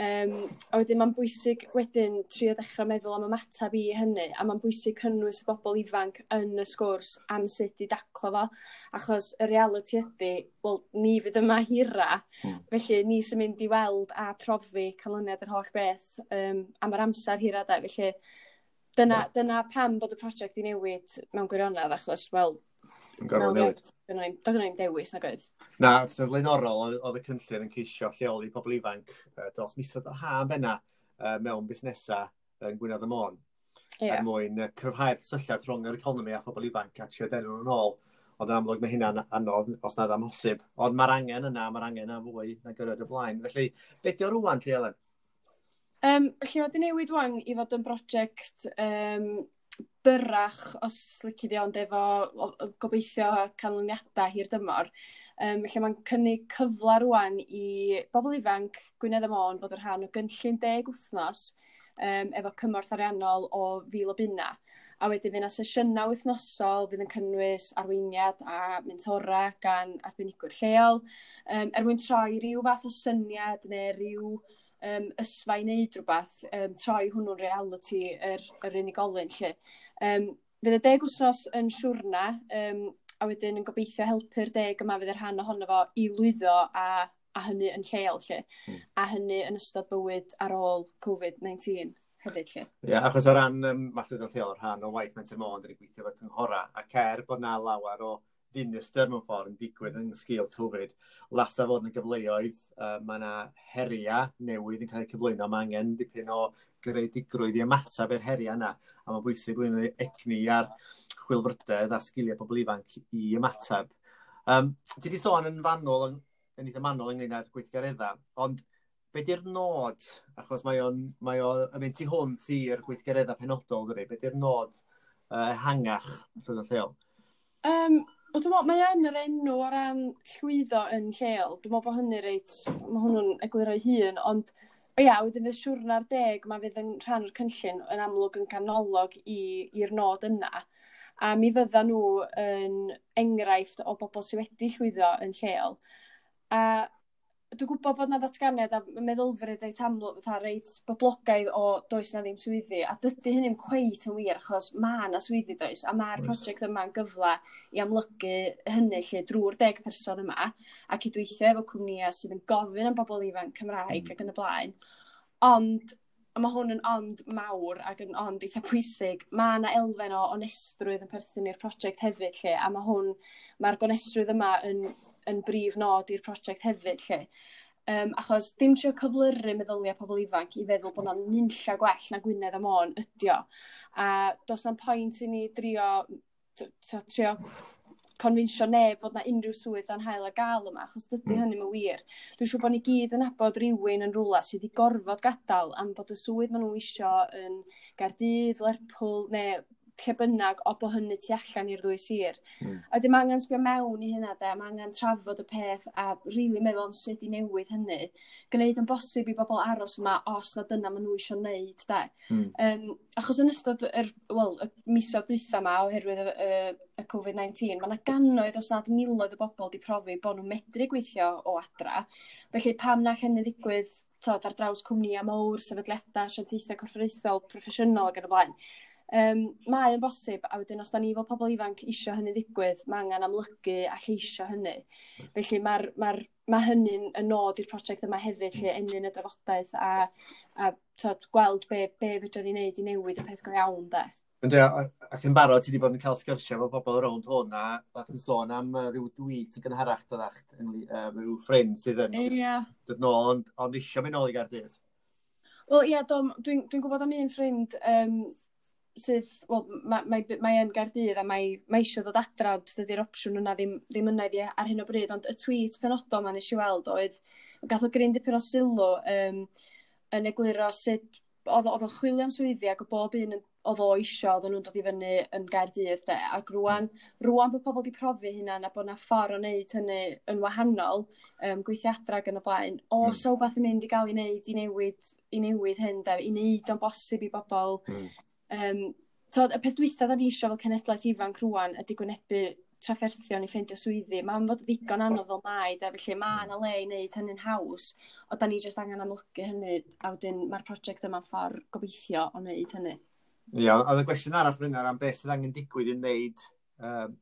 Um, a wedyn mae'n bwysig wedyn trio dechrau meddwl am ymateb i hynny a mae'n bwysig cynnwys y bobl ifanc yn y sgwrs am sut i daclo fo achos y reality ydy, wel, ni fydd yma hira mm. felly ni sy'n mynd i weld a profi canlyniad yr holl beth um, am yr amser hira da felly dyna, yeah. dyna pam bod y prosiect i newid mewn gwirionedd achos wel Yn gorfod newid. Doedd gen i'n dewis nag oedd. Na, sy'n flaenorol, oedd y cynllun yn ceisio lleoli pobl ifanc dros misoedd yr ha benna mewn busnesau yn Gwynedd y Môn. Yeah. Er mwyn cryfhau'r cysylltiad rhwng yr economi a phobl ifanc a trio denw nhw'n ôl. Ond yn amlwg mae hynna'n anodd os nad amhosib. Ond mae'r angen yna, mae'r angen yna fwy na gyrraedd y blaen. Felly, beth yw'r rwan, Lly Elen? Um, mae di newid wan i fod yn brosiect um, byrach os lici di ond efo gobeithio canlyniadau hir dymor. Um, lle mae'n cynnig cyfle rwan i bobl ifanc Gwynedd y Môn fod yn rhan o gynllun deg wythnos um, efo cymorth ariannol o fil o bunna. A wedyn fyna sesiynau wythnosol fydd yn cynnwys arweiniad a mentora gan arbenigwyr lleol, um, er mwyn troi rhyw fath o syniad neu rhyw um, ysfa i wneud rhywbeth, um, troi hwnnw'n reality yr, yr unigolyn lle. Um, fydd y deg wsnos yn siwrna, um, a wedyn yn gobeithio helpu'r deg yma fydd y rhan ohono fo i lwyddo a, a hynny yn lleol lle, mm. a hynny yn ystod bywyd ar ôl COVID-19 hefyd lle. Ie, yeah, achos o ran, um, falle dod lleol, rhan o waith Menter Môn, dyn ni gweithio fe cynghora, ac er bod na lawer o ddinistyr mewn ffordd yn digwydd yn sgil Covid, lasa fod yn y gyfleoedd, uh, mae yna heria newydd yn cael eu cyflwyno, mae angen dipyn o greadigrwydd i ymateb i'r heria yna, a mae'n bwysig bod yn egni ar chwilfrydedd a sgiliau pobl ifanc i ymateb. Um, ti wedi sôn yn fanwl, yn, yn eitha manwl ynglyn â'r gweithgaredda, ond be di'r nod, achos mae o'n mae o, mynd tu hwnt i'r gweithgaredda penodol, dydy, be di'r nod uh, hangach rhwng lleol? Um, O, dwi'n meddwl, mae yn yr enw o ran llwyddo yn lleol. Dwi'n meddwl bod hynny reit, mae hwnnw'n egluro'i hun, ond o ia, wedyn fydd siwrna'r deg, mae fydd yn rhan o'r cynllun yn amlwg yn canolog i'r nod yna. A mi fydda nhw yn enghraifft o bobl sydd wedi llwyddo yn lleol. A dwi'n gwybod bod na ddatganiad a meddylfryd reit amlwg, fatha reit boblogaidd o does na ddim swyddi, a dydy hynny'n cweit yn wir, achos mae na swyddi does, a mae'r prosiect yma'n gyfle i amlygu hynny lle drwy'r deg person yma, a cydweithio efo cwmnïau sydd yn gofyn am bobl ifanc Cymraeg mm. ac yn y blaen. Ond a mae hwn yn ond mawr ac yn ond eitha pwysig, mae yna elfen o onestrwydd yn perthyn i'r prosiect hefyd lle, a mae hwn, mae'r gonestrwydd yma yn yn brif nod i'r prosiect hefyd lle. Um, achos dim trio cyflyru meddyliau pobl ifanc i feddwl bod yna'n nynlla gwell na Gwynedd am o'n ydio. A dos na'm pwynt i ni drio, trio confinsio neb fod na unrhyw swydd dan hael a gael yma, achos dydy mm. hynny'n wir. Dwi'n siŵr bod ni gyd yn abod rhywun yn rhywle sydd wedi gorfod gadael am fod y swydd maen nhw isio yn Gardydd, Lerpwl, neu lle bynnag o bo hynny tu allan i'r ddwy sir. Mm. A dim angen sbio mewn i hynna de, mae angen trafod y peth a rili really meddwl am sut i newid hynny. Gwneud yn bosib i bobl aros yma os na dyna maen nhw eisiau wneud de. Mm. Um, achos yn ystod yr, well, y misoedd dwytha yma oherwydd y, y, y COVID-19, mae yna gannoedd os nad miloedd o bobl wedi profi bod nhw'n medru gweithio o adra. Felly pam na hynny ddigwydd tod, ar draws cwmni cwmnïa mawr, sefydliadau, asiantaethau corfforaethol, proffesiynol ac yn y blaen. Um, mae yn bosib a wedyn os da ni fel pobl ifanc isio hynny ddigwydd mae angen amlygu a lleisio hynny felly mae ma ma' hynny'n y nod i'r prosiect yma hefyd lle enyn y drafodaeth a a t'od gweld be' be' fydra ni neud i newid y peth go iawn 'de. Yndi ac yn barod ti wedi bod yn cael sgyrsiau efo bobl rownd hwn a ac yn sôn am yy ryw dwi ty gynharach doddach yy rhyw ffrind sydd yn... Ia. ...dod nôl ond ond isio mynd nôl i gardydd. Wel ie, yeah, dwi'n dwi gwybod am un ffrind um, sydd wel mae, mae mae yn gardydd a mae mae eisiau ddod adra dydy'r opsiwn yna ddim ddim yna iddi ar hyn o bryd. Ond y tweet penodol 'ma eisiau weld oedd gath o gryn dipyn o sylw um, yn egluro sut oedd, o'dd o'n chwilio am swyddi ac o' bob un oedd o eisiau oedd nhw'n dod i fyny yn Gaerdydd de. Ac rwan, rwan bod pobl wedi profi hynna a bod 'na ffordd o wneud hynny yn wahanol um, gweithiadra gan y blaen o's hmm. 'na wbath yn mynd i gael 'i wneud, i newid i newid hyn de i wneud o'n bosib i bobl mm Um, tod, y peth dwysa da ni eisiau fel cenedlaeth ifanc rwan ydy gwynebu trafferthion i ffeindio swyddi. Mae'n fod ddigon anodd fel mai, de, felly mae yna le i wneud hynny'n haws, o da ni jyst angen amlygu hynny, a wedyn mae'r prosiect yma'n ffordd gobeithio o wneud hynny. Ia, a y gwestiwn arall rhywun ar am beth sydd angen digwydd i wneud um,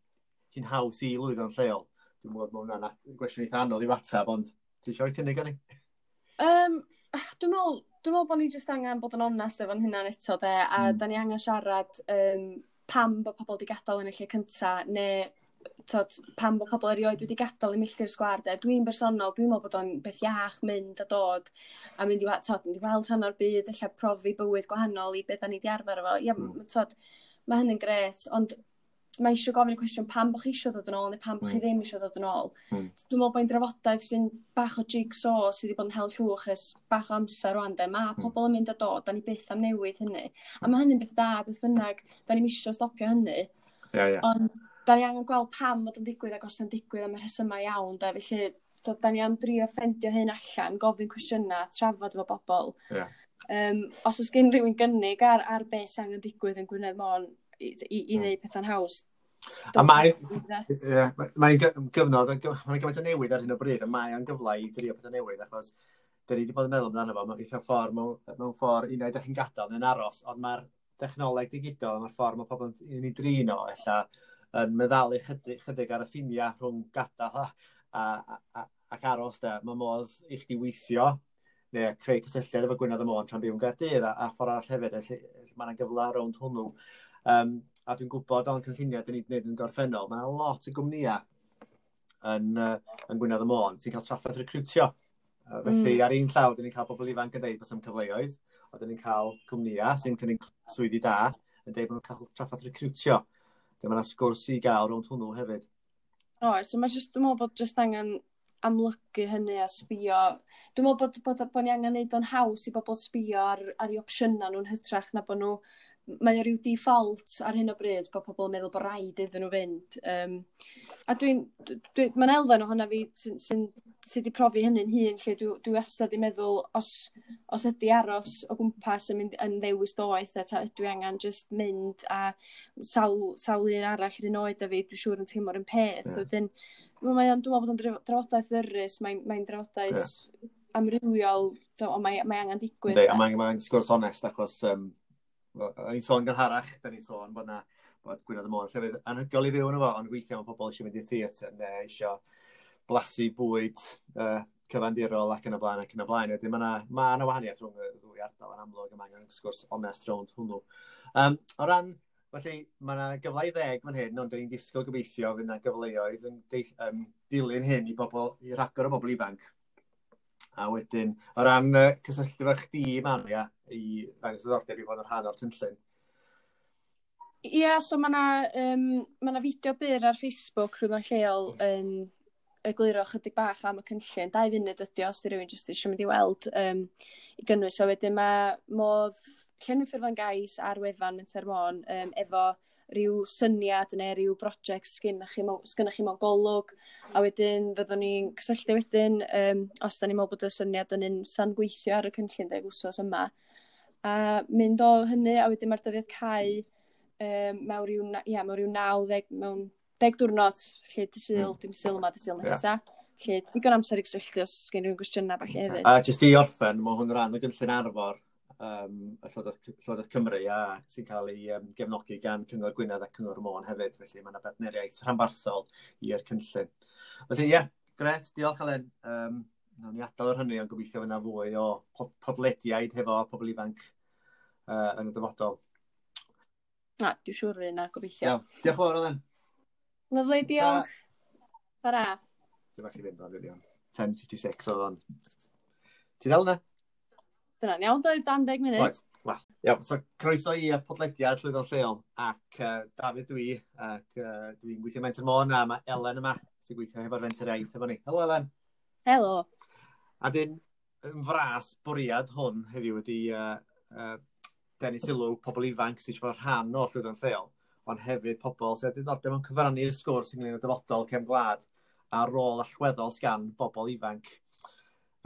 hi'n haws i lwyddo'n lleol. Dwi'n mwyn bod hwnna'n gwestiwn eitha anodd i watab, ond ti eisiau cynnig ar ni? Um, dwi'n meddwl, dwi'n meddwl bod ni jyst angen bod yn onest efo'n hynna'n eto 'de a mm. da ni angen siarad um, pam bod pobl wedi gadael yn y lle cynta neu t'od pam bod pobl erioed wedi gadael i milltir sgwar 'de dwi'n bersonol dwi'n meddwl bod o'n beth iach mynd a dod a mynd i t'od mynd i weld rhan o'r byd ella profi bywyd gwahanol i beth da ni wedi arfer efo ia mm. t'od ma' hynny'n gret, ond mae eisiau gofyn y cwestiwn pam bod chi eisiau dod yn ôl neu pam bod chi ddim eisiau dod yn ôl. Mm. Dwi'n meddwl bod hi'n drafodaeth sy'n bach o jigsaw sydd wedi bod yn hel llwch ys bach o amser rwan de. Mae mm. pobl yn mynd a dod, da ni byth am newid hynny. A mae hynny'n beth da, beth bynnag, da ni'n eisiau stopio hynny. Yeah, yeah. Ond da ni angen gweld pam fod yn digwydd ac os yn digwydd am y rhesymau iawn de. Felly, do, da ni am drio ffendio hyn allan, gofyn cwestiynau, trafod efo bobl. Yeah. Um, os oes gen rhywun gynnig ar, ar beth sy'n angen digwydd yn Gwynedd Môn, i, i, i hmm. wneud pethau'n haws. A mae, yeah, e. mae'n gyfnod, mae'n gymaint o newid ar hyn o bryd, a mae o'n gyfle i drio pethau newid, achos da ni wedi bod yn meddwl amdano fo, mae'n eitha ffordd, mewn, mewn ffordd unau, ydych chi'n gadael neu'n aros, ond mae'r dechnoleg digidol, mae'r ffordd mae pobl yn ei drin o, ella, yn meddalu chydig, chydig ar y ffiniau rhwng gadael a, a, a, ac aros da. Mae modd i chdi weithio neu creu cysylltiad efo Gwynedd y Môn tra'n byw yn Gaerdydd a, a ffordd arall hefyd. mae'n gyfle rownd hwnnw. Um, a dwi'n gwybod o'n cynlluniau dyn ni'n gwneud yn gorffennol, mae lot o gwmnïau yn, uh, yn Gwynedd y Môn sy'n cael traffaith recrwtio. Uh, felly mm. ar un llaw, dyn ni'n cael bobl ifanc yn dweud bod am cyfleoedd, a dyn ni'n cael cwmnïau sy'n cynnig swyddi da yn dweud bod nhw'n cael traffaith recrwtio. Dyma yna sgwrs i gael rownd hwnnw hefyd. O, oh, so mae jyst, dwi'n meddwl bod jyst angen amlygu hynny a sbio. Dwi'n meddwl bod, bod, bod, bod ni angen neud o'n haws i bobl sbio ar, ar ei opsiynau nhw'n hytrach na bod nhw mae o ryw default ar hyn o bryd bod pobl yn meddwl bod rhaid iddyn nhw fynd. Um, a dwi'n, dwi, dwi, mae'n elfen ohona fi sy'n sy, sy wedi profi hynny'n hun lle dwi, dwi wastad i meddwl os, os ydy aros o gwmpas yn mynd yn ddewis doeth a e, ta, dwi angen just mynd a sawl, sawl un arall yr un oed a fi dwi'n siŵr yn teimlo'r un peth. Yeah. Wedyn, mae dwi'n meddwl bod o'n drafodaeth ddyrus, mae'n mae drafodaeth yeah. amrywiol, ond mae, mae angen digwydd. Mae'n mae sgwrs onest achos um, o'n i'n sôn gynharach, da ni'n sôn bod na bod Gwynedd y Môn llefydd anhygol i fyw yn efo, ond weithiau mae pobl eisiau mynd i theatr neu eisiau blasu bwyd uh, cyfandirol ac yn y blaen ac yn y blaen. Wedyn mae yna ma wahaniaeth rhwng y ddwy ardal yn amlwg yma angen sgwrs onest rownd hwnnw. Um, o ran, felly mae yna gyfle i ddeg fan hyn, ond ni'n disgwyl gobeithio fydd yna gyfleoedd yn um, dilyn hyn i bobl, i rhagor o bobl ifanc. A wedyn, o ran uh, cysylltu fe chdi, Maria, i ddangos ddordeb i fod yn rhan o'r cynllun. Ie, yeah, so mae yna um, ma fideo byr ar Facebook rhwng o'n lleol yn um, egluro chydig bach am y cynllun. Dau funud ydy os di rhywun jyst eisiau mynd i weld um, i gynnwys. So wedyn mae modd llenwi Ffurflan Gais ar wefan Menter Môn um, efo rhyw syniad neu rhyw brosiect sgynnych chi, chi mewn golwg a wedyn fyddwn ni'n cysylltu wedyn um, os da ni'n meddwl bod y syniad yn un sa'n gweithio ar y cynllun deg wsos yma a mynd o hynny a wedyn mae'r dyddiad cael um, mewn rhyw, ia, mewn rhyw 90 mewn deg diwrnod lle dy syl, mm. dim syl yma, dy syl nesaf. Yeah lle digon amser i gysylltu os gen rhywun gwestiynau falle hefyd. A jyst i orffen, mae hwn rhan o gynllun arfor um, y Llywodraeth, Cymru a sy'n cael ei um, gefnogi gan Cyngor Gwynedd a Cyngor Môn hefyd, felly mae yna bedneriaeth rhanbarthol i'r cynllun. Felly ie, yeah, gret, diolch Alen. Um, Nawr ni adael o'r hynny, ond gobeithio fyna fwy o podlediaid hefo pobl ifanc uh, yn y dyfodol. Na, dwi'n siŵr fydd na, gobeithio. Iawn, diolch yn fawr, Alen. Lyflu, diolch. Bara. Dwi'n bach i fynd, Alen, 10.56 oedd o'n. Ti'n dal yna? Dyna'n iawn, doedd 10 munud. Right. Well, iawn, so croeso i uh, podlediad Llwyddo Lleol ac uh, David dwi ac uh, dwi'n gweithio Mentor Môn a mae Elen yma sy'n gweithio hefo'r fenter Iaith efo ni. Helo Elen. Helo. A dyn, yn fras bwriad hwn heddiw wedi uh, uh, denu sylw pobl ifanc sy'n siarad rhan o Llwyddo'n Lleol ond hefyd pobl sy'n wedi dod yn cyfrannu'r sgwrs ynglyn â dyfodol cefn gwlad a rôl allweddol sgan bobl ifanc.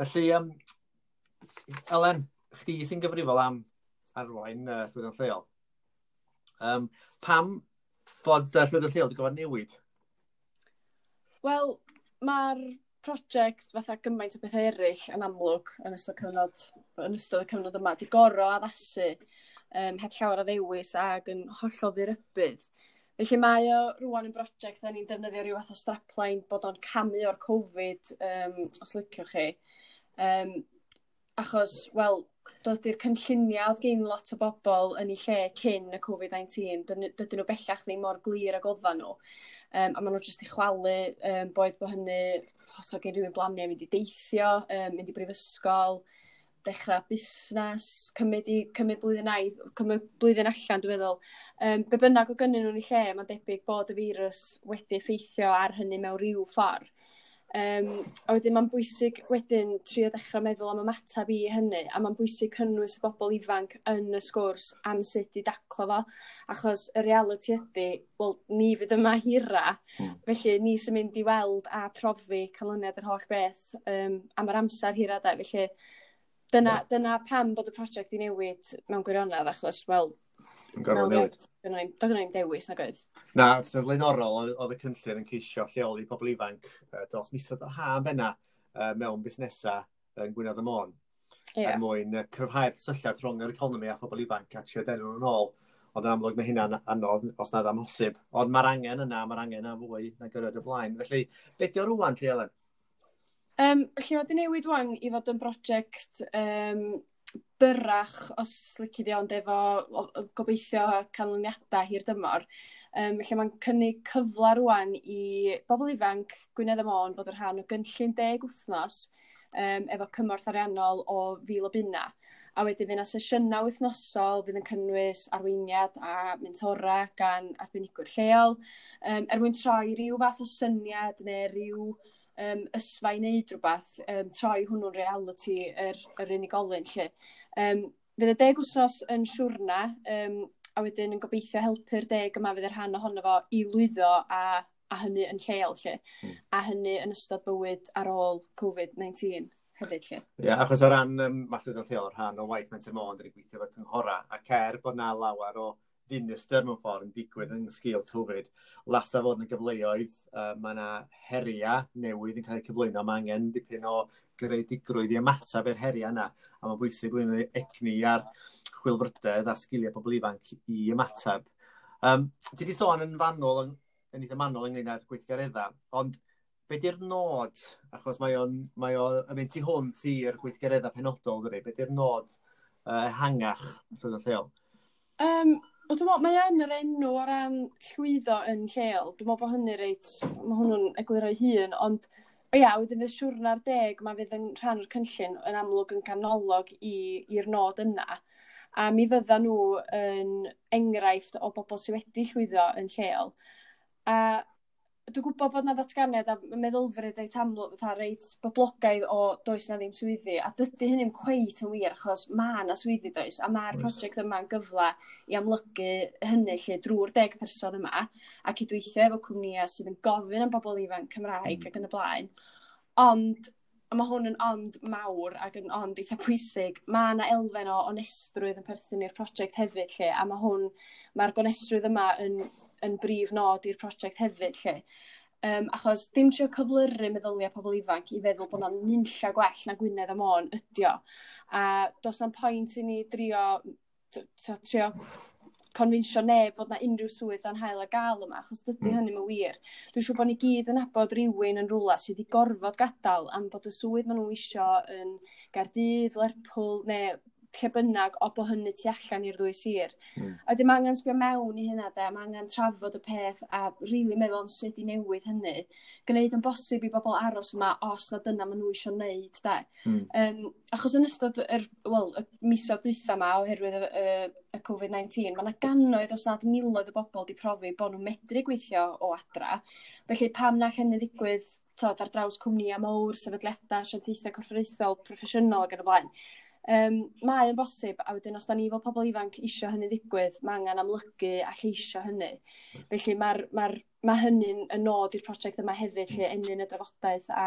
Felly, um, Elen, chdi sy'n gyfrifol am arwain uh, llwyddo'n lleol. Um, pam bod uh, llwyddo'n lleol wedi gofod newid? Wel, mae'r prosiect fatha gymaint o bethau eraill yn amlwg yn ystod, cyfnod, yn ystod y cyfnod yma, di goro addasu um, heb llawer o ddewis ac yn hollol ddirybydd. Felly mae o rwan yn brosiect da ni'n defnyddio rhyw fath o strapline bod o'n camu o'r Covid, um, os liciwch chi. Um, achos, wel, dod i'r cynlluniau oedd gen lot o bobl yn eu lle cyn y Covid-19, dydyn nhw bellach ddim mor glir ag oeddan nhw. Um, a maen nhw jyst i chwalu, um, boed bod hynny, os o gen rhywun blaniau mynd i deithio, um, mynd i brifysgol, dechrau busnes, cymryd, i, cymryd blwyddyn ai, cymryd blwyddyn allan, dwi'n meddwl. Um, be bynnag o gynnyn nhw'n ei lle, mae'n debyg bod y virus wedi effeithio ar hynny mewn rhyw ffordd. Um, a wedyn mae'n bwysig wedyn trio dechrau meddwl am ymateb i hynny, a mae'n bwysig cynnwys y bobl ifanc yn y sgwrs am sut i daclo fo, achos y reality ydy, wel, ni fydd yma hira, mm. felly ni sy'n mynd i weld a profi canlyniad yr holl beth um, am yr amser hira, da, felly dyna, yeah. dyna pam bod y prosiect i newid mewn gwirionedd, achos, wel, Yn gorfod newid. Do gynnau dewis na goedd? Na, sef flaenorol oedd y cynllun yn ceisio lleoli pobl ifanc uh, dros misoedd yr ha yn benna uh, e, mewn busnesau yn Gwynedd y Môn. Yeah. Er mwyn uh, cryfhau'r syllad rhwng yr economi a phobl ifanc a trio denw yn ôl. Ond yn amlwg mae hynna'n anodd os nad amhosib. Ond mae'r angen yna, mae'r angen yna fwy na gyrraedd y blaen. Felly, beth yw'r rwan, Lly Elen? Um, felly, mae wedi newid wan i fod yn brosiect um, byrach os lici di ond efo gobeithio canlyniadau hir dymor. Um, lle mae'n cynnig cyfle rwan i bobl ifanc Gwynedd y Môn fod yn rhan o gynllun deg wythnos um, efo cymorth ariannol o fil o bunna. A wedyn fyna sesiynau wythnosol fydd yn cynnwys arweiniad a mentora gan arbenigwyr lleol, um, er mwyn troi rhyw fath o syniad neu rhyw um, ysfa i wneud rhywbeth, um, troi hwnnw'n reality yr, yr unigolyn lle. Um, fydd y deg wsnos yn siwrna, um, a wedyn yn gobeithio helpu'r deg yma fydd yr rhan ohono fo i lwyddo a, a hynny yn lleol lle, mm. a hynny yn ystod bywyd ar ôl COVID-19 hefyd lle. Ie, yeah, achos o ran um, mallwyd lleol, rhan o waith Menter Môn, dyn gweithio efo'r cynghora, a cer bod na lawer o dinistyr mewn ffordd yn digwydd yn sgil Covid. Lasa fod yn y gyfleoedd, uh, mae yna heria newydd yn cael eu cyflwyno. Mae angen dipyn o greadigrwydd i ymateb i'r heria yna. A mae'n bwysig blwyddyn ni egni ar chwilfrydedd a sgiliau pobl ifanc i ymateb. Um, ti wedi sôn yn fanol, yn, yn eitha manol ynglyn â'r gweithgareddau, ond be di'r nod, achos mae o'n mae o, yn mynd tu hwnt i'r gweithgareddau penodol, dydy, be di'r nod uh, hangach rhwng y lleol? Um, O, dwi'n meddwl, mae yn yr enw o ran llwyddo yn lleol. Dwi'n meddwl bod hynny reit, mae hwnnw'n egluro'i hun, ond o ia, wedyn fydd siwrna'r deg, mae fydd yn rhan o'r cynllun yn amlwg yn canolog i'r nod yna. A mi fydda nhw yn enghraifft o bobl sydd wedi llwyddo yn lleol. A dwi'n gwybod bod na ddatganiad a meddylfryd reit amlwg, fatha reit boblogaidd o does na ddim swyddi, a dydy hynny'n cweit yn wir, achos mae na swyddi does, a mae'r prosiect yma'n gyfle i amlygu hynny lle drwy'r deg person yma, a cydweithio efo cwmnïau sydd yn gofyn am bobl ifanc Cymraeg mm. ac yn y blaen. Ond, a mae hwn yn ond mawr ac yn ond eitha pwysig, mae yna elfen o onestrwydd yn perthyn i'r prosiect hefyd lle, a mae hwn, mae'r gonestrwydd yma yn yn brif nod i'r prosiect hefyd lle. Um, achos dim trio cyflyru meddyliau pobl ifanc i feddwl bod yna'n nunlla gwell na Gwynedd a Môn ydio. A does na'n pwynt i ni drio, trio confinsio neb fod na unrhyw swydd dan hael a gael yma, achos dydy mm. hynny'n wir. Dwi'n siŵr bod ni gyd yn abod rhywun yn rhywle sydd wedi gorfod gadael am bod y swydd maen nhw eisiau yn Gardydd, Lerpwl, neu lle bynnag o bo hynny tu allan i'r ddwy sir. Mm. A dim angen sbio mewn i hynna de, mae angen trafod y peth a rili really meddwl am sut i newid hynny. Gwneud yn bosib i bobl aros yma os na dyna maen nhw eisiau wneud de. Mm. Um, achos yn ystod yr, well, y misoedd dwytha yma oherwydd y, y, y COVID-19, mae yna gannoedd os nad miloedd o bobl wedi profi bod nhw'n medru gweithio o adra. Felly pam na hynny ddigwydd tod, ar draws cwmni cwmnïa mawr, sefydliadau, asiantaethau corfforaethol, proffesiynol ac yn y blaen. Um, mae yn bosib a wedyn os da ni fel pobl ifanc isio hynny ddigwydd mae angen amlygu a lleisio hynny felly mae ma ma' hynny'n y nod i'r prosiect yma hefyd lle enyn y drafodaeth a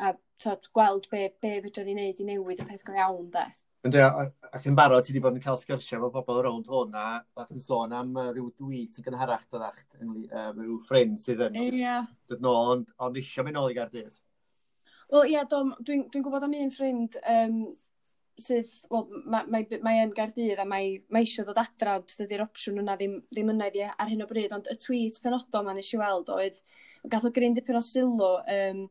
a t'od gweld be' be' fedrwn ni neud i newid y peth go iawn 'de. Yndi ac yn barod ti wedi bod yn cael sgyrsia efo bobl rownd hwn a ac yn sôn am yy ryw dwi yn gynharach doddach yngly- yy ryw ffrind sydd yn... Ia. ...dod nôl ond ond eisiau mynd nôl i gardydd. Wel ie, yeah, dwi'n dwi gwybod am un ffrind um, sydd, wel, mae, mae, mae yn gardydd a mae, mae eisiau dod adra, dydy'r opsiwn yna ddim, ddim yna iddi ar hyn o bryd, ond y tweet penodol ma'n eisiau weld oedd, gath o gryn dipyn o sylw um,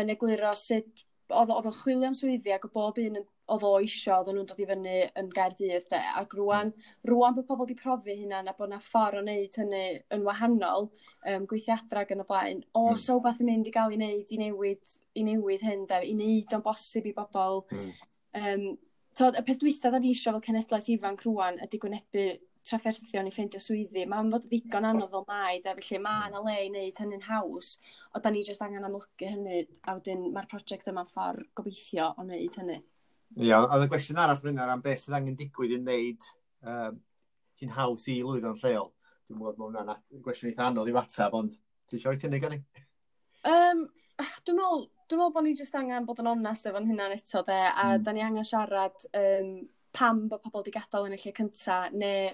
yn egluro sut oedd o'n chwilio am swyddi ac o bob un oedd o eisiau oedd nhw'n dod i fyny yn Gaerdydd, de, ac rwan, rwan bod pobl wedi profi hynna na bod yna ffordd o wneud hynny yn wahanol, um, gweithio adra yn y blaen, o, mm. so beth yn mynd i gael ei wneud, i newid, i newid hyn, de, i wneud o'n bosib i bobl, mm. Um, tod, y peth dwysa da ni eisiau fel cenedlaeth ifanc rwan ydy gwynebu trafferthion i ffeindio swyddi. Mae'n fod ddigon anodd fel mai, da, felly mae yna le i wneud hynny'n haws, o da ni jyst angen amlygu hynny, a wedyn mae'r prosiect yma'n ffordd gobeithio o wneud hynny. Ia, a y gwestiwn arall fyna am beth sydd angen digwydd i wneud um, hi'n haws i lwyddo'n lleol. Dwi'n gwybod bod hwnna'n gwestiwn eitha anodd i watsab, ond ti eisiau rhoi cynnig ar ni? Um, dwi'n meddwl, dwi'n meddwl bod ni jyst angen bod yn onest efo'n hynna'n eto 'de a mm. da ni angen siarad um, pam bod pobl wedi gadael yn y lle cynta neu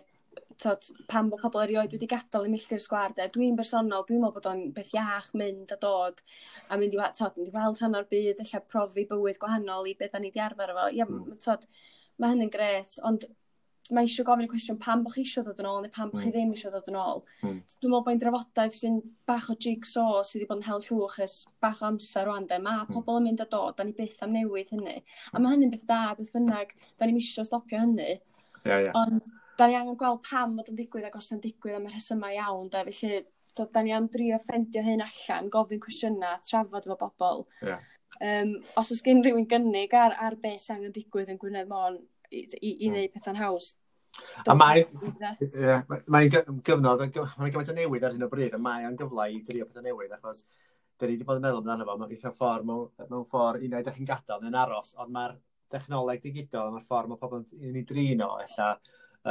t'od pam bod pobl erioed wedi gadael i milltir sgwar 'de dwi'n bersonol dwi'n meddwl bod o'n beth iach mynd a dod a mynd i t'od mynd i weld rhan o'r byd ella profi bywyd gwahanol i beth da ni wedi arfer efo ia mm. t'od mae hynny'n gret, ond mae eisiau gofyn y cwestiwn pam bod chi eisiau dod yn ôl neu pam bod chi ddim eisiau dod yn ôl. Mm. Dwi'n meddwl bod e'n drafodaeth sy'n bach o jigsaw sydd wedi bod yn hel llwch ys bach o amser rwan de. Mae pobl yn mynd a dod, da ni byth am newid hynny. A mae hynny'n beth da, beth bynnag, da ni'n eisiau stopio hynny. Yeah, yeah. Ond da ni angen gweld pam fod yn digwydd ac os yn digwydd am y rhesymau iawn Da, Felly, da ni am drio ffendio hyn allan, gofyn cwestiynau, trafod efo bobl. Yeah. Um, os oes gen rhywun gynnig ar, ar beth sy'n angen digwydd yn Gwynedd Môn, i, i, i hmm. wneud pethau'n haws. A mae, yeah, e? mae'n gyfnod, mae'n gymaint o newid ar hyn o bryd, a mae'n gyfle i drio pethau newid, achos dyn ni wedi bod yn meddwl amdano fo, mae'n eitha ffordd, mewn, mewn ffordd, unai ydych chi'n gadael yn aros, ond mae'r dechnoleg digidol, mae'r ffordd mae pobl yn ei drino, o, ella,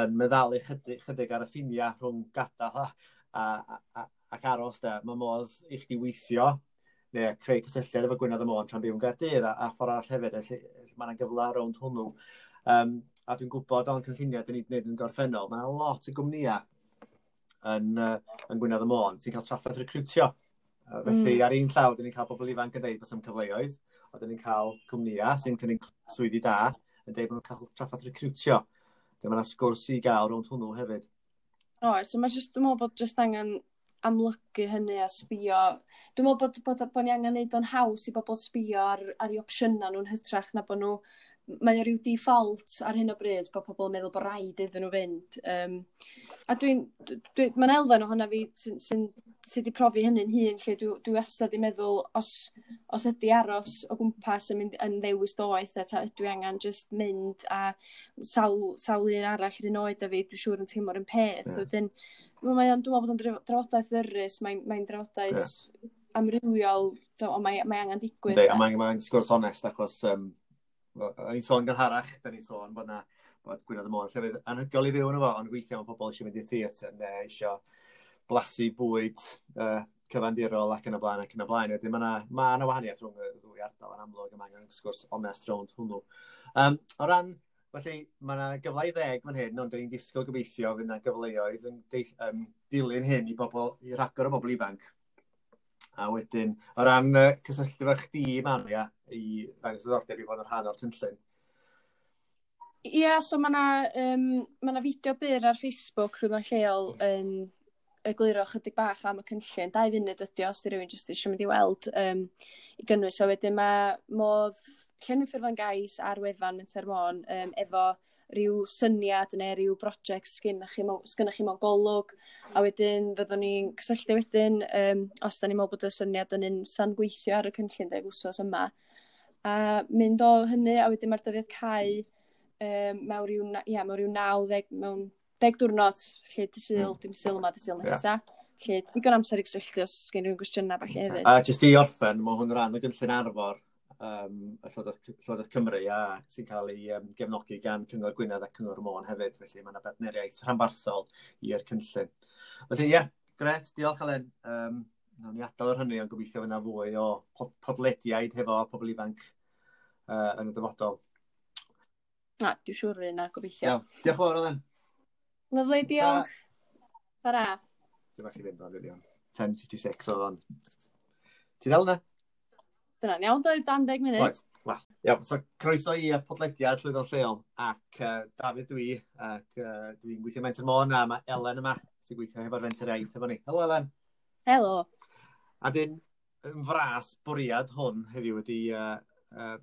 yn meddalu chydig, chydig ar y ffiniau rhwng gadael a, a, a, ac aros, da. Mae modd i chdi weithio, neu creu cysylltiad efo Gwynedd y Môn tra'n byw yn Gaerdydd, a, a ffordd arall hefyd, felly mae yna gyfle rownd hwnnw. Um, a dwi'n gwybod o'n cynlluniau dyn ni'n gwneud yn gorffennol, mae lot o gwmnïau yn, uh, yn Gwynedd y Môn sy'n cael traffaith recrwtio. Uh, felly, mm. ar un llaw, dyn ni'n cael bobl ifanc yn dweud bod sy'n cyfleoedd, a dyn ni'n cael cwmnïau sy'n cynnig swyddi da yn dweud bod nhw'n cael traffaith recrwtio. Dyma yna sgwrs i gael rownd hwnnw hefyd. O, oh, so mae just, dwi'n meddwl bod just angen amlygu hynny a sbio. Dwi'n meddwl bod, bod, bod, bod ni angen neud o'n haws i bobl sbio ar, ar ei opsiynau nhw'n hytrach na bod nhw mae o ryw default ar hyn o bryd bod pobl yn meddwl bod rhaid iddyn nhw fynd. Um, a dwi'n, dwi, dwi mae'n elfen ohona fi sy'n sy, sy wedi profi hynny'n hun, lle dwi, dwi wastad i meddwl os, os ydy aros o gwmpas yn, mynd, yn ddewis doeth, a dwi angen just mynd a sawl, sawl un arall yr oed a fi, dwi'n siŵr yn teimlo'r un peth. Yeah. Wedyn, mae dwi'n meddwl bod o'n drafodaeth ddyrus, mae'n mae drafodaeth yeah. amrywiol, do, ond mae, mae angen digwydd. Mae'n mae sgwrs onest achos um, o'n i'n sôn gynharach, da ni'n sôn bod na bod Gwynedd y Môn llefydd anhygol i fyw yn efo, ond weithiau mae pobl eisiau mynd i theatr neu eisiau blasu bwyd uh, cyfandirol ac yn y blaen ac yn y blaen. Wedyn mae yna ma wahaniaeth rhwng y ddwy ardal yn amlwg yma angen sgwrs onest rownd hwnnw. Um, o ran, felly mae yna gyfle i ddeg fan hyn, ond dyn ni'n disgwyl gobeithio fydd yna gyfleoedd yn deall, um, dilyn hyn i bobl, i ragor o bobl ifanc. A wedyn, o ran uh, cysylltu fe chdi, Maria, i ddangos ddiddordeb i fod yn rhan o'r cynllun. Ie, yeah, so mae yna um, ma fideo byr ar Facebook rhwng rhywun lleol yn um, egluro chydig bach am y cynllun. Dau funud ydy os di rhywun jyst eisiau mynd i weld um, i gynnwys. So wedyn mae modd llenwi ffurflen gais ar wefan yn Termon um, efo rhyw syniad neu rhyw brosiect sgynna chi, chi mewn golwg a wedyn fyddwn ni'n cysylltu wedyn um, os da ni'n meddwl bod y syniad yn un san gweithio ar y cynllun deg wsos yma a mynd o hynny a wedyn mae'r dyddiad cael um, mewn rhyw, ia, mewn rhyw 90, mewn deg diwrnod, lle dy syl, mm. dim syl yma, dy syl nesa. Yeah. Lle, digon amser i gysylltu os gen rhywun gwestiynau falle hefyd. A jyst i orffen, mae hwn rhan o gynllun arfor um, y Llywodraeth, Cymru a sy'n cael ei um, gefnogi gan Cyngor Gwynedd a Cyngor Môn hefyd, felly mae yna bedneriaeth rhanbarthol i'r cynllun. Felly ie, yeah, gret, diolch Alen. Um, Nawn ni adael o'r hynny, ond gobeithio fyna fwy o podlediaid hefo pobl ifanc uh, yn y dyfodol. Na, dwi'n siŵr un na, gobeithio. Iawn, diolch fawr Alen. Lyfle, diolch. Bara. Dwi'n bach i fynd o'n 10.56 oedd o'n. Ti'n dal yna? Dyna'n iawn doedd, dan deg munud. Oes, well, iawn. So, croeso i uh, podlediad Llwyddo'n Lleol ac uh, David dwi, ac uh, dwi'n gweithio Menter Môn a mae Elen yma sy'n gweithio hefo'r fenter eith efo ni. Helo Elen. Helo. A dyn, yn fras bwriad hwn heddiw wedi uh, uh,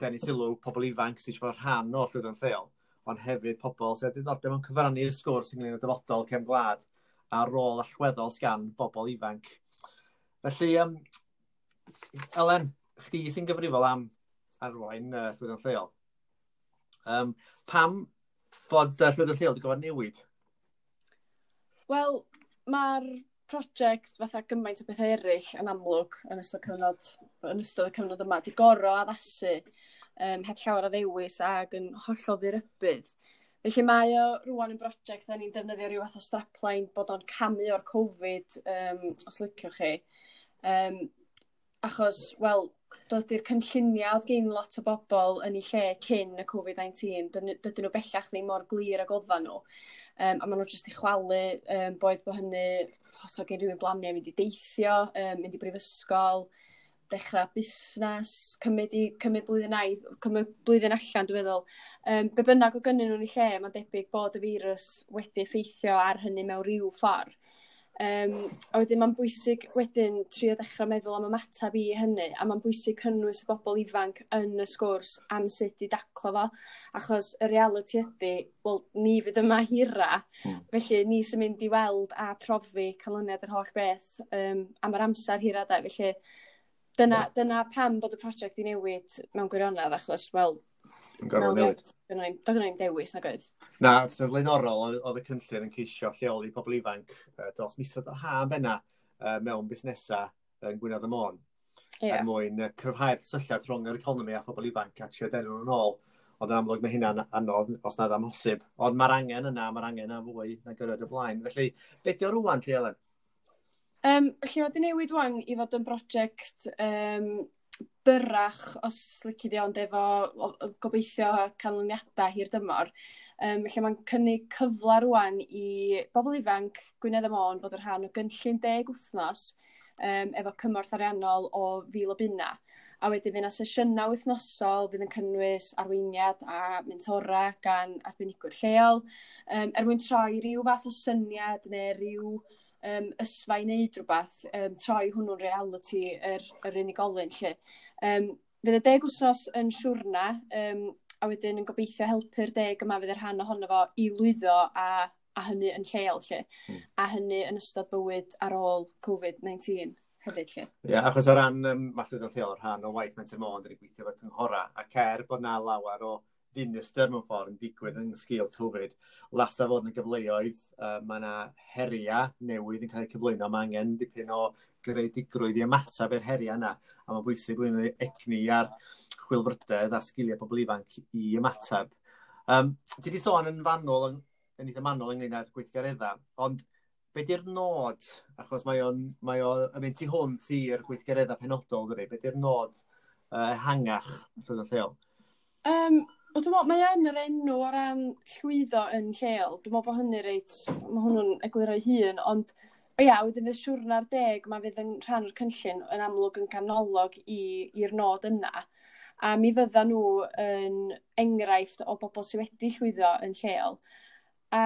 denu sylw pobl ifanc sy'n siarad rhan o Llwyddo'n Lleol, ond hefyd pobl sy'n diddordeb yn cyfrannu'r sgwrs ynglyn â dyfodol cefn gwlad a rôl allweddol sgan bobl ifanc. Felly, um, Elen, chdi sy'n gyfrifol am arwain uh, llwyddiant lleol. Um, pam bod uh, llwyddiant lleol wedi gofod newid? Wel, mae'r prosiect fatha gymaint o bethau eraill yn amlwg yn ystod, cyfnod, yn ystod y cyfnod yma, di goro addasu um, heb llawer o ddewis ac yn hollol ddirybydd. Felly mae o rwan yn brosiect da ni'n defnyddio rhyw fath o strapline bod o'n camu o'r Covid, um, os liciwch chi. Um, achos, wel, dod i'r cynlluniau oedd gen lot o bobl yn eu lle cyn y Covid-19, dydyn nhw bellach ddim mor glir ag oeddan nhw. Um, a maen nhw jyst i chwalu, um, boed bod hynny, os oedd gen rhywun blaniau mynd i deithio, um, mynd i brifysgol, dechrau busnes, cymryd, i, cymryd blwyddyn aidd, cymryd blwyddyn allan, dwi'n meddwl. Um, be bynnag o gynnyn nhw'n ei lle, mae'n debyg bod y firws wedi effeithio ar hynny mewn rhyw ffordd. Um, a wedyn mae'n bwysig wedyn trio dechra meddwl am ymateb i hynny a mae'n bwysig cynnwys y bobl ifanc yn y sgwrs am sut i daclo fo achos y reality ydy, wel ni fydd yma hira mm. felly ni sy'n mynd i weld a profi canlyniad yr holl beth um, am yr amser hira da, felly dyna, yeah. dyna pam bod y prosiect i newid mewn gwirionedd achos wel Dwi'n gorfod newid. Do gynnu ni'n dewis na oedd? Na, fysa'n flaenorol, oedd y cynllun yn ceisio lleoli pobl ifanc dros misoedd yr ha benna mewn busnesau yn Gwynedd y Môn. Yeah. Er mwyn cryfhau'r cysylltiad rhwng yr economi a phobl ifanc a trio denw nhw'n ôl. Ond yn amlwg mae hynna'n anodd os nad amhosib. Ond mae'r angen yna, mae'r angen yna fwy na gyrraedd y blaen. Felly, beth yw rwan, Lly Elen? Um, felly, mae wedi newid wan i fod yn brosiect um, byrrach, os lici di ond, efo gobeithio canlyniadau hir dymor. Um, lle mae'n cynnig cyfle rwan i bobl ifanc Gwynedd y Môn fod yn rhan o gynllun deg wythnos um, efo cymorth ariannol o fil o bunna. A wedyn fyna sesiynau wythnosol fydd yn cynnwys arweiniad a mentora gan arbenigwyr lleol um, er mwyn troi rhyw fath o syniad neu rhyw um, ysfa i wneud rhywbeth, um, troi hwnnw'n reality yr, yr unigolyn lle. Um, fydd y deg wsnos yn siwrna, um, a wedyn yn gobeithio helpu'r deg yma fydd yr rhan ohono fo i lwyddo a, a hynny yn lleol lle, mm. a hynny yn ystod bywyd ar ôl COVID-19 hefyd lle. Ie, yeah, achos o ran um, mallwyd yn lleol, rhan o waith Menter Môn, dyn ni gweithio fo'r cynghora, a cer bod na lawer o ddinas mewn ffordd yn digwydd yn sgil Covid, lasa fod yn y gyfleoedd, uh, mae yna heria newydd yn cael eu cyflwyno, mae angen dipyn o greudigrwydd i ymateb i'r heria yna, a mae'n bwysig blwyddyn egni ar chwilfrydedd a sgiliau pobl ifanc i ymateb. Um, ti wedi sôn yn fanwl, yn, yn eitha manwl ynglyn â'r gweithgareddau, ond be di'r nod, achos mae o'n mae o, yn mynd tu hwnt i'r gweithgareddau penodol, dydy, be di'r nod uh, hangach rhywbeth lleol? Um, O, dwi'n meddwl, mae yn yr enw o ran llwyddo yn lleol. Dwi'n meddwl bod hynny reit, mae hwnnw'n egluro hun, ond o ia, wedyn y siwrna'r deg, mae fydd yn rhan o'r cynllun yn amlwg yn canolog i'r nod yna. A mi fydda nhw yn enghraifft o bobl sydd wedi llwyddo yn lleol. A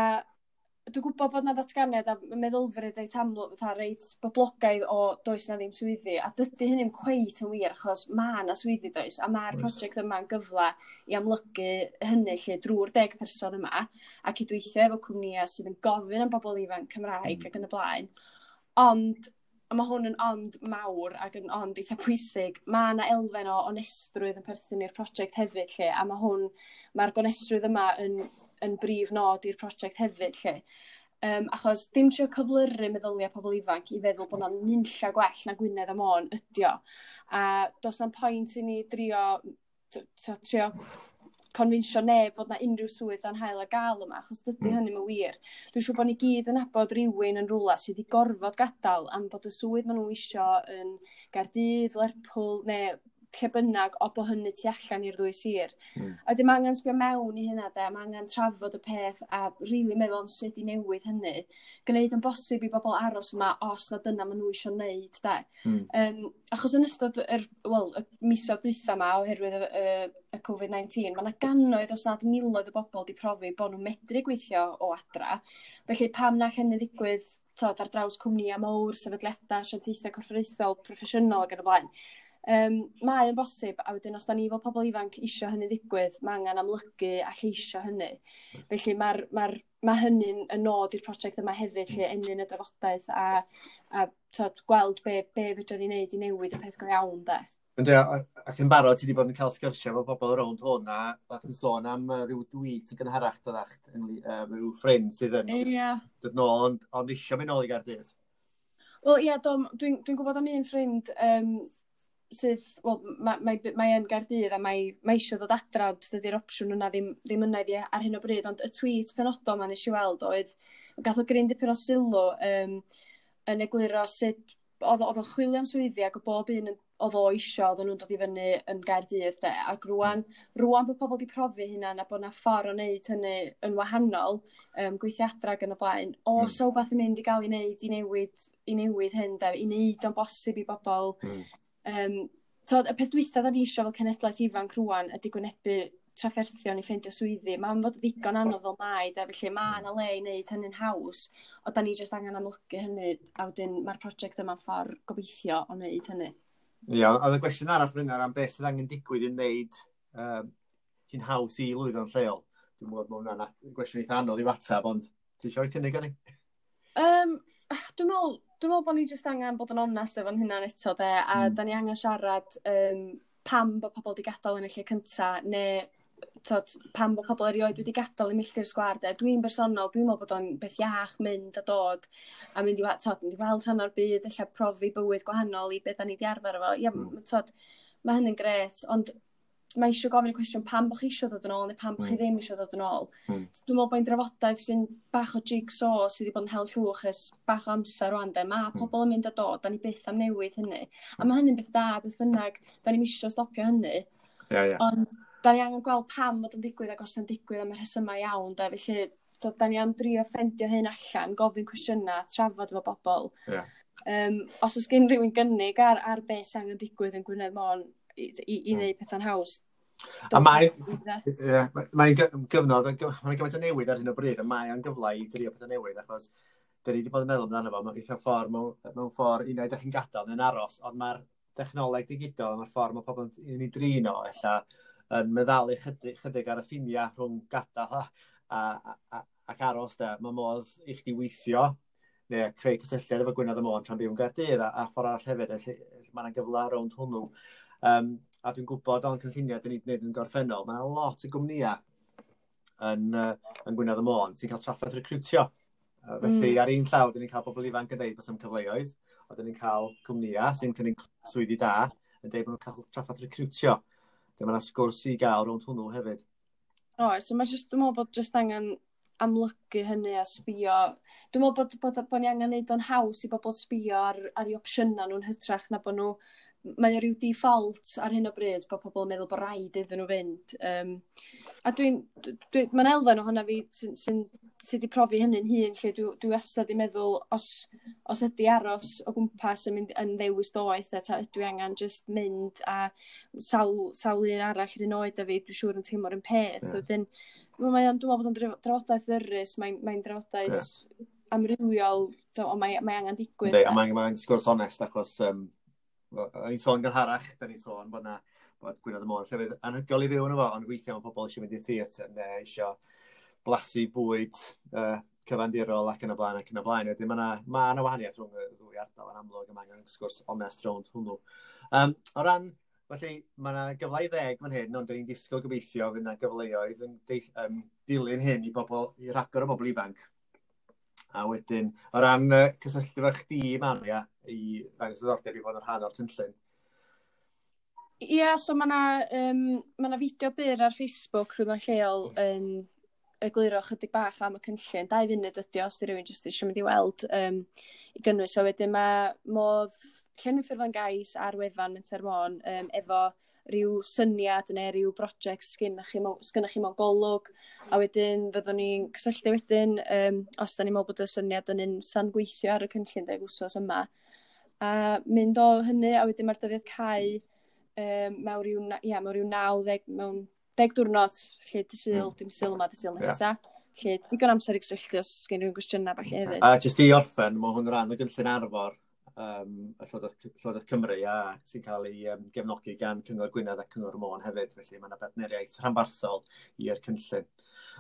dwi'n gwybod bod na ddatganiad a meddylfryd reit amlwg, fatha reit boblogaidd o does na ddim swyddi, a dydy hynny'n cweit yn wir, achos mae na swyddi does, a mae'r prosiect yma'n gyfle i amlygu hynny lle drwy'r deg person yma, a cydweithio efo cwmnïau sydd yn gofyn am bobl ifanc Cymraeg mm. ac yn y blaen. Ond, a mae hwn yn ond mawr ac yn ond eitha pwysig, mae yna elfen o onestrwydd yn perthyn i'r prosiect hefyd lle, a mae hwn, mae'r gonestrwydd yma yn yn brif nod i'r prosiect hefyd lle. Um, achos dim trio cyflyru meddyliau pobl ifanc i feddwl bod yna'n nynlla gwell na Gwynedd am o'n ydio. A dos na'n pwynt i ni drio, trio confinsio neb fod na unrhyw swydd dan hael a gael yma, achos dydy mm. hynny yn wir. Dwi'n siŵr bod ni gyd yn abod rhywun yn rhywle sydd wedi gorfod gadael am fod y swydd maen nhw isio yn Gardydd, Lerpwl, neu lle bynnag o bo hynny tu allan i'r ddwy sir. Mm. A dim angen sbio mewn i hynna de, mae angen trafod y peth a rili really meddwl am sut i newid hynny. Gwneud yn bosib i bobl aros yma os na dyna maen nhw eisiau wneud de. Mm. Um, achos yn ystod yr, well, y misoedd dwytha yma oherwydd y, y, y COVID-19, mae yna gannoedd os nad miloedd o bobl wedi profi bod nhw'n medru gweithio o adra. Felly pam na hynny ddigwydd tod, ar draws cwmnïa mowr, sefydliadau, asiantaethau corfforaethol, proffesiynol ac yn y blaen Um, mae yn bosib a wedyn os da ni fel pobl ifanc isio hynny ddigwydd mae angen amlygu a lleisio hynny felly mae ma ma' hynny'n y nod i'r prosiect yma hefyd lle mm. enyn y drafodaeth a a t'od gweld be' be' fedrwn ni neud i newid y peth go iawn 'de. Yndi ac yn barod ti wedi bod yn cael sgyrsiau efo bobl rownd hwn a ac yn sôn am yy ryw dwît yn gynharach doddach yn yym ryw ffrind sydd yn... Ia. ...dod nôl ond ond isio mynd nôl i Gaerdydd. Wel ie, yeah, dwi'n dwi gwybod am un ffrind um, sydd wel mae mae, mae yn gardydd a mae, mae eisiau ddod adra ond dydy'r opsiwn yna ddim, ddim yna iddi ar hyn o bryd ond y tweet penodol ma eisiau weld oedd gath o gryn dipyn o sylw um, yn egluro sut oedd o'n chwilio am swyddi ac o bob un oedd o eisiau oedd nhw'n dod i fyny yn Gaerdydd de. Ac rwan, rwan bod pobl wedi profi hynna na bod yna ffordd o wneud hynny yn wahanol um, gweithio ac yn y blaen o mm. so beth yn mynd i gael i wneud i newid, i newid hyn de i wneud o'n bosib i bobl mm Um, tod, y peth dwysa da ni eisiau fel cenedlaeth ifanc rwan ydy gwynebu trafferthion i ffeindio swyddi. Mae'n fod ddigon anodd fel mai, de, felly mae yna le i wneud hynny'n haws, o da ni jyst angen amlygu hynny, a wedyn mae'r prosiect yma'n ffordd gobeithio o wneud hynny. Ie, yeah, oedd y gwestiwn arall fyna am beth sydd angen digwydd i wneud um, hi'n haws i lwyddo'n lleol. Dwi'n meddwl bod hwnna'n gwestiwn eitha anodd i fatab, ond ti eisiau cynnig o'n i? Um, dwi'n meddwl, dwi'n meddwl bod ni jyst angen bod yn onest efo'n hynna'n eto 'de a mm. da ni angen siarad um, pam bod pobl wedi gadael yn y lle cynta neu t'od pam bod pobl erioed wedi gadael i milltir sgwar 'de dwi'n bersonol dwi'n meddwl bod o'n beth iach mynd a dod a mynd i t'od mynd i weld rhan o'r byd ella profi bywyd gwahanol i beth da ni wedi arfer efo ia mm. t'od mae hynny'n gret, ond mae eisiau gofyn y cwestiwn pam bod chi eisiau dod yn ôl neu pam bod chi ddim eisiau dod yn ôl. Mm. Dwi'n meddwl bod e'n drafodaeth sy'n bach o jigsaw sydd wedi bod yn hel llwch ys bach o amser rwan de. Mae pobl yn mynd a dod, da ni byth am newid hynny. A mae hynny'n beth da, beth bynnag, da ni'n eisiau stopio hynny. Yeah, yeah. Ond da ni angen gweld pam fod yn digwydd ac os yna'n digwydd am y rhesymau iawn Da, Felly, do, da ni am drio ffendio hyn allan, gofyn cwestiynau, trafod efo bobl. Yeah. Um, os oes gen rhywun gynnig ar, ar beth sy'n angen digwydd yn Gwynedd Môn, i, i, i hmm. wneud pethau'n haws. A mae, yeah, mae'n gyfnod, mae'n gymaint o newid ar hyn o bryd, a mae o'n gyfle i drio pethau newid, achos dyn ni wedi bod yn meddwl amdano fo, mae'n eitha ffordd, mewn ffordd, un o'i chi'n gadael neu'n aros, ond mae'r dechnoleg digidol, mae'r ffordd mae pobl yn ei drin o, ella, yn meddalu chydig, chydig ar y ffiniau rhwng gadael a, a, a, ac aros, da. Mae modd i chdi weithio, neu creu cysylltiad efo Gwynedd y Môn tra'n byw yn Gaerdydd, a, a ffordd arall hefyd, felly mae yna gyfle rownd hwnnw. Um, a dwi'n gwybod o'n cynlluniau dyn ni'n gwneud yn gorffennol, mae yna lot o gwmnïau yn, uh, yn Gwynedd y Môn sy'n cael traffaith recrwtio. Uh, felly mm. ar un llaw, dyn ni'n cael bobl ifanc yn dweud bod am cyfleoedd, a dyn ni'n cael cwmnïau sy'n cynnig swyddi da yn dweud bod nhw'n cael traffaith recrwtio. Dyma yna sgwrs i gael rownd hwnnw hefyd. O, so mae jyst, dwi'n meddwl bod jyst angen amlygu hynny a sbio. Dwi'n meddwl bod, bod, bod, bod ni angen neud o'n haws i bobl sbio ar, ar ei opsiynau nhw'n hytrach na bod nhw mae o ryw default ar hyn o bryd bod pobl yn meddwl bod rhaid iddyn nhw fynd. Um, a dwi'n, dwi, dwi mae'n elfen ohona fi sy'n sy, sy, sy profi hynny'n hun lle dwi, dwi wastad i meddwl os, os ydy aros o gwmpas yn, mynd, yn ddewis doeth a ta, dwi angen just mynd a sawl, sawl un arall yr un oed a fi dwi'n siŵr yn teimlo'r un peth. Yeah. Wedyn, mae o'n, dwi'n meddwl bod o'n drafodaeth ddyrus, mae'n mae drafodaeth yeah. amrywiol, ond mae, mae angen digwydd. Dei, a mae'n mae sgwrs onest achos um, o'n i'n sôn gynharach, da ni'n sôn bod na bod Gwynedd y Môn llefydd anhygoel i fyw yn efo, ond weithio mae pobl eisiau mynd i theatr neu eisiau blasu bwyd uh, cyfandirol ac yn y blaen ac yn y blaen. Wedyn mae yna ma wahaniaeth rhwng y ddwy ardal yn amlwg a mae angen sgwrs onest rownd hwnnw. Um, o ran, felly mae yna gyfle i ddeg fan hyn, ond ni'n disgwyl gobeithio fydd yna gyfleoedd yn deall, um, dilyn hyn i bobl, i ragor o bobl ifanc A wedyn, o ran uh, cysylltu fe chdi, Maria, i ddangos ddordeb i fod yn rhan o'r cynllun. Ia, yeah, so mae yna um, ma fideo byr ar Facebook rhwng rhywun lleol hmm. yn egluro chydig bach am y cynllun. Dau funud ydi os di rhywun jyst eisiau mynd i weld um, i gynnwys. So wedyn mae modd llenwi ffurflen gais ar wefan Menter Môn um, efo rhyw syniad neu rhyw brosiect sgynnach chi, sgynnach chi mewn golwg a wedyn fyddwn ni'n cysylltu wedyn um, os da ni'n meddwl bod y syniad yn un san gweithio ar y cynllun deg wsos yma a mynd o hynny a wedyn mae'r dyddiad cau um, mewn rhyw, ia, mewn rhyw 90 mewn deg diwrnod lle dy syl, mm. dim syl yma, dy syl nesa. Yeah. Lle digon amser i gysylltu os gen rhywun gwestiynau falle hefyd. A jyst i orffen, mae hwn rhan o gynllun arfor um, y Llywodraeth, Llywodraeth Cymru a sy'n cael ei um, gefnogi gan Cyngor Gwynedd a Cyngor Môn hefyd. Felly mae yna bedneriaeth rhanbarthol i'r cynllun.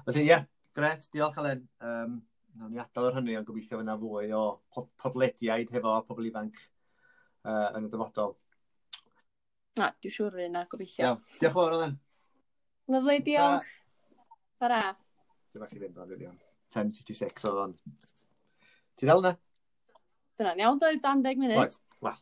Felly ie, yeah, gret, diolch Alen. Um, Nawn ni adael o'r hynny, ond gobeithio fyna fwy o podlediaid hefo pobl ifanc uh, yn y dyfodol. Na, dwi'n siŵr fi yna, gobeithio. Iawn, diolch fawr Alen. Lyflu, diolch. Bara. Dwi'n bach i fynd o'n filion. 10.56 oedd o'n. Ti ddal yna? ben now nie onthou dit aan. Right.